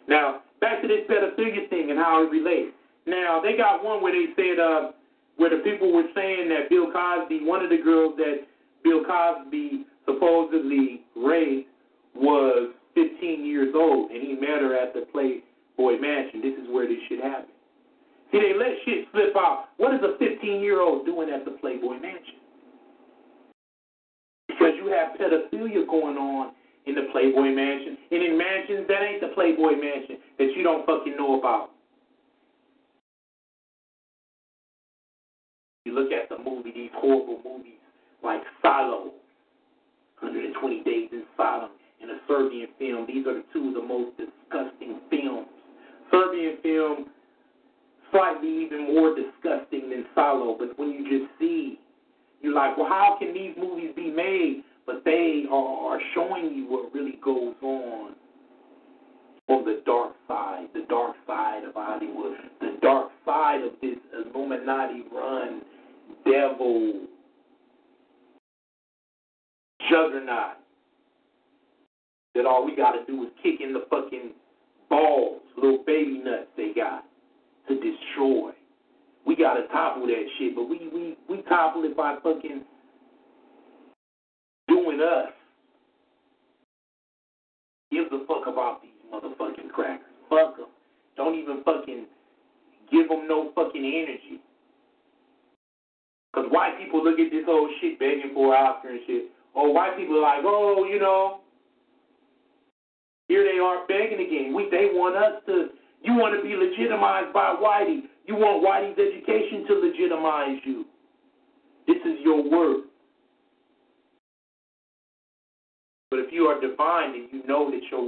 Now, back to this pedophilia thing and how it relates. Now, they got one where they said, uh, where the people were saying that Bill Cosby, one of the girls that Bill Cosby supposedly raped was 15 years old, and he met her at the Playboy Mansion. This is where this shit happened. See, they let shit slip out. What is a 15 year old doing at the Playboy Mansion? Because you have pedophilia going on in the Playboy Mansion. And in mansions, that ain't the Playboy Mansion that you don't fucking know about. You look at the movie, these horrible movies like Salo, 120 Days in Sodom, and a Serbian film. These are the two of the most disgusting films. Serbian film, slightly even more disgusting than Salo, but when you just see, you're like, well, how can these movies be made? But they are showing you what really goes on on the dark side, the dark side of Hollywood, the dark side of this Illuminati run devil juggernaut. That all we got to do is kick in the fucking balls, little baby nuts they got to destroy. We got to topple that shit, but we we we topple it by fucking doing us. Give the fuck about these motherfucking crackers. Fuck them. Don't even fucking give them no fucking energy. Because white people look at this whole shit begging for Oscar and shit. Or white people are like, oh, you know, here they are begging again. We they want us to. You want to be legitimized by Whitey. You want Whitey's education to legitimize you. This is your work. But if you are divine, then you know that your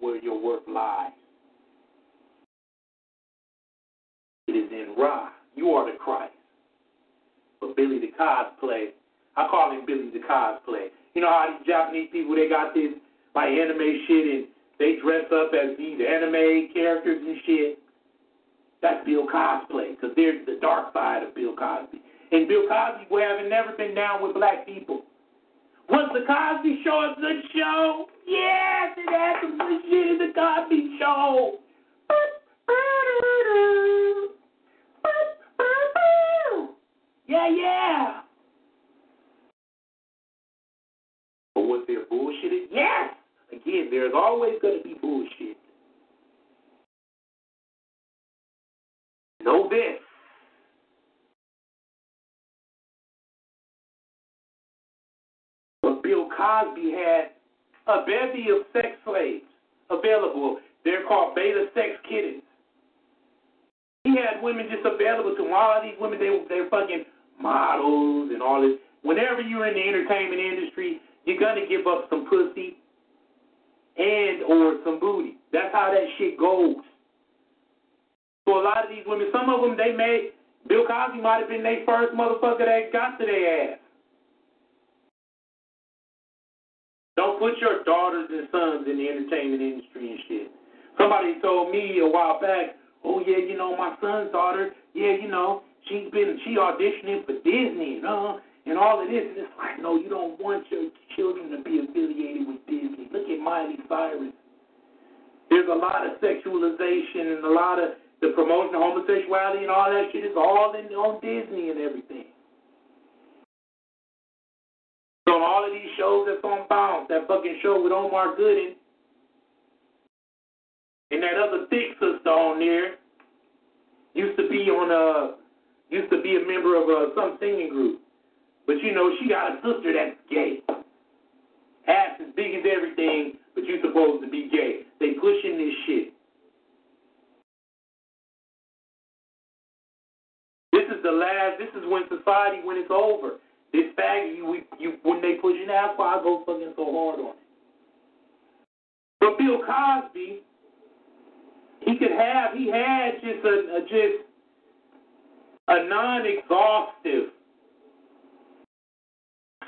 where your work lies. It is in Ra. You are the Christ. But Billy the cosplay, I call him Billy the cosplay. You know how these Japanese people they got this like anime shit and they dress up as these anime characters and shit. That's Bill cosplay because there's the dark side of Bill Cosby. And Bill Cosby we haven't never been down with black people. Was the Cosby Show a good show? Yes, it had some good shit in the Cosby Show. Yeah, yeah. But was there bullshit? Yes. Again, there's always going to be bullshit. Know this. Bill Cosby had a bevy of sex slaves available. They're called beta sex kittens. He had women just available to him. All of these women, they they're fucking models and all this. Whenever you're in the entertainment industry, you're gonna give up some pussy and or some booty. That's how that shit goes. So a lot of these women, some of them they made Bill Cosby might have been their first motherfucker that got to their ass. Don't put your daughters and sons in the entertainment industry and shit. Somebody told me a while back, oh yeah, you know my son's daughter, yeah, you know she's been she auditioning for Disney, and uh, and all of this. And it's like, no, you don't want your children to be affiliated with Disney. Look at Miley Cyrus. There's a lot of sexualization and a lot of the promotion of homosexuality and all that shit is all in on Disney and everything. On all of these shows that's on Bounce, that fucking show with Omar Gooding and that other thick sister on there used to be on a used to be a member of uh, some singing group. But you know, she got a sister that's gay. Ass as big as everything, but you supposed to be gay. They pushing this shit. This is the last. This is when society, when it's over. This faggot, you, you when they pushing that's why I go fucking so hard on it. But Bill Cosby, he could have, he had just a, a just a non-exhaustive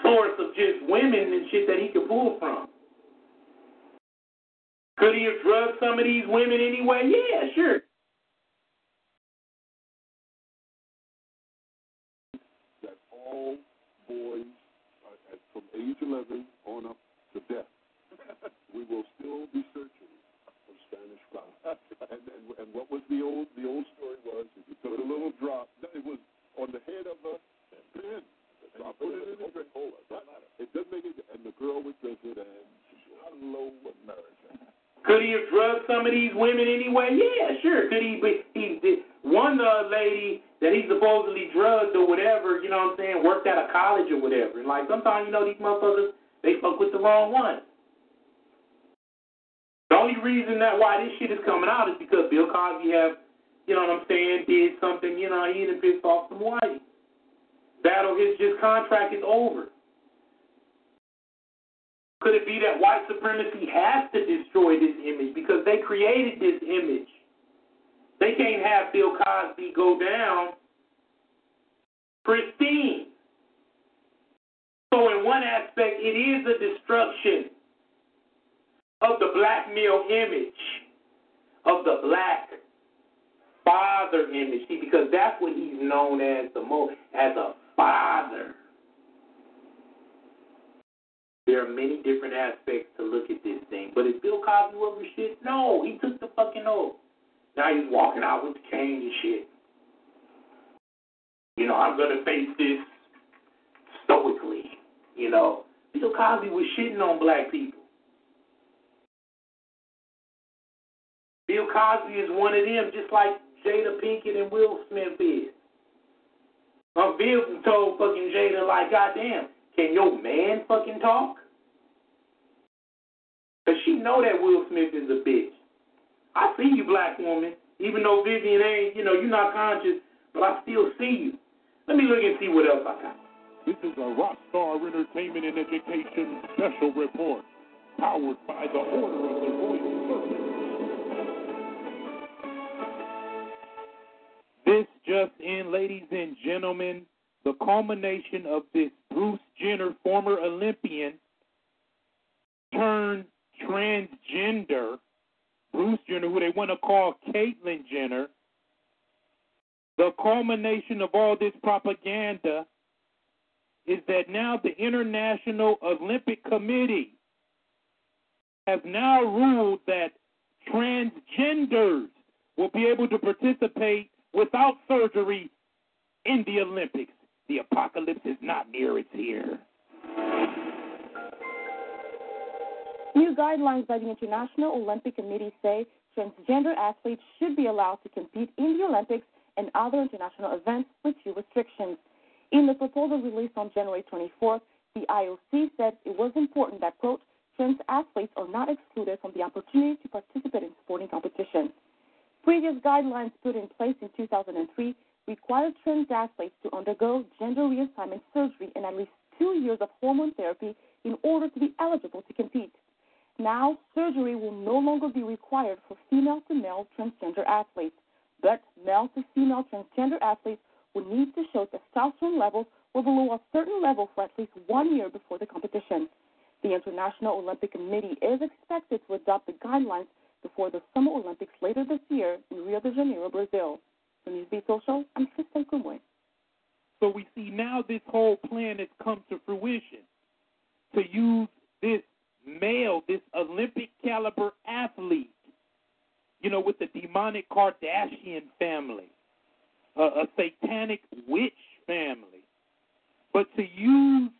source of just women and shit that he could pull from. Could he have drugged some of these women anyway? Yeah, sure. Boys uh, at, from age 11 on up to death, we will still be searching for Spanish fly. and, and and what was the old the old story was if you took a little drop, it was on the head of a pin. I put it in a drink. It doesn't make it, and the girl would drink it, and hello America. Could he have drugged some of these women anyway? Yeah, sure. Could he? Be, he did. One uh, lady that he supposedly drugged or whatever, you know what I'm saying, worked at a college or whatever. And like sometimes, you know, these motherfuckers they fuck with the wrong one. The only reason that why this shit is coming out is because Bill Cosby have, you know what I'm saying, did something, you know, he done pissed off some white. Battle his just contract is over. Could it be that white supremacy has to destroy this image because they created this image? They can't have Bill Cosby go down pristine. So, in one aspect, it is a destruction of the black male image, of the black father image. See, because that's what he's known as the most, as a father. There are many different aspects to look at this thing. But is Bill Cosby over shit? No, he took the fucking oath. Now he's walking out with the cane and shit. You know, I'm gonna face this stoically. You know, Bill Cosby was shitting on black people. Bill Cosby is one of them, just like Jada Pinkett and Will Smith is. Um, Viv told fucking Jada, like, goddamn, can your man fucking talk? Because she know that Will Smith is a bitch. I see you, black woman. Even though Vivian ain't, you know, you're not conscious, but I still see you. Let me look and see what else I got. This is a Rockstar Entertainment and Education special report, powered by the Order of the Royal Service. This just in, ladies and gentlemen, the culmination of this Bruce Jenner, former Olympian, turned transgender, Bruce Jenner, who they want to call Caitlyn Jenner, the culmination of all this propaganda is that now the International Olympic Committee has now ruled that transgenders will be able to participate without surgery in the Olympics. The apocalypse is not near, it's here. New guidelines by the International Olympic Committee say transgender athletes should be allowed to compete in the Olympics and other international events with few restrictions. In the proposal released on January 24th, the IOC said it was important that, quote, trans athletes are not excluded from the opportunity to participate in sporting competition. Previous guidelines put in place in 2003 required trans athletes to undergo gender reassignment surgery and at least two years of hormone therapy in order to be eligible to compete. Now, surgery will no longer be required for female to male transgender athletes, but male to female transgender athletes will need to show testosterone levels were below a certain level for at least one year before the competition. The International Olympic Committee is expected to adopt the guidelines before the Summer Olympics later this year in Rio de Janeiro, Brazil. For Newsbeat Social, I'm Kristen Kumwe. So we see now this whole plan has come to fruition to use this male, this Olympic caliber athlete, you know, with the demonic Kardashian family, a, a satanic witch family, but to use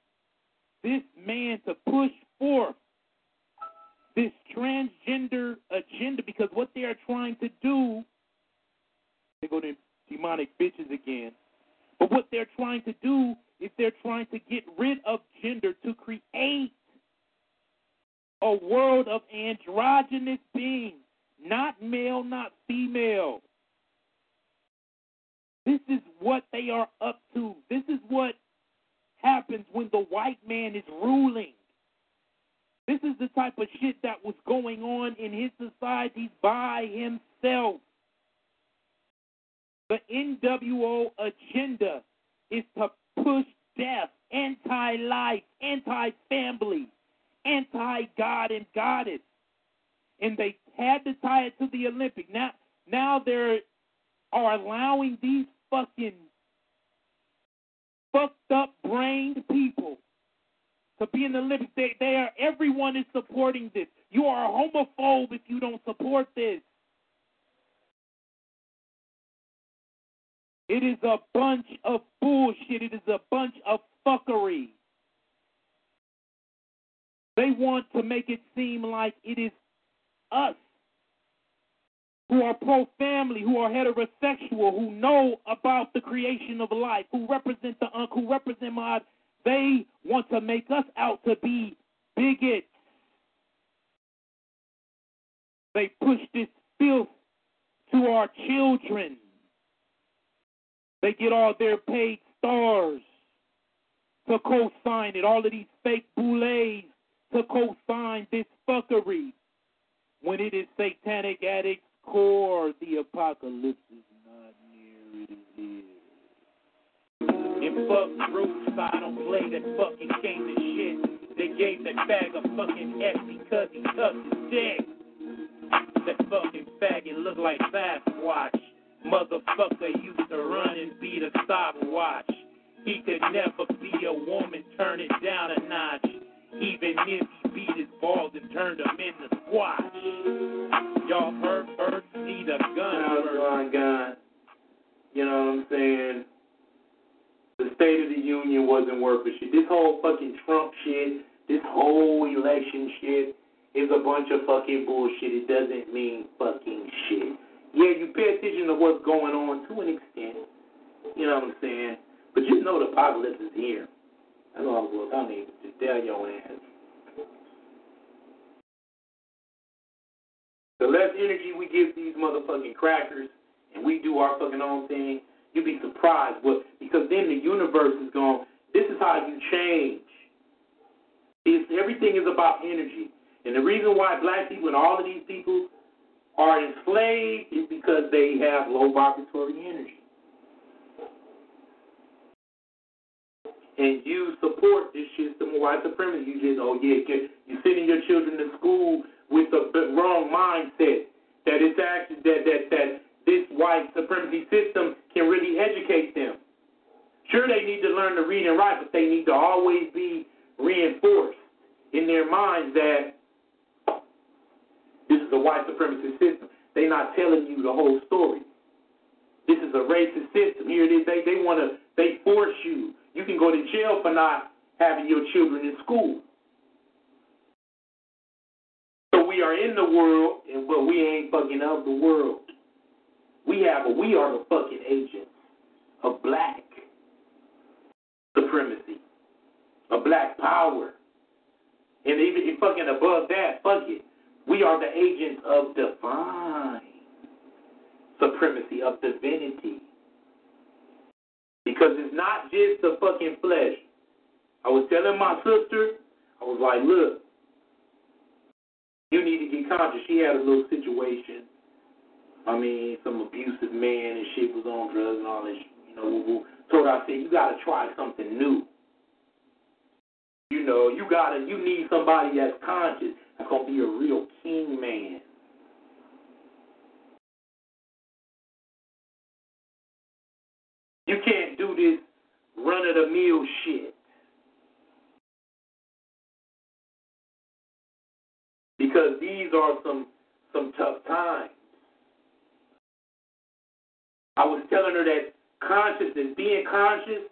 this man to push forth this transgender agenda because what they are trying to do, they go to demonic bitches again. But what they're trying to do is they're trying to get rid of gender to create a world of androgynous beings, not male, not female. This is what they are up to. This is what happens when the white man is ruling. This is the type of shit that was going on in his society by himself. The NWO agenda is to push death, anti life, anti family, anti God and Goddess. And they had to tie it to the Olympic. Now now they are allowing these fucking fucked up brained people to be in the Olympics. They, they are everyone is supporting this. You are a homophobe if you don't support this. It is a bunch of bullshit. It is a bunch of fuckery. They want to make it seem like it is us who are pro family, who are heterosexual, who know about the creation of life, who represent the Ankh, who represent Maat. They want to make us out to be bigots. They push this filth to our children. They get all their paid stars to co sign it, all of these fake boulets to co sign this fuckery. When it is satanic at its core, the apocalypse is not near, it is here. And fuck Bruce, I don't play that fucking game of shit. They gave that bag of fucking F because he sucked his dick. That fucking faggot look like Sasquatch. Motherfucker used to run and beat a stopwatch. He could never be a woman, turn it down a notch. Even if he beat his balls and turned them into squash. Y'all heard Earth need a gun. Gun, gun. You know what I'm saying? The State of the Union wasn't worth a shit. This whole fucking Trump shit, this whole election shit is a bunch of fucking bullshit. It doesn't mean fucking shit. Yeah, you pay attention to what's going on to an extent. You know what I'm saying? But you know the apocalypse is here. That's all it was. I need to tell your ass. The less energy we give these motherfucking crackers and we do our fucking own thing, you'd be surprised what because then the universe is going, this is how you change. It's, everything is about energy. And the reason why black people and all of these people are enslaved is because they have low vibratory energy. And you support this system of white supremacy. You just, oh yeah, you're sending your children to school with the, wrong mindset that it's actually that that that this white supremacy system can really educate them. Sure, they need to learn to read and write, but they need to always be reinforced in their minds that this is a white supremacist system. They're not telling you the whole story. This is a racist system. Here it is. They they want to they force you. You can go to jail for not having your children in school. So we are in the world, and but we ain't fucking of the world. We have a, we are the fucking agents of black supremacy, of black power. And even fucking above that, fuck it. We are the agents of divine supremacy, of divinity. Because it's not just the fucking flesh. I was telling my sister, I was like, look, you need to get conscious. She had a little situation. I mean, some abusive man and shit was on drugs and all this, You know, woo woo. Told her, I said, you got to try something new. You know, you gotta, you need somebody that's conscious, that's gonna be a real king man. You can't do this run of the mill shit. Because these are some some tough times. I was telling her that consciousness, being conscious,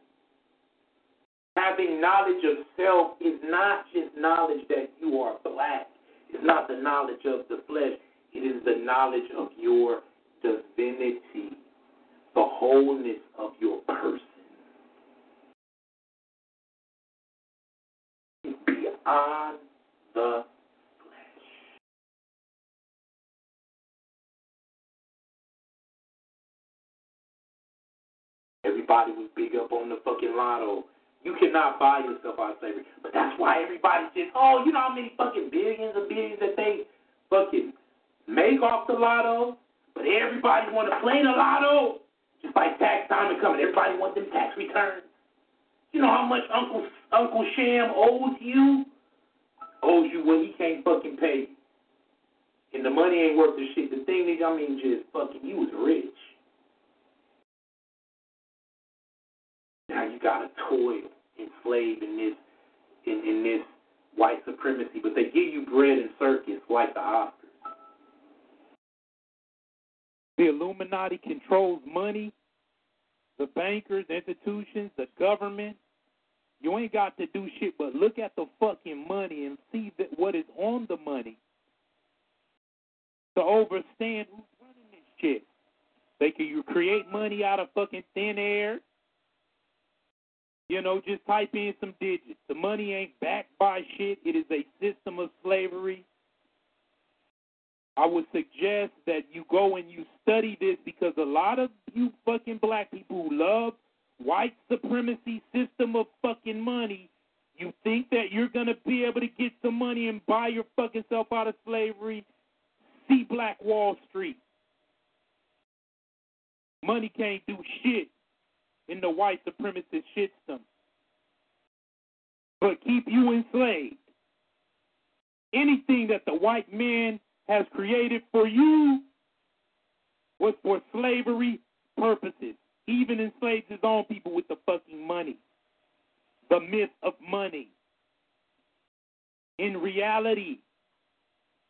having knowledge of self is not just knowledge that you are black. It's not the knowledge of the flesh. It is the knowledge of your divinity, the wholeness of your person. Beyond the Everybody was big up on the fucking lotto. You cannot buy yourself out of slavery. But that's why everybody says, oh, you know how many fucking billions and billions that they fucking make off the lotto? But everybody want to play the lotto. Just like tax time is coming. Everybody wants them tax returns. You know how much Uncle Uncle Sham owes you? Owes you when he can't fucking pay. And the money ain't worth the shit. The thing is, I mean, just fucking, he was rich. Now you gotta toil, enslaved in this in, in this white supremacy, but they give you bread and circus like the Oscars. The Illuminati controls money, the bankers, institutions, the government. You ain't got to do shit but look at the fucking money and see that what is on the money to understand who's running this shit. They can you create money out of fucking thin air. You know, just type in some digits. The money ain't backed by shit. It is a system of slavery. I would suggest that you go and you study this because a lot of you fucking black people who love white supremacy system of fucking money, you think that you're going to be able to get some money and buy your fucking self out of slavery? See Black Wall Street. Money can't do shit in the white supremacist system, but keep you enslaved. Anything that the white man has created for you was for slavery purposes. He even enslaves his own people with the fucking money. The myth of money. In reality,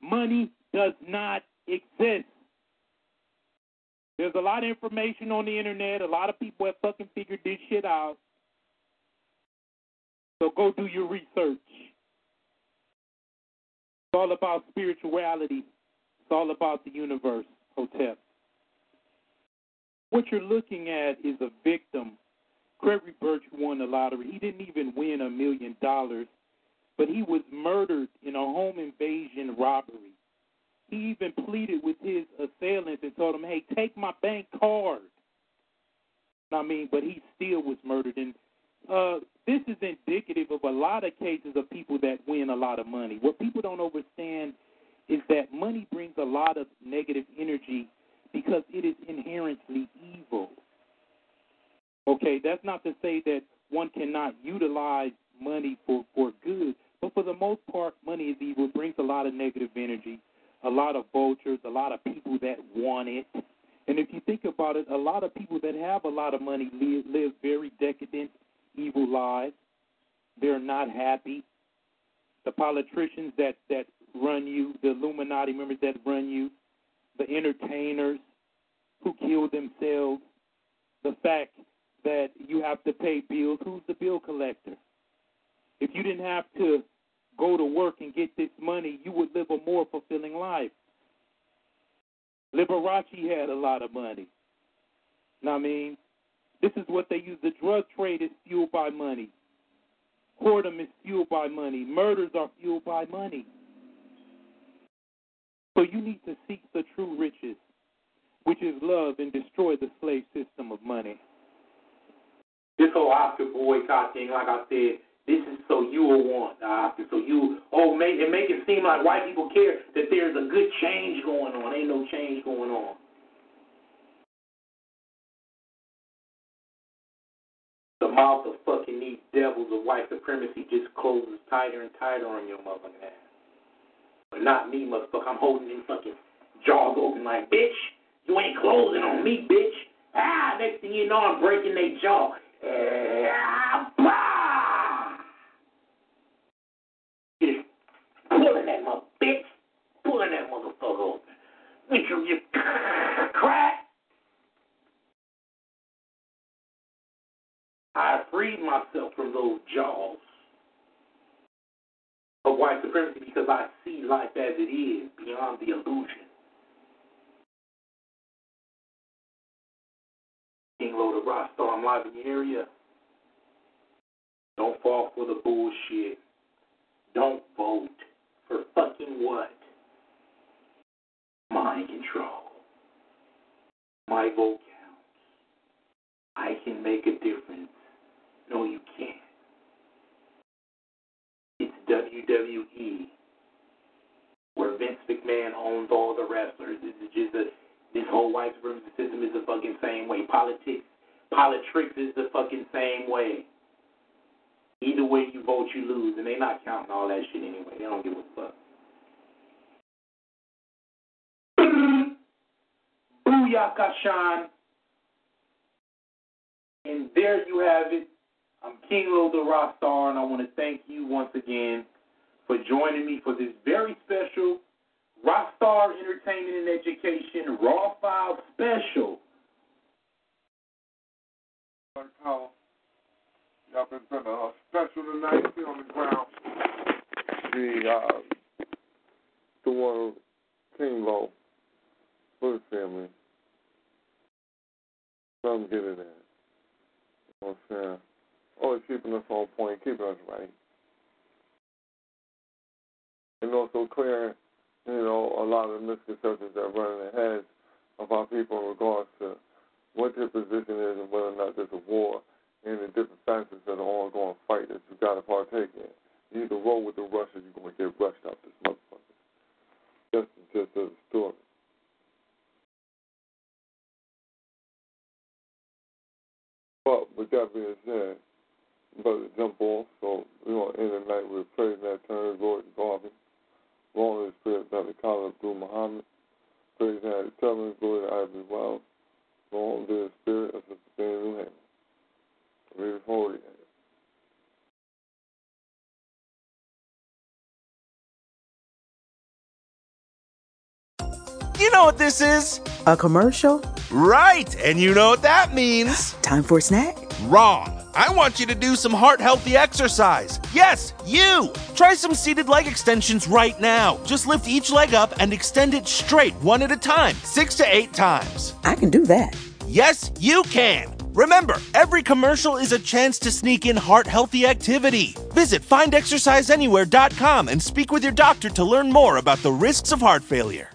money does not exist. There's a lot of information on the internet. A lot of people have fucking figured this shit out. So go do your research. It's all about spirituality. It's all about the universe, Hotep. What you're looking at is a victim Gregory Birch won the lottery. He didn't even win a million dollars, but he was murdered in a home invasion robbery. He even pleaded with his assailants and told them, "Hey, take my bank card." I mean, but he still was murdered, and uh, this is indicative of a lot of cases of people that win a lot of money. What people don't understand is that money brings a lot of negative energy because it is inherently evil. Okay, that's not to say that one cannot utilize money for, for good, but for the most part, money is evil. It brings a lot of negative energy, a lot of vultures, a lot of people that want it. And if you think about it, a lot of people that have a lot of money live, live very decadent, evil lives. They're not happy. The politicians that, that run you, the Illuminati members that run you, the entertainers who kill themselves, the fact that you have to pay bills. Who's the bill collector? If you didn't have to go to work and get this money, you would live a more fulfilling life. Liberace had a lot of money. What I mean? This is what they use. The drug trade is fueled by money. Whoredom is fueled by money. Murders are fueled by money. So you need to seek the true riches, which is love, and destroy the slave system of money. This whole Oscar boycott thing, like I said, this is so you will want Oscar. So you, oh, make, and make it seem like white people care that there's a good change going on. Ain't no change going on. The mouth of fucking these devils of white supremacy just closes tighter and tighter on your motherfucking ass. But not me, motherfucker. I'm holding them fucking jaws open like, bitch, you ain't closing on me, bitch. Ah, next thing you know, I'm breaking their jaw. Ah, bah! Just pulling that mother, bitch. Pulling that motherfucker open. You crack. I freed myself from those jaws of white supremacy because I see life as it is beyond the illusion. King Lo the Rockstar, I'm live in the area. Don't fall for the bullshit. Don't vote for fucking what? Mind control. My vote counts. I can make a difference. No, you can't. It's WWE, where Vince McMahon owns all the wrestlers. This is just a this whole white supremacy system is the fucking same way. Politics, politics is the fucking same way. Either way you vote, you lose, and they not counting all that shit anyway. They don't give a fuck. Booyaka And there you have it. I'm King Lo the Rockstar, and I want to thank you once again for joining me for this very special Rockstar Entertainment and Education Raw File Special. Y'all been doing a special tonight here on the ground. The uh, the one King Lo for the family. So I'm getting at. You know what I'm? Always oh, keeping us on point, keeping us right. And also clearing, you know, a lot of the misconceptions that run in the heads of our people in regards to what their position is and whether or not there's a war and the different factors that are ongoing fight that you got to partake in. You either roll with the Russians, you're going to get rushed out this motherfucker. Just, just a story. But with that being said, brother jump off, so we're going to end the night with praise that turn, Gordon Garvey. Long is spirit, Dr. Khalid Abdul Muhammad. Praise that telling, glory to Ivory Wells. Long live spirit of Jane New Haven. Read forward again. You know what this is? A commercial? Right, and you know what that means. Time for a snack? Wrong. I want you to do some heart healthy exercise. Yes, you! Try some seated leg extensions right now. Just lift each leg up and extend it straight, one at a time, six to eight times. I can do that. Yes, you can. Remember, every commercial is a chance to sneak in heart healthy activity. Visit findexerciseanywhere.com and speak with your doctor to learn more about the risks of heart failure.